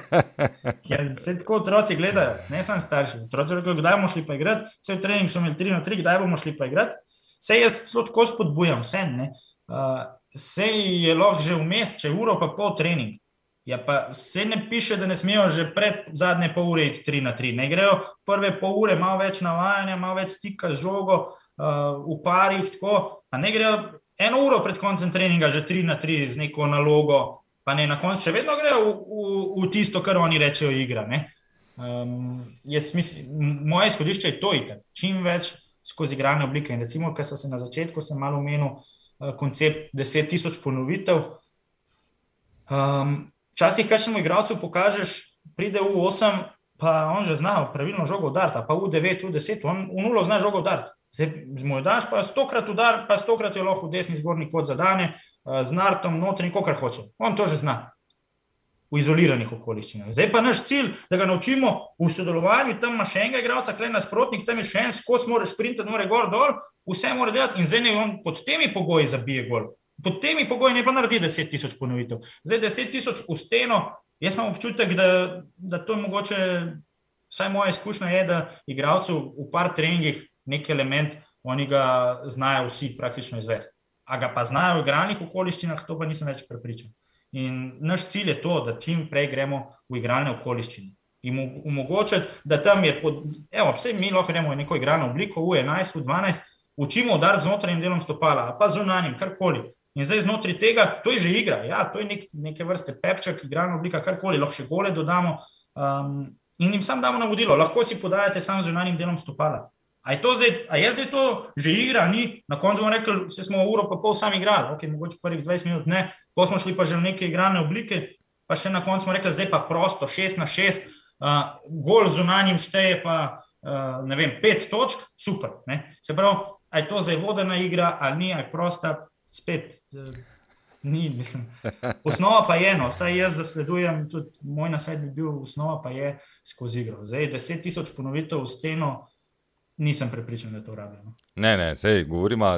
ja, se tako otroci gledajo, ne samo starši. Otroci rečejo, kdaj bomo šli pa igrati, vse v trening so imeli 3 na 3, kdaj bomo šli pa igrati. Vse jaz tako spodbujam, vse ne. Uh, vse je lahko že vmes, če uro pa pol trening. Ja, pa se ne piše, da ne smejo že pred zadnje pol ure iti 3 na 3. Ne grejo prve pol ure, malo več navajanja, malo več stika z žogo uh, v parih, tako. Pa ne grejo eno uro pred koncem treninga že 3 na 3 z neko nalogo, pa ne na koncu še vedno grejo v, v, v tisto, kar oni rečejo, igra. Um, mislim, moje izhodišče je to, da čim več skozi igrane oblike. In recimo, ker sem se na začetku malo omenil uh, koncept 10.000 ponovitev. Um, včasih, kaj še mu igralcu pokažeš, pride v 8, pa on že zna pravilno žogo udariti, pa v 9, v 10, on v 0 zna žogo udariti. Zdaj mu daš, pa stokrat udar, pa stokrat je lahko v desni zgornji kot zadane, uh, z nartom, notri, kar hoče. On to že zna v izoliranih okoliščinah. Zdaj pa naš cilj, da ga naučimo v sodelovanju, tam ima še enega igralca, klej nasprotnik, tam je še en, skozi mora sprintati, mora gor dol, vse mora delati in zdaj ne on pod temi pogoji zabije gol. Pod temi pogoji ne pa naredi 10 tisoč ponovitev. Zdaj 10 tisoč v steno, jaz imam občutek, da, da to je mogoče, vsaj moja izkušnja je, da igralcev v par treningih nek element, oni ga znajo vsi praktično izvesti. A ga pa znajo v igralnih okoliščinah, to pa nisem več prepričan. In naš cilj je to, da čim prej gremo v igralne okoliščine. In omogočiti, da tam je, pod, evo, vse mi lahko gremo v neko igralno obliko, v 11, v 12, učimo udariti znotraj delom stopala, pa zunanjim, karkoli. In zdaj znotraj tega, to je že igra, ja, to je nek, neke vrste pepček, igralna oblika, karkoli, lahko še gole dodamo. Um, in jim sam damo navodilo, lahko si podajate samo zunanjim delom stopala. A je, zdaj, a je zdaj to že igra, ni na koncu bomo rekli, da smo uro pa pol sami igrali, ok, mogoče prvih 20 minut ne, pa smo šli pa že v neke igrane oblike, pa še na koncu smo rekli, zdaj pa prosto, 6 na 6, uh, gol zunanjim šteje pa uh, ne vem, 5 točk, super. Ne? Se pravi, a je to zdaj vodena igra ali ni, a je prosta, spet. Uh, Ni, mislim. Osnova pa je eno, vsaj jaz zasledujem, tudi moj nasvet bi bil, osnova pa je skozi igro. Zdaj, deset tisoč ponovitev v steno, nisem prepričan, da je to rabljeno. Ne, ne, sej, govorimo,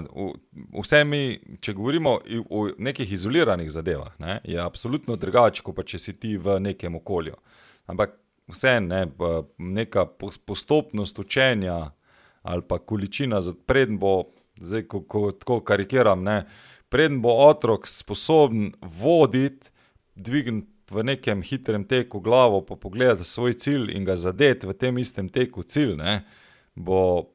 vse mi, če govorimo o nekih izoliranih zadevah, ne, je absolutno drugače, kot pa če si ti v nekem okolju. Ampak vse ne, neka postopnost učenja ali pa količina, predn bo, zdaj, ko, ko tako karikiram, ne, predn bo otrok sposoben voditi, dvigniti. V nekem hitrem teku glavo, pa pogledati svoj cilj in ga zadeti v tem istem teku cilj. Ne bo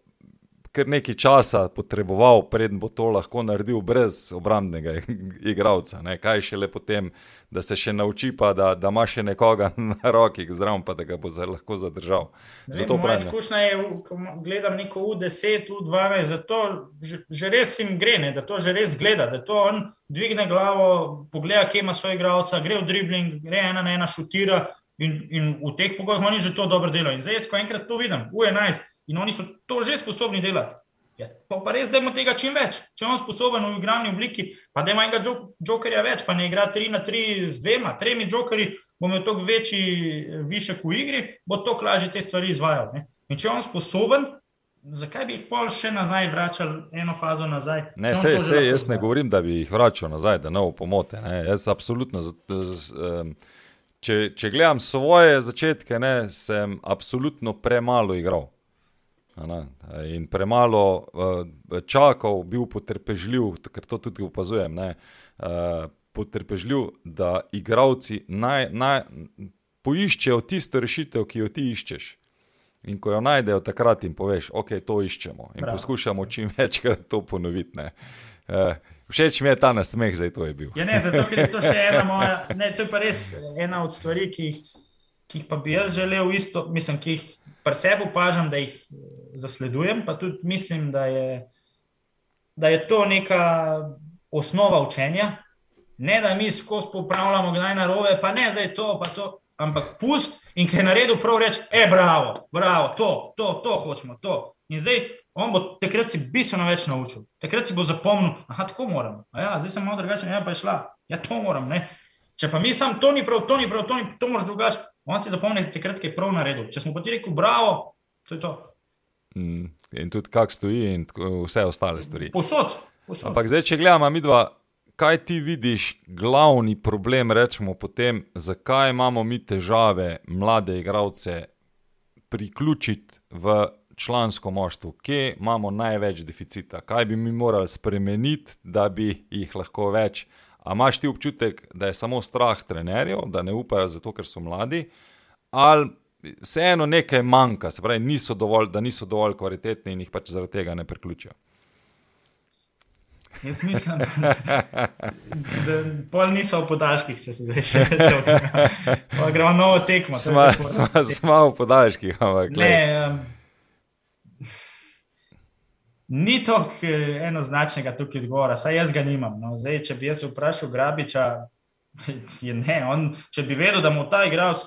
kar nekaj časa potreboval, preden bo to lahko naredil brez obrambnega igralca. Kaj še le potem, da se še nauči, pa da, da ima še nekoga na roki, zraven pa da ga bo lahko zadržal. Zato moja izkušnja je, ko gledam neko U10, U12, zato že, že res jim gre, ne? da to že res gleda, da to on dvigne glavo, pogleda, kje ima svoj igralca, gre v dribling, gre ena na ena šutira. In, in v teh pogojih oni že to dobro delajo. In zdaj, ko enkrat to vidim, U11, in oni so to že sposobni delati. Ja, pa, pa res, da ima tega čim več. Če je on sposoben v igrani obliki, pa da ima enega jokerja več, pa ne igra 3 na 3 z dvema, tremi jokerji, bo imel toliko večji višek v igri, bo to lažje te stvari izvajal. Ne? In če je on sposoben, zakaj bi jih pol še nazaj vračali, eno fazo nazaj? Ne, sej, sej, jaz ne govorim, da bi jih vračal nazaj, da ne bo pomote. Ne. Jaz absolutno. Če, če gledam svoje začetke, ne, sem absolutno premalo igral. In premalo uh, čakal, bil potrpežljiv, ker to tudi opazujem. Ne, uh, potrpežljiv, da igravci naj, naj, poiščejo tisto rešitev, ki jo ti iščeš. In ko jo najdejo, takrat jim poveš, ok, to iščemo. In Bravo. poskušamo čim večkrat to ponoviti. Uh, všeč mi je ta nasmeh, zdaj to je bil. Ja, ne, zato je to še ena moja, ne, to je pa res ena od stvari, ki jih, ki jih pa bi jaz želel isto, mislim, ki jih pri sebi opažam, da jih zasledujem, pa tudi mislim, da je, da je to neka osnova učenja. Ne, da mi skozi popravljamo, kdaj narobe, pa ne zdaj to, pa to ampak pust in ki je naredil prav reči, e, bravo, bravo, to, to, to hočemo, to. In zdaj on bo takrat si bistveno več naučil, takrat si bo zapomnil, ah, tako moram. Ja, zdaj sem malo drugačen, ja, pa je šla, ja, to moram. Ne? Če pa mi sam to ni prav, to ni prav, to, ni, to moraš drugače, on si zapomni, takrat je prav naredil. Če smo pa ti rekli, bravo, to je to. Mm, in tudi kak stoji, in vse ostale stvari. Posod. posod. Ampak zdaj, če gledamo, mi dva kaj ti vidiš, glavni problem, rečemo, potem, zakaj imamo mi težave mlade igralce priključiti v člansko moštvo, kje imamo največ deficita, kaj bi mi morali spremeniti, da bi jih lahko več. A imaš ti občutek, da je samo strah trenerjev, da ne upajo zato, ker so mladi, ali vseeno nekaj manjka, se pravi, niso dovolj, da niso dovolj kvalitetni in jih pač zaradi tega ne priključijo. Jaz mislim, da, pol niso v podaljških, če se zdaj še vedno. Gremo novo tekmo. Smo v podaljških, ampak. Ne, um, ni to eh, enoznačnega tukaj zgora, saj jaz ga nimam. No. Zdaj, če bi jaz vprašal Grabiča, je ne. On, če bi vedel, da mu ta igralec,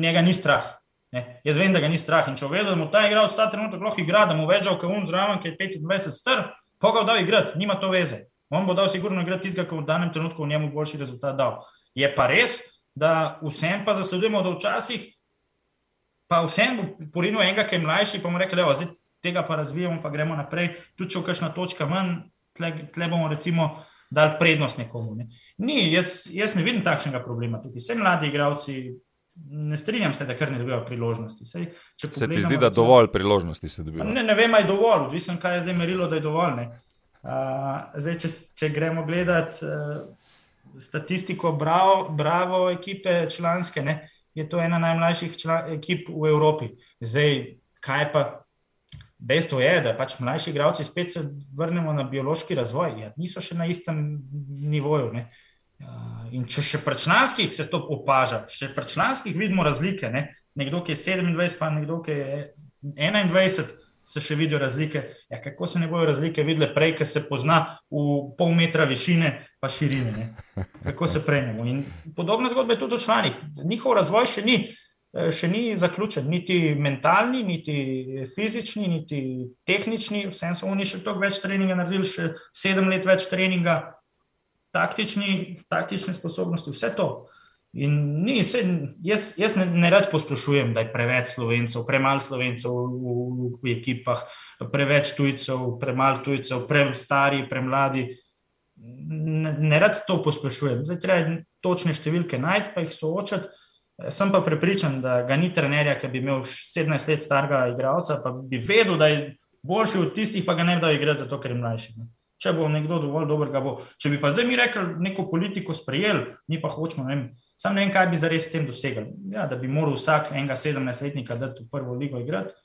njega ni strah. Ne. Jaz vem, da ga ni strah. In če vedel, da mu ta igralec ta trenutek lahko igra, da mu več kot un zraven, ki je 25 str. Koga dal igrati, nima to veze. On bo dal sigurno igrati tistega, ki bo v danem trenutku v njemu boljši rezultat dal. Je pa res, da vsem pa zasledujemo, da včasih pa vsem bo porinil enega, ki je mlajši, pa mu reče, da tega pa razvijamo, pa gremo naprej. Tudi če v kakšna točka manj, tle, tle bomo recimo dali prednost nekomu. Ne. Ni, jaz, jaz ne vidim takšnega problema tukaj. Vse mladi igravci ne strinjam se, da kar ne dobijo priložnosti. Sej, se ti zdi, da je dovolj priložnosti se dobijo? Ne, ne vem, ali je dovolj, odvisno, kaj je zdaj merilo, da je dovolj. Uh, zdaj, če, če gremo gledati uh, statistiko, bravo, bravo ekipe članske, ne, je to ena najmlajših član, ekip v Evropi. Zdaj, kaj pa? Dejstvo je, da pač mlajši igralci spet se vrnemo na biološki razvoj, ja, niso še na istem nivoju. Ne. In če še pri članskih se to opaža, še pri članskih vidimo razlike. Ne? Nekdo, ki je 27, pa nekdo, ki je 21, se še vidijo razlike. Ja, kako se ne bojo razlike videle prej, ker se pozna v pol metra višine, pa širine. Ne? Kako se prejmemo. In podobna zgodba je tudi o članih. Njihov razvoj še ni, eh, še ni zaključen, niti mentalni, niti fizični, niti tehnični. Vsem so oni še toliko več treninga naredili, še sedem let več treninga taktični, taktične sposobnosti, vse to. In ni, se, jaz, jaz ne, ne rad posplošujem, da je preveč slovencev, premalo slovencev v, v, v ekipah, preveč tujcev, premalo tujcev, prestari, premladi. Ne, ne rad to posplošujem. Zdaj treba točne številke najti, pa jih soočati. Sem pa prepričan, da ga ni trenerja, ki bi imel 17 let starega igralca, pa bi vedel, da je boljši od tistih, pa ga ne bi dal igrati, zato ker je mlajši. Ne če bo nekdo dovolj dober, ga bo. Če bi pa zdaj mi rekli, neko politiko sprejeli, mi pa hočemo, ne vem, sam ne vem, kaj bi zares s tem dosegli. Ja, da bi moral vsak enega 17-letnika dati v prvo ligo igrati.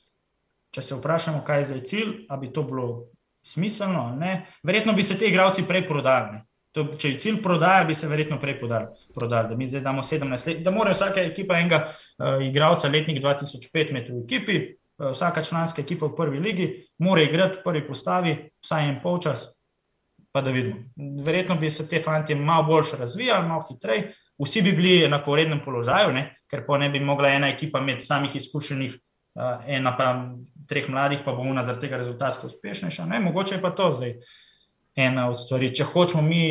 Če se vprašamo, kaj je zdaj cilj, ali bi to bilo smiselno, ne? verjetno bi se te igravci prej prodali. To, če je cilj prodaja, bi se verjetno prej prodali. prodali. Da mi zdaj damo 17 let, da mora vsaka ekipa enega uh, igralca letnik 2005 imeti v ekipi, uh, vsaka članska ekipa v prvi ligi, mora igrati v prvi postavi, vsaj en polčas, pa da vidimo. Verjetno bi se te fanti malo bolj razvijali, malo hitreje, vsi bi bili na porednem položaju, ne? ker pa ne bi mogla ena ekipa imeti samih izkušenih, uh, ena pa treh mladih, pa bo ona zaradi tega rezultatsko uspešnejša. Ne? Mogoče je pa to zdaj ena od stvari, če hočemo mi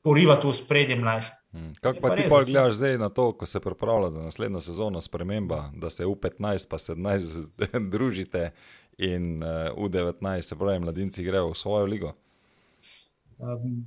porivati v spredje mlajše. Hmm. Kako pa, pa ti pa gledaš zdaj na to, ko se pripravlja za naslednjo sezono, sprememba, da se v 15, pa 17 družite in uh, U19, se pravi, mladinci grejo v svojo ligo? Um,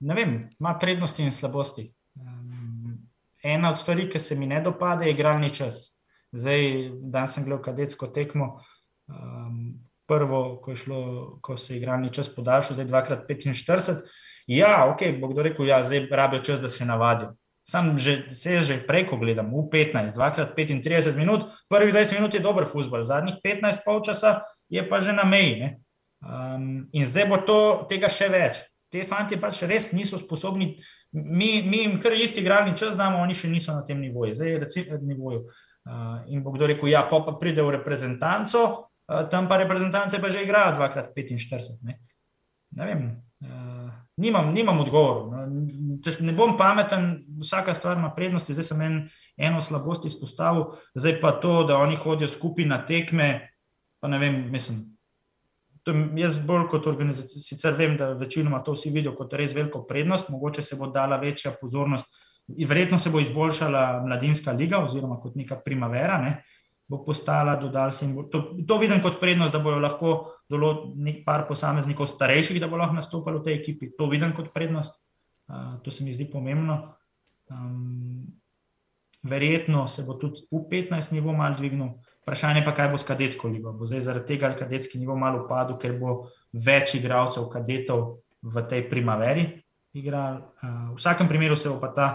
ne vem, ima prednosti in slabosti. Um, ena od stvari, ki se mi ne dopade, je igralni čas. Zdaj, dan sem gledal kadetsko tekmo. Um, prvo, ko, šlo, ko se je igralni čas podaljšal, zdaj 2x45. Ja, ok, bo kdo rekel, ja, zdaj rabijo čas, da se navadijo. Sam že, se že preko gledam, v 15, 2x35 minut, prvih 20 minut je dober futbol, zadnjih 15 polčasa je pa že na meji. Um, in zdaj bo to, tega še več. Te fanti pač res niso sposobni, mi, mi jim kar isti igralni čas damo, oni še niso na tem nivoju. Zdaj je recimo na nivoju. Uh, in bo kdo rekel, ja, pa, pride v reprezentanco, uh, tam pa reprezentance pa že igrajo 2x45. Ne? ne vem. Uh, nimam, nimam odgovorov. No. Ne bom pameten, vsaka stvar ima prednosti, zdaj sem en, eno slabost izpostavil, zdaj pa to, da oni hodijo skupaj na tekme. Pa ne vem, mislim. Jaz bolj kot organizacija, sicer vem, da večinoma to vsi vidijo kot res veliko prednost, mogoče se bo dala večja pozornost, verjetno se bo izboljšala mladinska liga, oziroma kot neka primavera, ne, bo postala dodaljša. To, to vidim kot prednost, da bojo lahko nekaj par posameznikov starejših, da bo lahko nastopili v tej ekipi. To vidim kot prednost, uh, to se mi zdi pomembno. Um, verjetno se bo tudi v 15 nivo mal dvignil. Vprašanje pa, kaj bo s kadetsko ligo. Bo zdaj zaradi tega kadetski nivo malo upadel, ker bo več igralcev, kadetov v tej primaveri igrali. Uh, v vsakem primeru se bo pa ta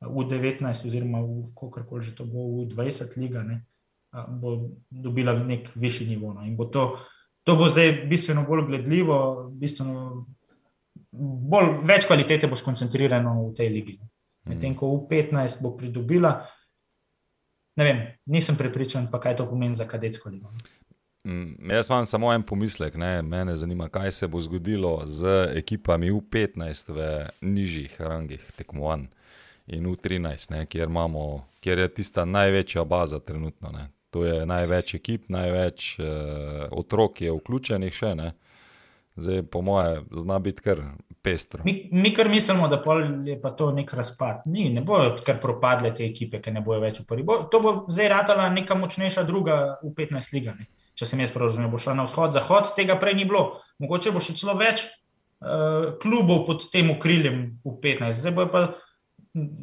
v 19, oziroma v kakorkoli že to bo v 20 liga, ne, uh, bo dobila nek višji nivo. No. In bo to, to bo zdaj bistveno bolj gledljivo, bistveno bolj, več kvalitete bo skoncentrirano v tej ligi. Medtem ko v 15 bo pridobila ne vem, nisem prepričan, pa kaj to pomeni za kadetsko ligo. Mm, jaz imam samo en pomislek, ne? mene zanima, kaj se bo zgodilo z ekipami U15 v nižjih rangih tekmovanj in U13, ne? Kjer, imamo, kjer je tista največja baza trenutno. Ne? To je največ ekip, največ uh, otrok je vključenih še. Ne? Zdaj, po moje, zna biti kar pestro. Mi, mi kar mislimo, da je pa to nek razpad. Ni, ne bojo kar propadle te ekipe, ki ne bojo več v prvi. Bo, to bo zdaj ratala neka močnejša druga v 15 ligah. Če sem jaz prav razumel, bo šla na vzhod, zahod, tega prej ni bilo. Mogoče bo še celo več uh, klubov pod tem okriljem v 15. Zdaj bojo pa,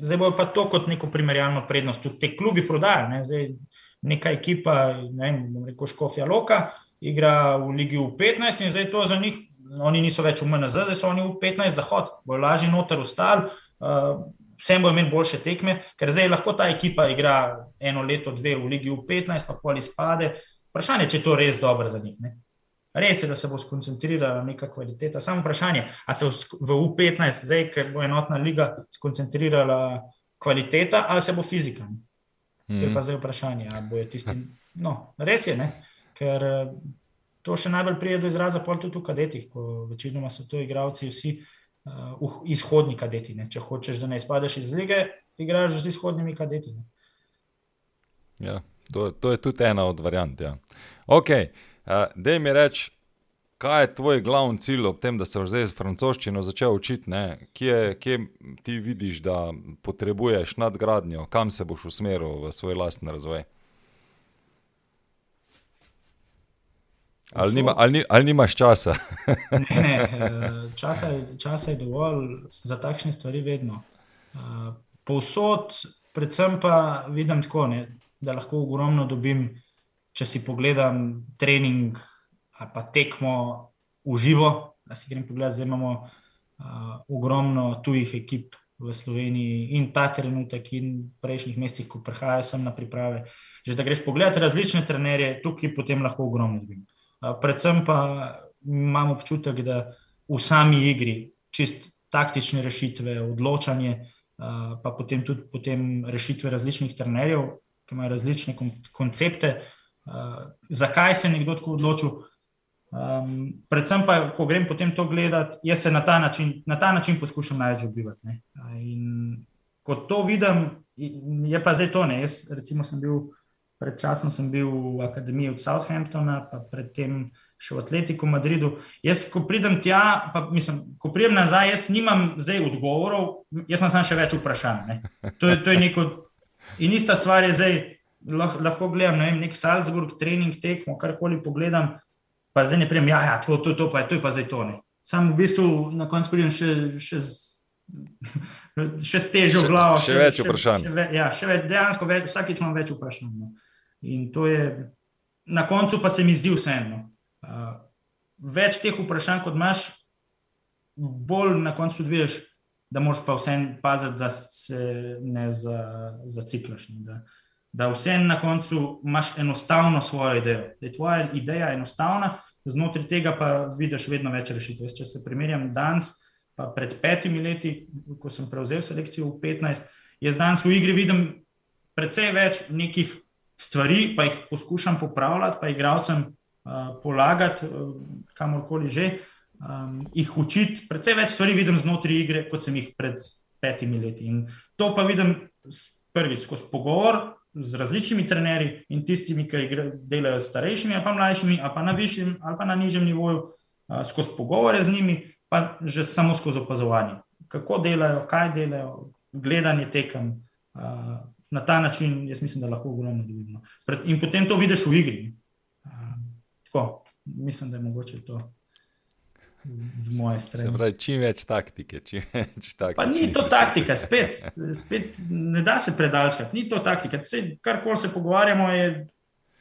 zdaj bojo pa to kot neko primerjalno prednost. Tudi te klubi prodajajo. Ne? Zdaj neka ekipa, ne vem, rekel Škofja Loka, igra v Ligi v 15 in zdaj to za njih oni niso več v MNZ, zdaj so oni v 15 zahod, bo lažje noter ustal, uh, vsem bo imeti boljše tekme, ker zdaj lahko ta ekipa igra eno leto, dve v Ligi v 15, pa poli spade. Vprašanje je, če je to res dobro za njih. Ne? Res je, da se bo skoncentrirala neka kvaliteta. Samo vprašanje, ali se v U15, zdaj, ker bo enotna liga, skoncentrirala kvaliteta, ali se bo fizika. Mm. To je pa mhm. zdaj vprašanje. Tisti... No, res je, ne? Ker to še najbolj pride do izraza, pa tudi v kadetih, ko večinoma so to igravci vsi uh, izhodni kadeti. Ne. Če hočeš, da ne izpadeš iz lige, igraš z izhodnimi kadeti. Ja, to, to je tudi ena od variant. Ja. Ok, uh, da mi reč. Kaj je tvoj glavni cilj ob tem, da se zdaj z francoščino začel učiti? Kje, kje ti vidiš, da potrebuješ nadgradnjo, kam se boš usmeril v svoj lastni razvoj? Ali, nima, ali, ni, ali nimaš časa? ne, ne, eh, časa, časa je dovolj za takšne stvari, vedno. Eh, povsod, predvsem pa vidim tako, ne, da lahko ogromno dobim, če si pogledam trening ali pa tekmo v živo. Da si grem pogledati, zdaj imamo uh, ogromno tujih ekip v Sloveniji in ta trenutek, in prejšnjih mesecih, ko prihajajo sem na priprave. Že da greš pogledati različne trenerje, tukaj potem lahko ogromno dobim. Predvsem pa imam občutek, da v sami igri čist taktične rešitve, odločanje, pa potem tudi potem rešitve različnih trenerjev, ki imajo različne koncepte, zakaj se je nekdo tako odločil. Um, predvsem pa, ko grem potem to gledati, jaz se na ta način, na ta način poskušam največ obivati. In ko to vidim, je pa zdaj to. Ne? Jaz, recimo, sem bil pred časom sem bil v akademiji od Southamptona, pa predtem še v Atletiku Madridu. Jaz, ko pridem tja, pa mislim, ko pridem nazaj, jaz nimam zdaj odgovorov, jaz imam samo še več vprašanj. To je, to je neko. In ista stvar je zdaj, lahko, lahko gledam ne vem, nek Salzburg, trening, tekmo, karkoli pogledam, pa zdaj ne prijem, ja, ja to, to, to, pa je to, pa zdaj to ne. Sam v bistvu na koncu pridem še, še, še s težo v glavo. Še, še več vprašanj. Še, še, ja, še več, dejansko več, vsakič imam več vprašanj. No. In to je, na koncu pa se mi zdi vseeno. Uh, več teh vprašanj, kot imaš, bolj na koncu tudi vidiš, da moraš pa vseeno paziti, da se ne zaciklaš. Da, da vseeno na koncu imaš enostavno svojo idejo. Da je tvoja ideja enostavna, znotraj tega pa vidiš vedno več rešitev. Če se primerjam danes, pa pred petimi leti, ko sem prevzel selekcijo v 15, jaz danes v igri vidim precej več nekih stvari, pa jih poskušam popravljati, pa igravcem uh, polagati, uh, kamorkoli že. Um, jih učiti. Predvsej več stvari vidim znotraj igre, kot sem jih pred petimi leti. In to pa vidim prvič skozi pogovor z različnimi trenerji in tistimi, ki delajo s starejšimi, ali pa mlajšimi, ali pa na višjem, ali pa na nižjem nivoju, uh, skozi pogovore z njimi, pa že samo skozi opazovanje. Kako delajo, kaj delajo, gledanje tekem. Uh, na ta način, jaz mislim, da lahko ogromno dobimo. In potem to vidiš v igri. Tako, mislim, da je mogoče to z moje strani. Pravi, čim več taktike. Čim več taktike pa ni to taktika, spet, spet ne da se predalčkati, ni to taktika. Karkoli se pogovarjamo, je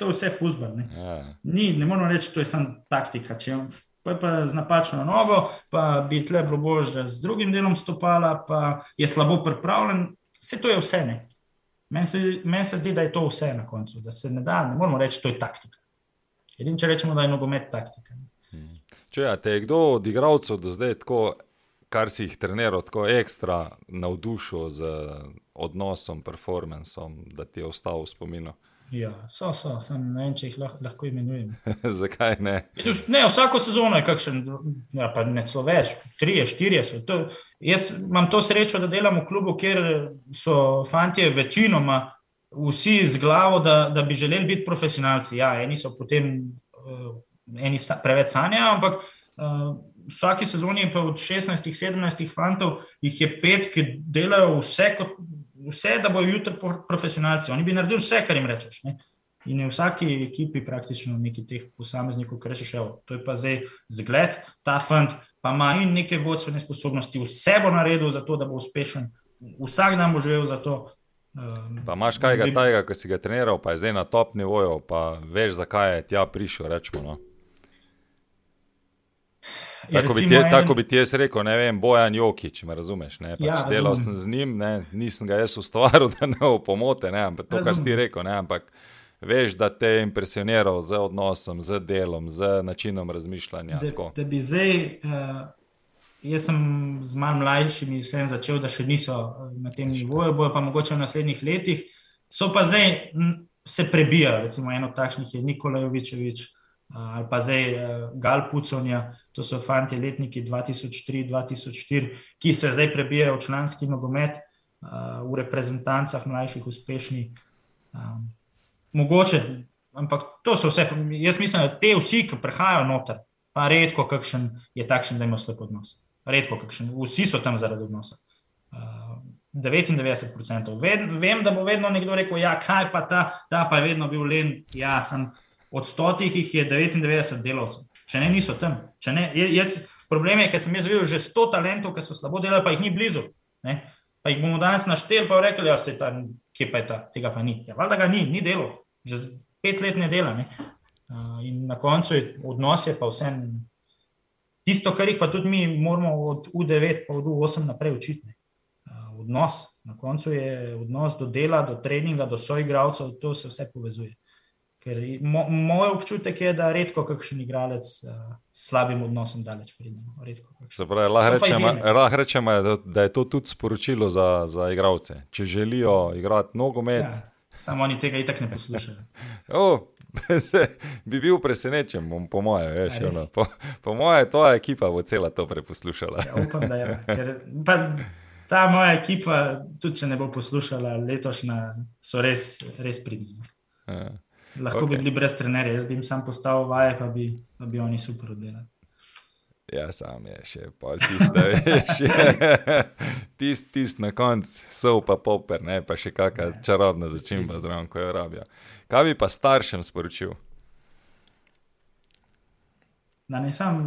to vse fusbal. Ne, ja. ne moramo reči, da je samo taktika. Če, pa, pa z napačno nogo, pa bi tle bilo bolj, da z drugim delom stopala, pa je slabo pripravljen. Vse to je vse. Meni se, men se zdi, da je to vse na koncu, da se ne da, ne moramo reči, da je to taktika. Edino, če rečemo, da je nogomet taktika. Ne. Če ja, te je kdo od igralcev do zdaj, tako, kar si jih treniral, tako ekstra navdušil z odnosom, performancem, da ti je ostal v spominu? Ja, so, so, sem ne vem, če jih lahko, lahko imenujem. Zakaj ne? ne? Vsako sezono je kakšen, ja, pa ne celo več, tri, štiri so. To, jaz imam to srečo, da delam v klubu, kjer so fanti večinoma vsi z glavo, da, da bi želeli biti profesionalci. Ja, eni so potem. Uh, eni sa, preveč sanjajo, ampak uh, vsake sezone je pa od 16-17 fantov, jih je pet, ki delajo vse, kot, vse da bojo jutri profesionalci. Oni bi naredili vse, kar jim rečeš. Ne? In v vsaki ekipi praktično nekaj teh posameznikov, ki rečeš, evo, to je pa zdaj zgled, ta fant pa ima in neke vodstvene sposobnosti, vse bo naredil za to, da bo uspešen, vsak dan bo živel za to. Um, pa imaš kaj tega, ki si ga treniral, pa je zdaj na top nivoju, pa veš, zakaj je tja prišel, rečemo. No? Tako bi, en... tako bi ti jaz rekel, ne vem, Bojan Jokič, me razumeš. Pač ja, delal sem z njim, ne, nisem ga jaz ustvaril, da ne bo pomote, ne, ampak to, kar si ti rekel. Ne, ampak veš, da te je impresioniral z odnosom, z delom, z načinom razmišljanja. Da, da bi zdaj, uh, jaz sem z manj mlajšimi vsem začel, da še niso eh, na tem nivoju, bojo pa mogoče v naslednjih letih. So pa zdaj se prebijali, recimo eno takšnih je Nikolaj Jovičevič ali pa zdaj uh, Gal Puconja, to so fanti letniki 2003-2004, ki se zdaj prebijajo v članski nogomet, uh, v reprezentancah mlajših, uspešnih. Um, mogoče, ampak to so vse. Jaz mislim, da te vsi, ki prihajajo noter, pa redko kakšen je takšen, da ima slab odnos. Redko kakšen, vsi so tam zaradi odnosa. Uh, 99%. Vem, vem, da bo vedno nekdo rekel, ja, kaj pa ta, ta pa je vedno bil len, ja, sem od stotih jih je 99 delavcev, če ne niso tam. Ne, jaz, problem je, ker sem jaz videl že 100 talentov, ki so slabo delali, pa jih ni blizu. Ne? Pa jih bomo danes našteli, pa rekli, da ja, se ta, kje pa je ta, tega pa ni. Ja, valjda ga ni, ni delo, že pet let ne dela. Ne? Uh, in na koncu je odnos je pa vse. Tisto, kar jih pa tudi mi moramo od U9 pa od U8 naprej učiti. Uh, odnos. Na koncu je odnos do dela, do treninga, do soigravcev, to se vse povezuje. Ker mo, moj občutek je, da redko kakšen igralec uh, s slabim odnosom daleč pride. No, lahko rečemo, da, da je to tudi sporočilo za, za igralce. Če želijo igrati nogomet. Ja, samo oni tega itak ne poslušajo. oh, bi bil presenečen, po mojem. Veš, ja, ono, po po mojem, tvoja ekipa bo cela to preposlušala. ja, upam, da je. Ker, pa, ta moja ekipa, tudi če ne bo poslušala, letošnja, so res, res pridni. Ja. Lahko okay. bi bili brez trenerja, jaz bi jim sam postavil vaje, pa bi, pa bi oni super oddelali. Ja, sam je še pol tiste, veš. Tisti tist na koncu, so pa poper, ne pa še kakšna čarobna začimba zraven, ko jo rabijo. Kaj bi pa staršem sporočil? Da ne sam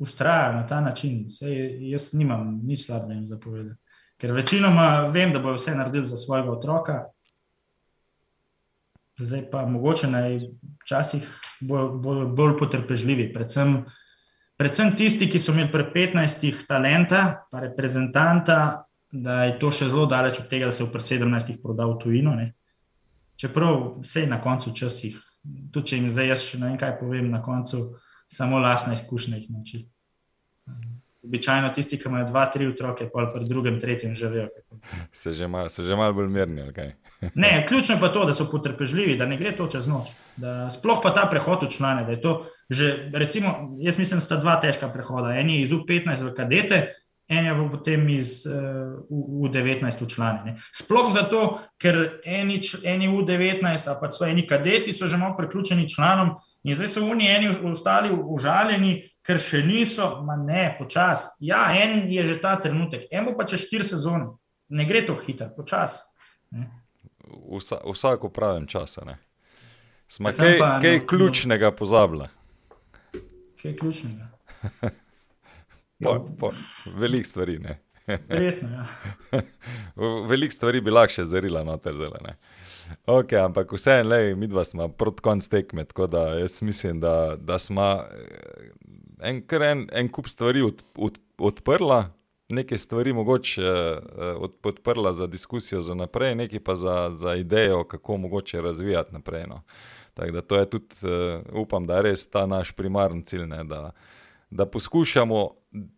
ustrajajo na ta način. Sej, jaz nimam nič slabega za povedati. Ker večinoma vem, da bo vse naredil za svojega otroka, zdaj pa mogoče naj včasih bolj, bolj, bolj potrpežljivi. Predvsem, predvsem tisti, ki so imeli pred 15 talenta, pa reprezentanta, da je to še zelo daleč od tega, da se je pred 17 prodal tujino. Ne. Čeprav vse na koncu časih, tudi če jim zdaj jaz še ne vem, kaj povem, na koncu samo lastna izkušnja jih nauči. Običajno tisti, ki imajo dva, tri otroke, pa pri drugem, tretjem že vejo. Se že malo mal bolj mirni. Ne, ključno je pa to, da so potrpežljivi, da ne gre to čez noč. Da sploh pa ta prehod v člane. Že, recimo, jaz mislim, da sta dva težka prehoda. En je iz U15 v kadete, en je potem iz uh, U19 v člane. Ne. Sploh zato, ker eni, eni U19, pa so eni kadeti, so že malo priključeni članom in zdaj so oni eni ostali užaljeni ker še niso, ma ne, počasi. Ja, en je že ta trenutek, eno pa če štiri sezone, ne gre to hitro, počasi. Vsa, vsako pravim času. Smo kaj, pa, kaj no, ključnega pozabili? Kaj ključnega? Veliko stvari. Verjetno, ja. Veliko stvari bi lahko še zarila noter zelene. Okay, ampak vseeno, mi dva smo proti koncu tekme, tako da jaz mislim, da, da smo en, en, en kup stvari od, od, odprla, nekaj stvari mogoče uh, od, odprla za diskusijo za naprej, nekaj pa za, za idejo, kako mogoče razvijati naprej. No. Tako da to je tudi, uh, upam, da je res ta naš primarni cilj, ne, da, da poskušamo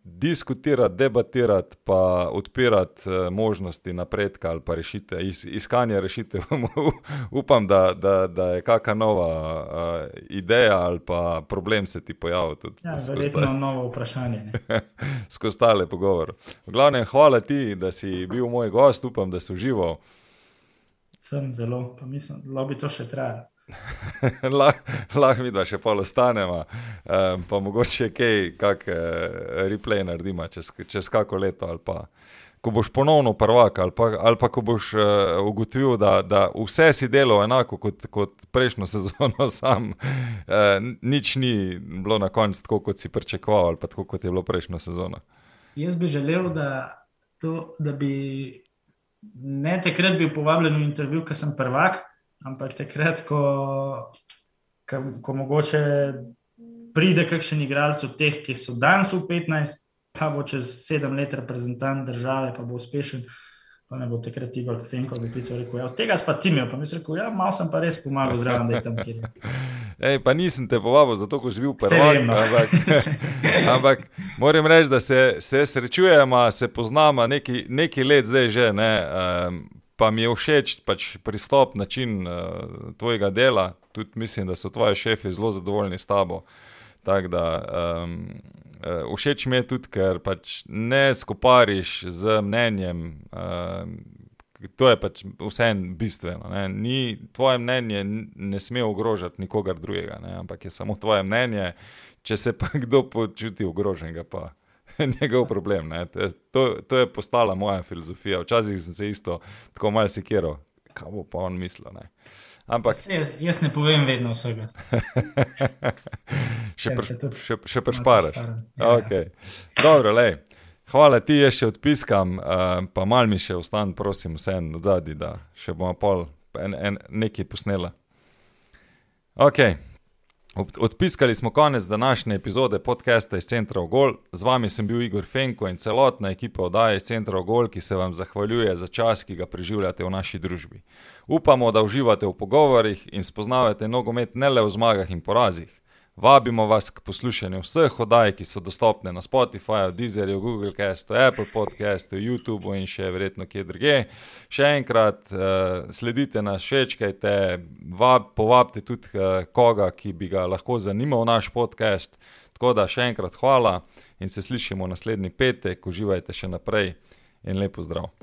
diskutirati, debatirati, pa odpirati uh, možnosti napredka ali pa rešite, is, iskanje rešitev. Upam, da, da, da je kakšna nova uh, ideja ali pa problem se ti pojavil. Ja, verjetno novo vprašanje. Skozi tale pogovor. V glavnem, hvala ti, da si bil moj gost, upam, da si užival. Sem zelo, pa mislim, da bi to še trajalo. Lahko mi da še pol ostanemo, um, pa mogoče kaj, kak uh, replay naredimo čez, čez kako leto. Pa, ko boš ponovno prvak, ali pa, ali pa ko boš uh, ugotovil, da, da vse si delal enako kot, kot prejšnjo sezono, sam uh, nič ni bilo na koncu tako, kot si pričakoval, ali pa tako, kot je bilo prejšnjo sezono. Jaz bi želel, da, to, da bi ne takrat bil povabljen v intervju, ker sem prvak. Ampak takrat, ko, ko, ko mogoče pride kakšen igralec od teh, ki so danes v 15, pa bo čez 7 let reprezentant države, pa bo uspešen. Pa ne bo takrat Igor Fenko bi pisal, rekel, ja, tega pa ti imel, pa mi je rekel, ja, malo sem pa res pomagal zraven, da je tam kjer. Ej, pa nisem te povabil, zato ko si bil prvi. No. Ampak, ampak moram reči, da se, se srečujemo, se poznamo neki let zdaj že. Ne, um, pa mi je všeč pač pristop, način uh, tvojega dela. Tudi mislim, da so tvoji šefi zelo zadovoljni s tabo. Tak da, um, uh, všeč mi je tudi, ker pač ne skopariš z mnenjem. Uh, To je pač vseeno bistveno. Ni, tvoje mnenje ne sme ogrožati nikogar drugega, ne? ampak je samo tvoje mnenje. Če se pa kdo počuti ogroženega, pa njegov problem. To, to je postala moja filozofija. Včasih sem se isto tako malo sekiral, kaj bo pa on mislil. Ne? Ampak, jaz, jaz ne povem vedno vsega. še še, še prešparati. Ja, okay. Dobro, lej. Hvala ti, jaz še odpiskam, uh, pa mal mi še ostane, prosim, vse en od zadnji, da še bomo pol en, en, nekaj posnela. Okay. Odpiskali smo konec današnje epizode podcasta iz Centra Ogol. Z vami sem bil Igor Fenko in celotna ekipa oddaje iz Centra Ogol, ki se vam zahvaljuje za čas, ki ga preživljate v naši družbi. Upamo, da uživate v pogovorih in spoznavate nogomet ne le v zmagah in porazih. Vabimo vas k poslušanju vseh oddaj, ki so dostopne na Spotifyju, Deezerju, Google Castu, Apple Podcastu, YouTubu in še verjetno kje drugje. Še enkrat, uh, sledite nas, šečkajte, vab, povabite tudi uh, koga, ki bi ga lahko zanimal naš podcast. Tako da še enkrat hvala in se slišimo naslednji petek, uživajte še naprej in lepo zdrav.